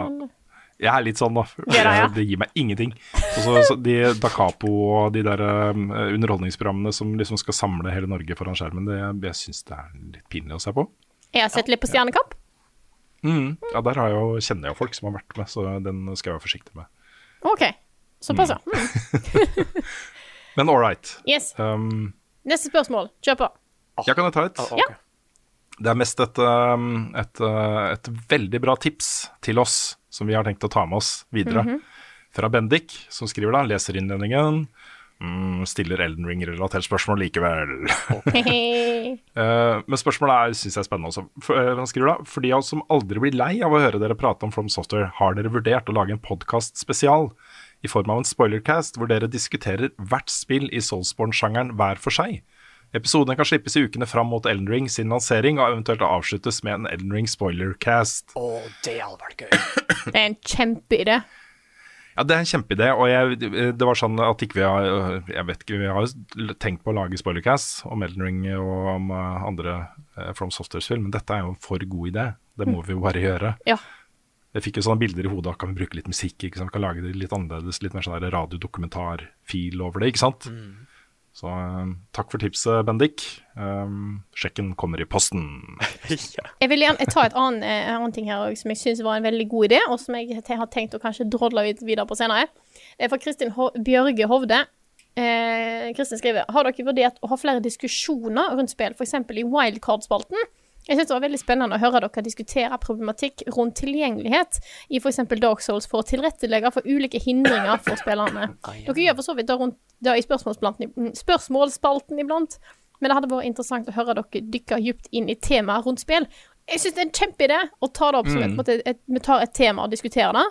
Jeg er litt sånn, da. Det ja. Det gir meg ingenting. Og så, så de Da Capo og de der um, underholdningsprogrammene som liksom skal samle hele Norge foran skjermen, det, jeg syns det er litt pinlig å se på. Jeg har sett litt på Stjernekamp. Mm. Ja, der har jeg jo, kjenner jeg jo folk som har vært med, så den skal jeg være forsiktig med. OK. Såpass, ja. Mm. Men all right. Yes. Um, Neste spørsmål. Kjør på. jeg kan ta et. Okay. ok. Det er mest et, um, et, uh, et veldig bra tips til oss, som vi har tenkt å ta med oss videre. Mhm. Fra Bendik, som skriver da, leser innledningen. Mm, stiller Elden Ring-relatert spørsmål likevel. uh, men spørsmålet er, synes jeg er spennende også. For, uh, skriver da, For de av oss som aldri blir lei av å høre dere prate om From Software, har dere vurdert å lage en podkast spesial i form av en spoilercast hvor dere diskuterer hvert spill i Soulsborne-sjangeren hver for seg? Episodene kan slippes i ukene fram mot Elden Ring sin lansering, og eventuelt avsluttes med en Elden Ring spoilercast. Å, det hadde vært gøy. Det er en kjempeidé. Ja, det er en kjempeidé, og jeg, det var sånn at ikke vi har Jeg vet ikke, vi har jo tenkt på å lage spoilercast om Elden Ring og om eh, andre eh, From Softwares-film, men dette er jo en for god idé. Det må vi jo bare gjøre. Ja. Jeg fikk jo sånne bilder i hodet, kan vi bruke litt musikk? ikke sant? Vi kan lage det litt annerledes, litt mer sånn der radiodokumentar-feel over det, ikke sant? Så eh, takk for tipset, Bendik. Um, sjekken kommer i posten. Jeg vil gjerne ta et annet, eh, annen ting her også, som jeg syns var en veldig god idé, og som jeg te- har tenkt å kanskje drodle litt videre på senere. Det er fra Kristin Ho Bjørge Hovde. Eh, Kristin skriver Har dere vurdert å ha flere diskusjoner rundt spill, f.eks. i Wildcard-spalten? Jeg synes det var veldig spennende å høre dere diskutere problematikk rundt tilgjengelighet i f.eks. Dark Souls for å tilrettelegge for ulike hindringer for spillerne. Dere gjør for så vidt det rundt det i spørsmålsspalten, spørsmålsspalten iblant, men det hadde vært interessant å høre dere dykke dypt inn i temaet rundt spill. Jeg syns det er en kjempeidé å ta det opp som et, på måte, et, vi tar et tema og diskuterer det.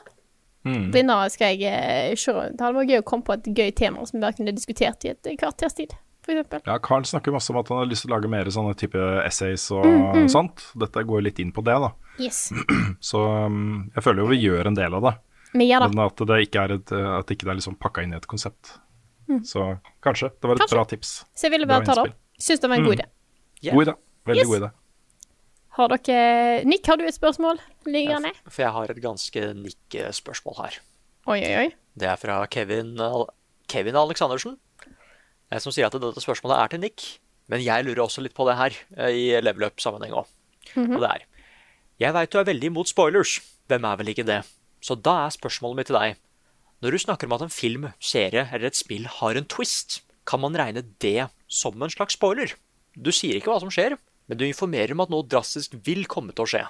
Denne skal jeg kjøre. Det hadde vært gøy å komme på et gøy tema som vi kunne diskutert i et kvarters tid, eksempel. Ja, Carl snakker masse om at han har lyst til å lage mer sånne type essays og Mm, sånt. Dette går litt inn på det, da. Yes. Så um, jeg føler jo vi gjør en del av det. Vi gjør. Men at det ikke er, et, at det ikke er liksom pakka inn i et konsept. Så kanskje. Det var et Mm. Kanskje. bra tips. Så jeg ville bare ta det opp. Syns det var en god Mm. idé. Yeah. God idé. Veldig Yes. god idé. Har dere Nick, har du et spørsmål liggende? For jeg har et ganske Nick-spørsmål her. Oi, oi, oi. Det er fra Kevin, Kevin Aleksandersen, eh, som sier at dette spørsmålet er til Nick. Men jeg lurer også litt på det her, eh, i level up-sammenheng òg. Og det er Jeg veit du er veldig imot spoilers. Hvem er vel ikke det? Så da er spørsmålet mitt til deg. Når du snakker om at en film, serie eller et spill har en twist, kan man regne det som en slags spoiler? Du sier ikke hva som skjer, men du informerer om at noe drastisk vil komme til å skje.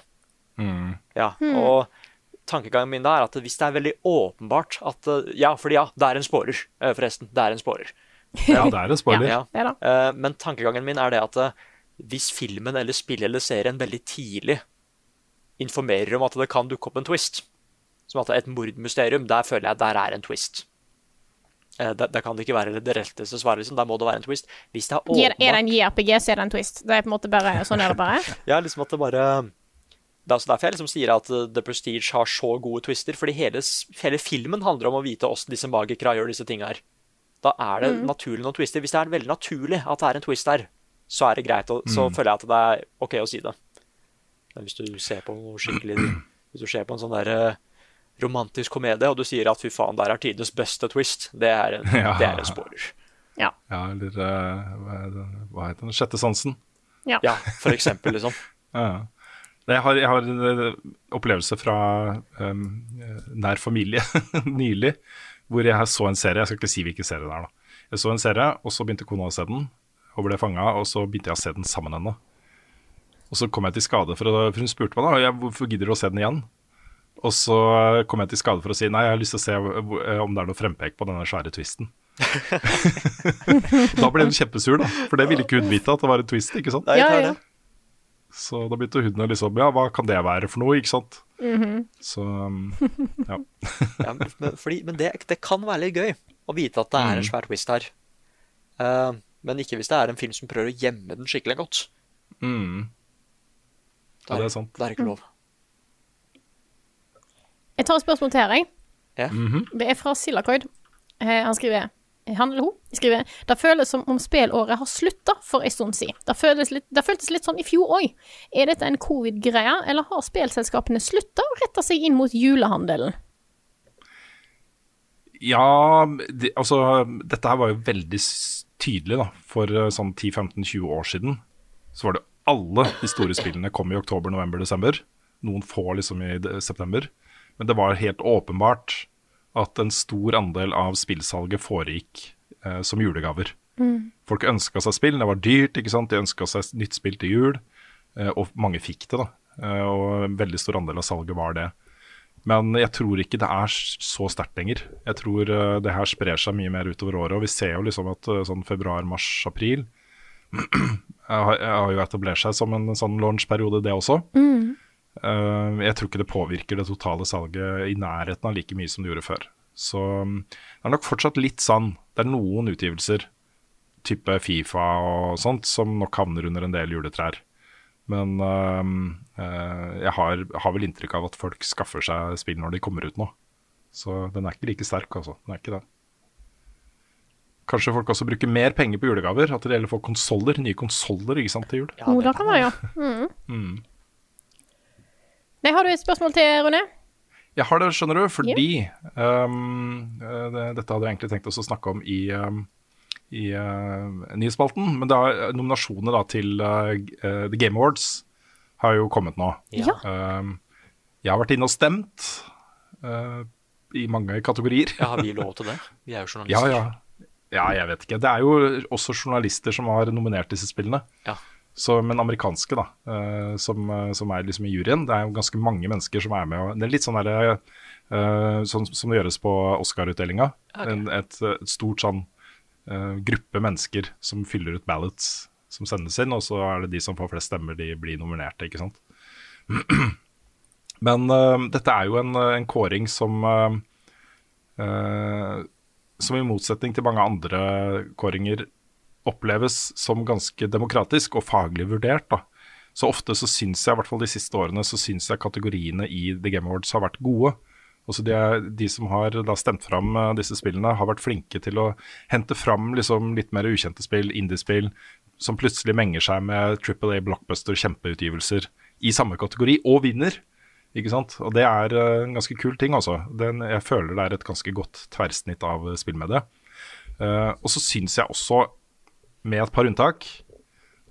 Ja, og tankegangen min da er at hvis det er veldig åpenbart at eh, Ja, fordi ja, det er en spoiler, eh, forresten. Det er en spoiler. Ja, det er en spoiler. Ja, Det da. Eh, Men tankegangen min er det at eh, hvis filmen eller spillet eller serien veldig tidlig informerer om at det kan dukke opp en twist, som at det er et mordmysterium, der føler jeg der er en twist. Det Der, der kan det ikke være det retteste svaret, liksom. Der må det være en twist. Hvis det er åpenbart... Er det en JRPG, så er det en twist. Det er på en måte bare Sånn er det bare. Ja, liksom at det bare Det er også derfor jeg liksom sier at uh, The Prestige har så gode twister, fordi hele, hele filmen handler om å vite åssen disse magikere gjør disse tinga her. Da er det naturlig noen twister. Hvis det er veldig naturlig at det er en twist der, så er det greit, og så føler jeg at det er OK å si det. Men hvis du ser på noe skikkelig Hvis du ser på en sånn der uh, romantisk komedie, og du sier at fy faen, der er tidenes beste twist, det er en, Ja. det er en sporer. Ja, eller eh, hva det- hva heter den? Sjette sansen. Ja. Ja, for eksempel, liksom. Ja. Jeg har, jeg har en eh, opplevelse fra um, nær familie nylig, hvor jeg så en serie. Jeg skal ikke si hvilken serie det er. da. Jeg så en serie, og så begynte kona å se den, og ble fanga, og så begynte jeg å se den sammen med henne. Og så kom jeg til skade for, å, for hun spurte meg da, hvorfor gidder du å se den igjen. Og så kom jeg til skade for å si nei, jeg har lyst til å se eh, om det er noe frempek på denne svære twisten. da ble hun kjempesur, da, for det ville ikke hun vite at det var en twist. ikke sant? Nei, Ja, ja. Så da begynte hun å liksom Ja, hva kan det være for noe, ikke sant? Så um, ja. Ja, men, men- fordi, men det, det kan være litt gøy å vite at det er en Mm. svær twist her. Uh, men ikke hvis det er en film som prøver å gjemme den skikkelig godt. Mm. Ja, det er sant. Det er ikke lov. Jeg tar et spørsmål til her, jeg. Ja. Det er fra Silakoid. Eh, han skriver han eller hun skriver Det føles som om spillåret har slutta for en stund siden. Det, føltes litt sånn i fjor òg. Er dette en covid-greie, eller har spillselskapene slutta å rette seg inn mot julehandelen? Ja, det, altså Dette her var jo veldig tydelig da For eh, sånn 10-15-20 år siden Så var det alle de store spillene kom i oktober, november, desember Noen få liksom i september Men det var helt åpenbart At en stor andel av spillsalget foregikk eh, Som julegaver Folk ønsket seg spill, det var dyrt ikke sant? De ønsket seg nytt spill til jul eh, Og mange fikk det da Eh, Og en veldig stor andel av salget var det men jeg tror ikke det er så sterkt lenger. Jeg tror eh, det her sprer seg mye mer utover året. Og vi ser jo liksom at eh, sånn februar, mars, april har, har jo etablert seg som en sånn launchperiode, det også. Eh, jeg tror ikke det påvirker det totale salget i nærheten av like mye som det gjorde før. Så mm, det er nok fortsatt litt sånn. Det er noen utgivelser, type Fifa og sånt, som nok havner under en del juletrær. Men øh, jeg har, har vel inntrykk av at folk skaffer seg spill når de kommer ut nå. Så den er ikke like sterk, altså. Den er ikke det. Kanskje folk også bruker mer penger på julegaver. At det gjelder å få konsoller, nye konsoller til jul. Ja, det kan være, ja. Mm. Nei, har du et spørsmål til, Rune? Jeg har det, skjønner du, fordi øh, det, Dette hadde jeg egentlig tenkt oss å snakke om i, um, i uh, nyhetsspalten. Men det er nominasjoner da til uh, The Game Awards har jo kommet nå. Ja. Um, jeg har vært inne og stemt uh, i mange kategorier. Ja, har vi lov til det? Vi er jo Ja, journalister. ja. ja, jeg vet ikke. Det er jo også journalister som har nominert disse spillene. Ja. Så, men amerikanske, da, eh, som, eh, som er liksom i juryen. Det er jo ganske mange mennesker som er med. Og det er litt sånn derre eh, sånn som det gjøres på Oscar-utdelinga. Okay. Et, et stort sånn gruppe mennesker som fyller ut ballots som sendes inn, og så er det de som får flest stemmer, de blir nominerte, ikke sant. Men uh, dette er jo en, en kåring som, uh, uh, som i motsetning til mange andre kåringer oppleves som ganske demokratisk og faglig vurdert. da. Så ofte så syns jeg, i hvert fall de siste årene, så syns jeg kategoriene i The Game Awards har vært gode. Også de, de som har stemt fram eh, disse spillene, har vært flinke til å hente fram liksom litt mer ukjente spill, indiespill, som plutselig menger seg med Triple A blockbuster, kjempeutgivelser i samme kategori, og vinner. Ikke sant? Og det er eh, en ganske kul ting, altså. Jeg føler det er et ganske godt tverrsnitt av spillmedie. Uh, og så syns jeg også, med et par unntak,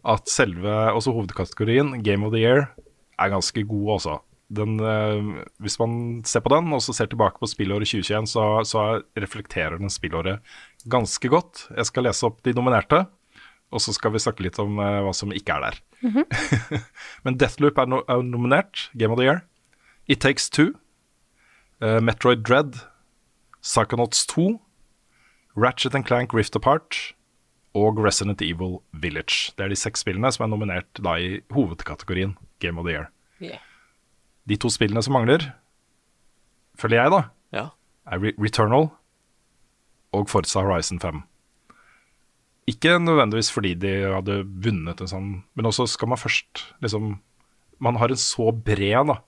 at selve også hovedkategorien, Game of the Year, er ganske god også. Den, eh, hvis man ser på den og så ser tilbake på spillåret 2021, så, så reflekterer den spillåret ganske godt. Jeg skal lese opp de nominerte, og så skal vi snakke litt om eh, hva som ikke er der. Men Deathloop er, no, er nominert, Game of the Year. It Takes Two, eh, Metroid Dread, Psychonauts 2, Ratchet and Clank Rift Apart og Resident Evil Village. Det er de seks spillene som er nominert da i hovedkategorien Game of the Year. Yeah. De to spillene som mangler, føler jeg, da, Ja. er Re Returnal og Forza Horizon 5. Ikke nødvendigvis fordi de hadde vunnet en sånn, men også skal man først liksom Man har en så bred, da,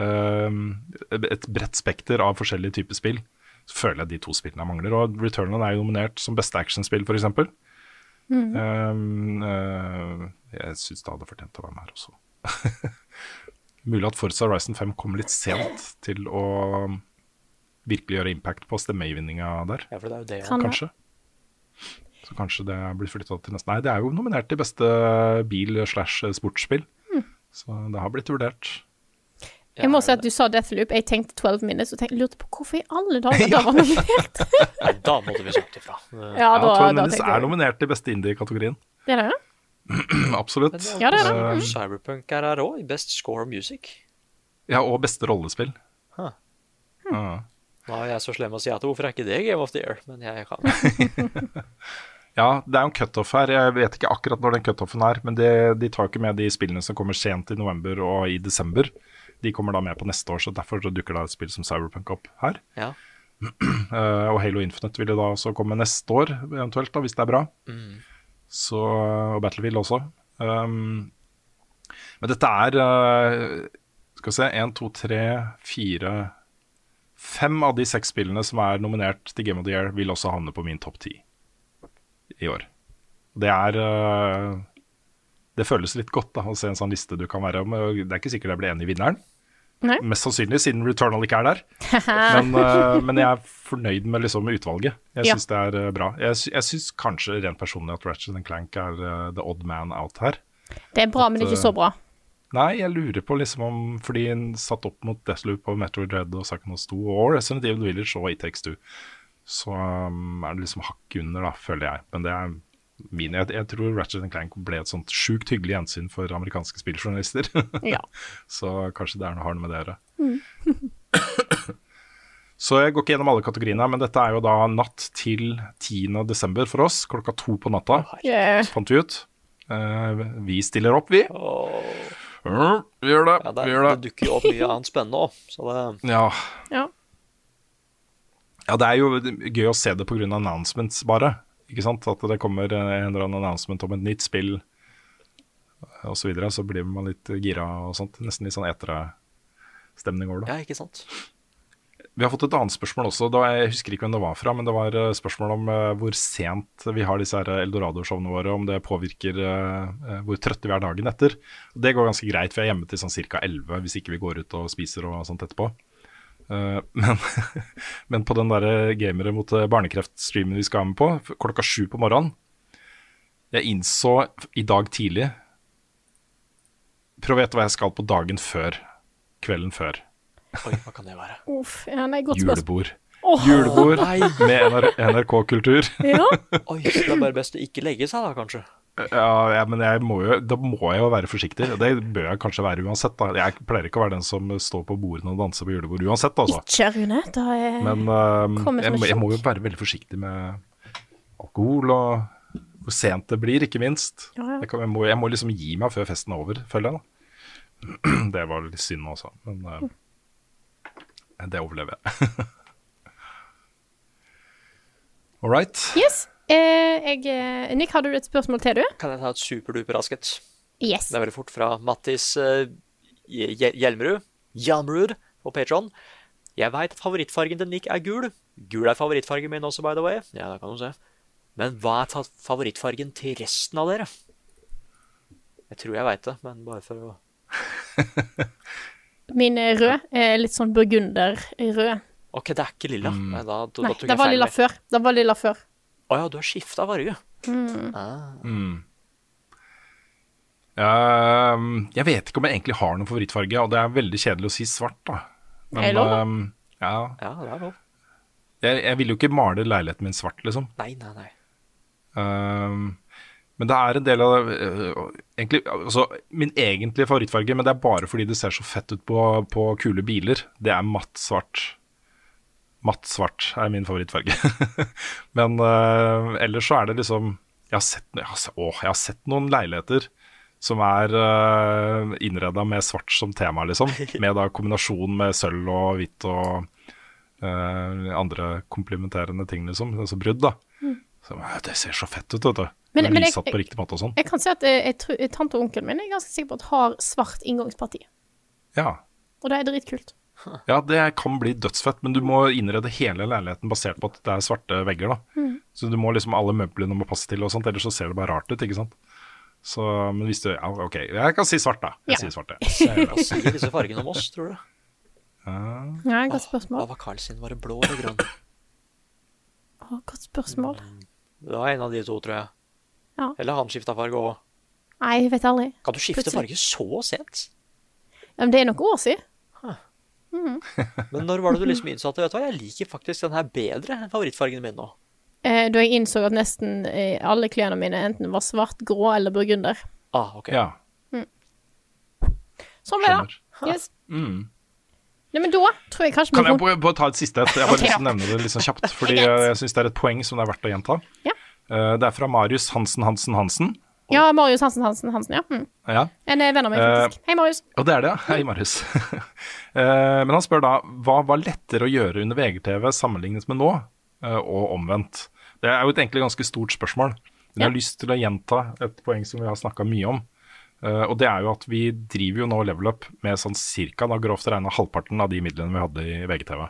eh, et bredt spekter av forskjellige typer spill. Så føler jeg de to spillene mangler. Og Returnal er jo nominert som beste actionspill, f.eks. Um, uh, jeg syns det hadde fortjent å være med her også. Mulig at Forza Horizon 5 kom litt sent til å virkelig gjøre impact på stemmegivinninga der, ja, for det er jo det. ja. kanskje. Så kanskje det blir flytta til neste Nei, det er jo nominert til beste bil slash sportsspill. Så det har blitt vurdert. Jeg må si at du sa Deathloop. Jeg tenkte 12 minutes og tenkte, lurte på hvorfor i alle dager det var nominert. Da måtte vi sagt ifra. Ja, Ja, da, 12 da Minutes er nominert til beste indie-kategorien. Det er det? Absolutt. Ja, det er det. eh, Cyberpunk er her òg, i Best Score Music. Ja, og beste rollespill. Huh. Ja. Nå er jeg så slem å si at hvorfor er ikke det Game of the Year? Men jeg kan. Ja, det er jo en cutoff her. Jeg vet ikke akkurat når den cutoffen er, men det, de tar jo ikke med de spillene som kommer sent i november og i desember. De kommer da med på neste år, så derfor så dukker da et spill som Cyberpunk opp her. Ja. Uh, og Halo Infinite vil jo da også komme neste år, eventuelt, da, hvis det er bra. Så, og Battlefield også. Um, men dette er uh, Skal vi se Én, to, tre, fire Fem av de seks spillene som er nominert til Game of the Year, vil også havne på min topp ti i år. Det er uh, Det føles litt godt da, å se en sånn liste du kan være med. Det er ikke sikkert jeg blir enig i vinneren. Nei. Mest sannsynlig, siden Returnal ikke er der. Men, uh, men jeg er fornøyd med liksom utvalget. Jeg Ja. det er uh, bra. Jeg, jeg syns kanskje rent personlig at Ratchet Clank er uh, the odd man out her. Det er bra, men det er ikke så bra. Nei, jeg lurer på liksom om Fordi en satt opp mot Deathloop og Metroid Dread og Psychonauts 2 og Resident Evil Village og It Takes Two, så um, er det liksom hakk under, da, føler jeg. Men det er min Jeg, jeg tror Ratchet Clank ble et sånt sjukt hyggelig gjensyn for amerikanske spilljournalister. Ja. så kanskje det er noe, har noe med det å gjøre. Så jeg går ikke gjennom alle kategoriene, men dette er jo da natt til 10. desember for oss. Klokka to på natta, Yeah. fant vi ut. Uh, vi stiller opp, vi. Oh. Uh, vi gjør det. ja, det, vi gjør det det. dukker jo opp mye annet spennende òg, så det Ja. Ja. ja, det er jo gøy å se det pga. announcements, bare. Ikke sant? At det kommer en eller annen announcement om et nytt spill osv. Så, videre, så blir man litt gira og sånt. Nesten litt sånn etere-stemning over det. Ja, ikke sant? Vi har fått et annet spørsmål også. Da, jeg husker ikke hvem det var fra, men det var eh, spørsmål om eh, hvor sent vi har disse Eldorado-showene våre, om det påvirker eh, hvor trøtte vi er dagen etter. Det går ganske greit, for jeg er hjemme til sånn ca. 11 hvis ikke vi går ut og spiser og sånt etterpå. Eh, men, men på den der gamere mot eh, barnekreft-streamen vi skal være med på, klokka sju på morgenen Jeg innså i dag tidlig Prøv å gjette hva jeg skal på dagen før. Kvelden før. Oi, hva kan det være? Uff, ja, nei, godt. Julebord. Oh. Julebord med NR NRK-kultur. ja. Oi, så det er bare best å ikke legge seg, da, kanskje. Ja, ja, men jeg må jo, da må jeg jo være forsiktig. Det bør jeg kanskje være uansett. Da. Jeg pleier ikke å være den som står på bordene og danser på julebord uansett, altså. Ikke, Rune. Da er Men som jeg, jeg må jo være veldig forsiktig med alkohol og hvor sent det blir, ikke minst. Ja, ja. Jeg, kan, jeg, må, jeg må liksom gi meg før festen er over, føler jeg. da. Det var litt synd også, men uh, det overlever jeg. All right. Yes. Eh, jeg, eh, Nick, har du et spørsmål til, du? Kan jeg ta et superduper rasket? Yes. Det er veldig fort fra Mattis uh, Hjelmerud. Hjelmerud på Patron. Jeg veit at favorittfargen til Nick er gul. Gul er favorittfargen min også, by the way. Ja, det kan du se. Men hva er favorittfargen til resten av dere? Jeg tror jeg veit det, men bare for å Min er rød er litt sånn burgunderrød. OK, det er ikke lilla. Mm. da, da, da Nei, det var lilla før. Det var lilla før. Å ja, du har skifta farge. Mm. Ah. Mm. Uh, jeg vet ikke om jeg egentlig har noen favorittfarge, og det er veldig kjedelig å si svart, da. Er lov, da? um, ja, Ja, det er lov. jeg, jeg vil jo ikke male leiligheten min svart, liksom. Nei, nei, nei. Uh, men det er en del av øh, egentlig, altså, Min egentlige favorittfarge, men det er bare fordi det ser så fett ut på, på kule biler, det er matt svart. Matt svart er min favorittfarge. men uh, ellers så er det liksom Jeg har sett, jeg har, å, jeg har sett noen leiligheter som er uh, innreda med svart som tema, liksom. Med da kombinasjon med sølv og hvitt og uh, andre komplementerende ting, liksom. Altså brudd, da. Så, øh, det ser så fett ut, vet du. Mm. Men- Men, jeg- på riktig måte og sånn. Jeg kan si at eh, jeg, tante og onkelen min er ganske sikker på at har svart inngangsparti. Ja. Og det er dritkult. ja, det kan bli dødsfett, men du må innrede hele leiligheten basert på at det er svarte vegger, da. Mm. Så du må liksom alle møblene må passe til og sånt, ellers så ser det bare rart ut, ikke sant. Så, men hvis du Ja, OK, jeg kan si svart, da. Jeg Ja. sier svart, jeg. Hva sier disse fargene om oss, tror du? Ja, godt spørsmål Hva var Carl sin? Var det blå eller grønn? Å, godt spørsmål. Det var en av de to, tror jeg. Ja. Eller han skifta farge òg. Nei, jeg vet aldri. Kan du skifte Plutselig. farge så sent? Ja, Men det er nok år siden. Men når var det du liksom innså at vet du hva, jeg liker faktisk den her bedre enn favorittfargen min nå? Eh, da jeg innså at nesten eh, alle klærne mine enten var svart, grå eller burgunder. Ah, ok. Ja, Sånn ble det. Yes. Mm. Nei, men da tror jeg kanskje Kan jeg bare, bare ta et siste et? Jeg har bare Ok, lyst til å ja. nevne det litt sånn kjapt, fordi jeg syns det er et poeng som det er verdt å gjenta. Ja. Eh, Det er fra Marius Hansen Hansen Hansen. Ja, Marius Hansen Hansen Hansen, ja. Mm. Ja. En eh, venn av meg, faktisk. Hei, Marius. Og det er det, ja. Hei, Marius. Eh, Men han spør da hva var lettere å gjøre under VGTV sammenlignet med nå, eh, og omvendt. Det er jo et egentlig ganske stort spørsmål. Men jeg har lyst til å gjenta et poeng som vi har snakka mye om. Uh, Og det er jo at vi driver jo nå Level Up med sånn cirka, da grovt regna halvparten av de midlene vi hadde i VGTV.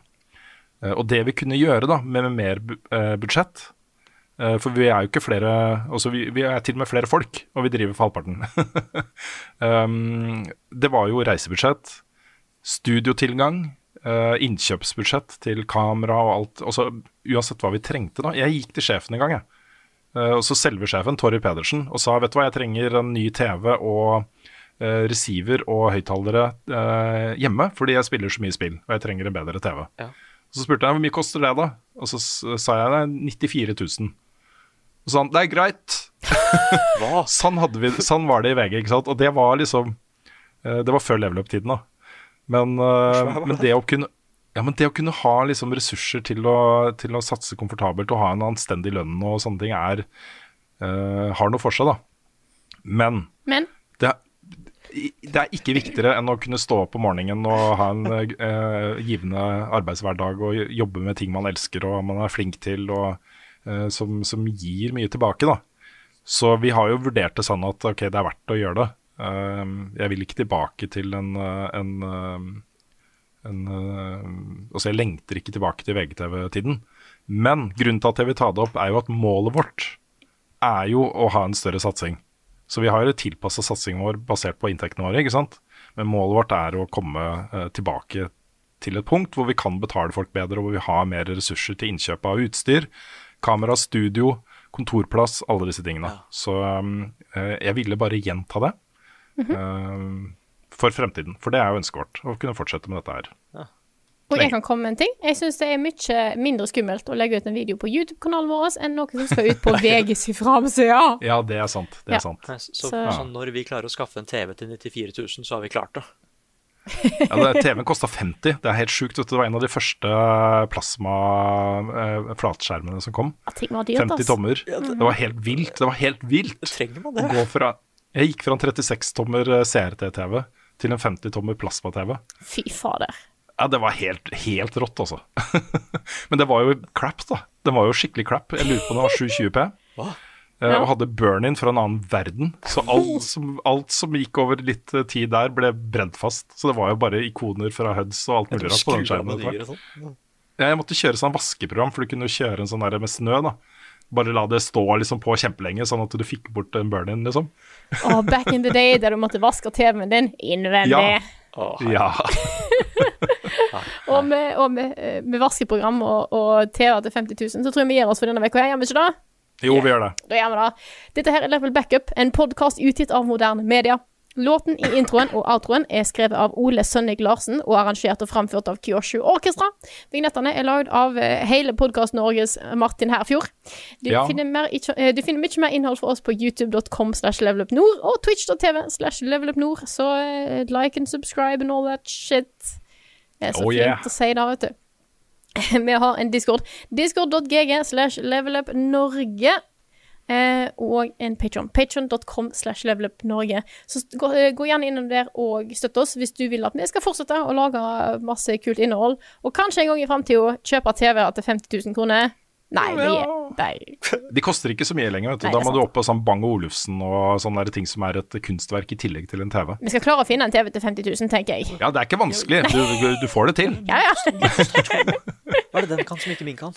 Uh, Og det vi kunne gjøre da, med, med mer bu- eh, budsjett eh, For vi er jo ikke flere altså vi, vi er til og med flere folk, og vi driver for halvparten. um, det var jo reisebudsjett, studiotilgang, uh, innkjøpsbudsjett til kamera og alt. Også, uansett hva vi trengte da. Jeg gikk til sjefen en gang, jeg. Uh, og så selve sjefen, Torry Pedersen, og sa vet du hva, jeg trenger en ny TV og uh, receiver og høyttalere eh, hjemme, fordi jeg spiller så mye spill, og jeg trenger en bedre TV. Ja. Så spurte jeg hvor mye koster det da, og så sa jeg det 94 000. Og så sa han det er greit. Hva? Sånn, hadde vi, sånn var det i VG, ikke sant? Og det var liksom eh, Det var før level up-tiden, da. Men, eh, men det å kunne ja, men det å kunne ha liksom ressurser til å, til å satse komfortabelt og ha en anstendig lønn og sånne ting, er uh, har noe for seg, da. Men Men det det er ikke viktigere enn å kunne stå opp om morgenen og ha en eh, givende arbeidshverdag og jobbe med ting man elsker og man er flink til, og eh, som, som gir mye tilbake, da. Så vi har jo vurdert det sånn at ok, det er verdt å gjøre det. Uh, jeg vil ikke tilbake til en, en, en Altså, jeg lengter ikke tilbake til VGTV-tiden. Men grunnen til at jeg vil ta det opp, er jo at målet vårt er jo å ha en større satsing. Så vi har tilpassa satsingen vår basert på inntektene våre, ikke sant. Men målet vårt er å komme eh, tilbake til et punkt hvor vi kan betale folk bedre, og hvor vi har mer ressurser til innkjøp av utstyr, kamera, studio, kontorplass, alle disse tingene. Så um, eh, jeg ville bare gjenta det eh, for fremtiden. For det er jo ønsket vårt, å kunne fortsette med dette her. Og jeg kan komme med en ting. Jeg syns det er mye mindre skummelt å legge ut en video på YouTube-kanalen vår enn noe som skal ut på VG si framside. Ja, det er sant. Det er Ja. sant. Så, Så- så når vi klarer å skaffe en TV til 94 000, så har vi klart det. Ja, TV-en kosta 50. Det er helt sjukt. Det var en av de første plasma-flatskjermene som kom. Ja, ting var dyrt, 50 tommer. tommer. Det var helt vilt. Det var helt vilt. Trenger man det? gå fra Jeg gikk fra en 36-tommer CRT-TV til en 50-tommer plasma-TV. Fy fader. Ja, det var helt, helt rått, altså. Men det var jo crap, da. Den var jo skikkelig crap. Jeg lurer på om den var 720P. Hva? Ja. Og hadde burn-in fra en annen verden. Så alt som, alt som gikk over litt eh, tid der, ble brent fast. Så det var jo bare ikoner fra HUDs og alt mulig rart på den skjermen. sånn. Ja, Jeg måtte kjøre sånn vaskeprogram, for du kunne jo kjøre en sånn der med snø. da Bare la det stå liksom på kjempelenge, sånn at du fikk bort en burn-in, liksom. Oh, back in the day der du måtte vaske TV-en din innvendig. Ja. Herregud. Ja. Og med, og med, eh, med varselprogram og, og TV til 50 000, så tror jeg vi gir oss for denne uka. Gjør vi ikke det? Jo, vi gjør det. Da gjør vi det. Dette her er Level Backup, en podkast utgitt av moderne media. Låten i introen og outroen er skrevet av Ole Sønnik Larsen og arrangert og framført av Kyoshu Orkestra. Vignettene er lagd av eh, hele Podkast-Norges Martin Herfjord. Du, Ja. finner mer, eh, du finner mye mer innhold for oss på youtube.com slash levelupnord og twitch.tv slash levelupnord, så eh, like and subscribe and all that shit. Det er så Oh, fint yeah. å si det, vet du. Vi har en discord. Discord.gg slash levelupnorge. Eh, og en Patreon. Patreon.com slash levelupnorge. Så gå, eh, gå gjerne innom der og støtt oss hvis du vil at vi skal fortsette å lage masse kult innhold. Og kanskje en gang i framtida kjøpe TV-er til 50 000 kroner. Nei, er nei. De koster ikke så mye lenger. vet du Nei, Da må sant. du opp på sånn Bang Olufsen og sånne ting som er et kunstverk i tillegg til en TV. Vi skal klare å finne en TV til 50 000, tenker jeg. Ja, det er ikke vanskelig. Du, du, du får det til. Ja, ja. Hva er det den kan som ikke min kan?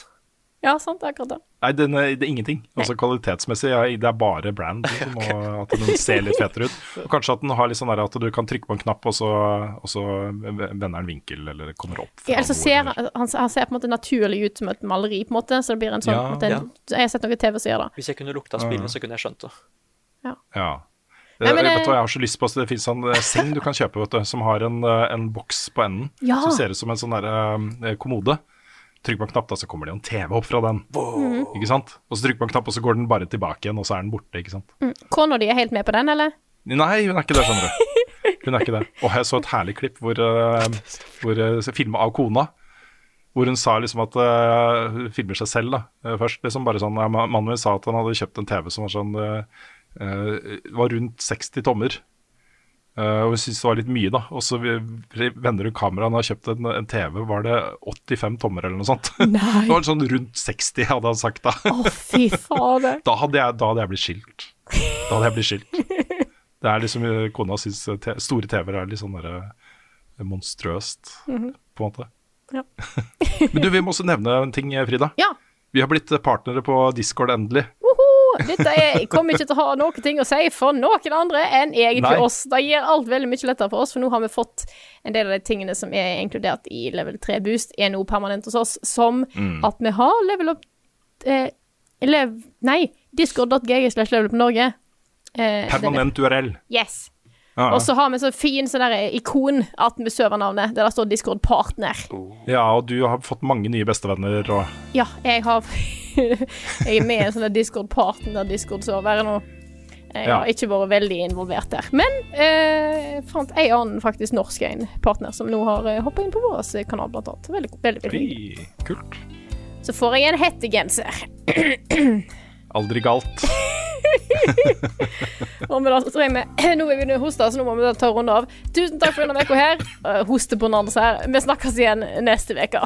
Ja, sant, akkurat det. Nei, den, er- det er ingenting. Altså Kvalitetsmessig, det er bare brand. Liksom, og at den ser litt fetere ut. Og kanskje at den har litt sånn der at du kan trykke på en knapp, og så, og så vender den vinkel, eller kommer opp. Ja, altså ser, han, han ser på en måte naturlig ut som et maleri, på en måte. Så det blir en sånn Ja, på en måte, en- Jeg har sett noen TV som gjør det. Hvis jeg kunne lukta spillet, så kunne jeg skjønt det. Ja. Nei, men, vet du eh, hva jeg har så lyst på? Så det fins en eh, seng du kan kjøpe, vet du, som har en, eh, en boks på enden. Ja. Som ser ut som en sånn der, eh, kommode. Trykker på en knapp, da, så kommer det jo en TV opp fra den. Ikke sant? Og så trykker man en knapp, og så går den bare tilbake igjen, og så er den borte. ikke sant? Kona di er helt med på den, eller? Nei, hun er ikke det, skjønner du. Hun er ikke det. Og jeg så et herlig klipp hvor, uh, hvor uh, filma av kona. Hvor hun sa liksom at eh, hun filmer seg selv da, eh, først. liksom bare sånn, ja, Mannen min sa at han hadde kjøpt en TV som var sånn eh, eh, var rundt 60 tommer. Eh, og vi syntes det var litt mye, da. Og så vender du kameraet og har kjøpt en, en TV, var det 85 tommer eller noe sånt? Nei. det var sånn rundt 60, hadde han sagt da. Å, fy fader. Da hadde jeg, da hadde jeg blitt skilt. Da hadde jeg blitt skilt. Det er liksom eh, Kona syns eh, te store TV-er er litt sånn derre monstrøst, på en måte. Ja. Men du, vi må også nevne en ting, Frida. Ja. Vi har blitt partnere på Discord endelig. Woho! Dette er, kommer ikke til å ha noe ting å si for noen andre enn egentlig Nei. oss. Det gjør alt veldig mye lettere for oss, for nå har vi fått en del av de tingene som er inkludert i level 3 boost, er nå permanent hos oss, som Mm. at vi har level up eh, lev, Nei, discord.gg slash level up Norge. Eh, Permanent URL. Yes. Ja, Og så har vi så fin sånn ikon at med servernavnet, der det står Discord Partner. ja, og du har fått mange nye bestevenner og Ja, jeg har Jeg er med i en sånn Discord Partner Discord-server nå. Jeg Ja. har ikke vært veldig involvert der. Men eh, fant ei annen faktisk norsk en partner som nå har uh, hoppa inn på vår kanal, blant annet. Veldig, veldig, veldig. Kult. Så får jeg en hettegenser. Aldri galt. Og med det så jeg vi Nå er vi hoste, så nå må vi ta en runde av. Tusen takk for denne uka her. Hoste på Nanders her. Vi snakkes igjen neste uke.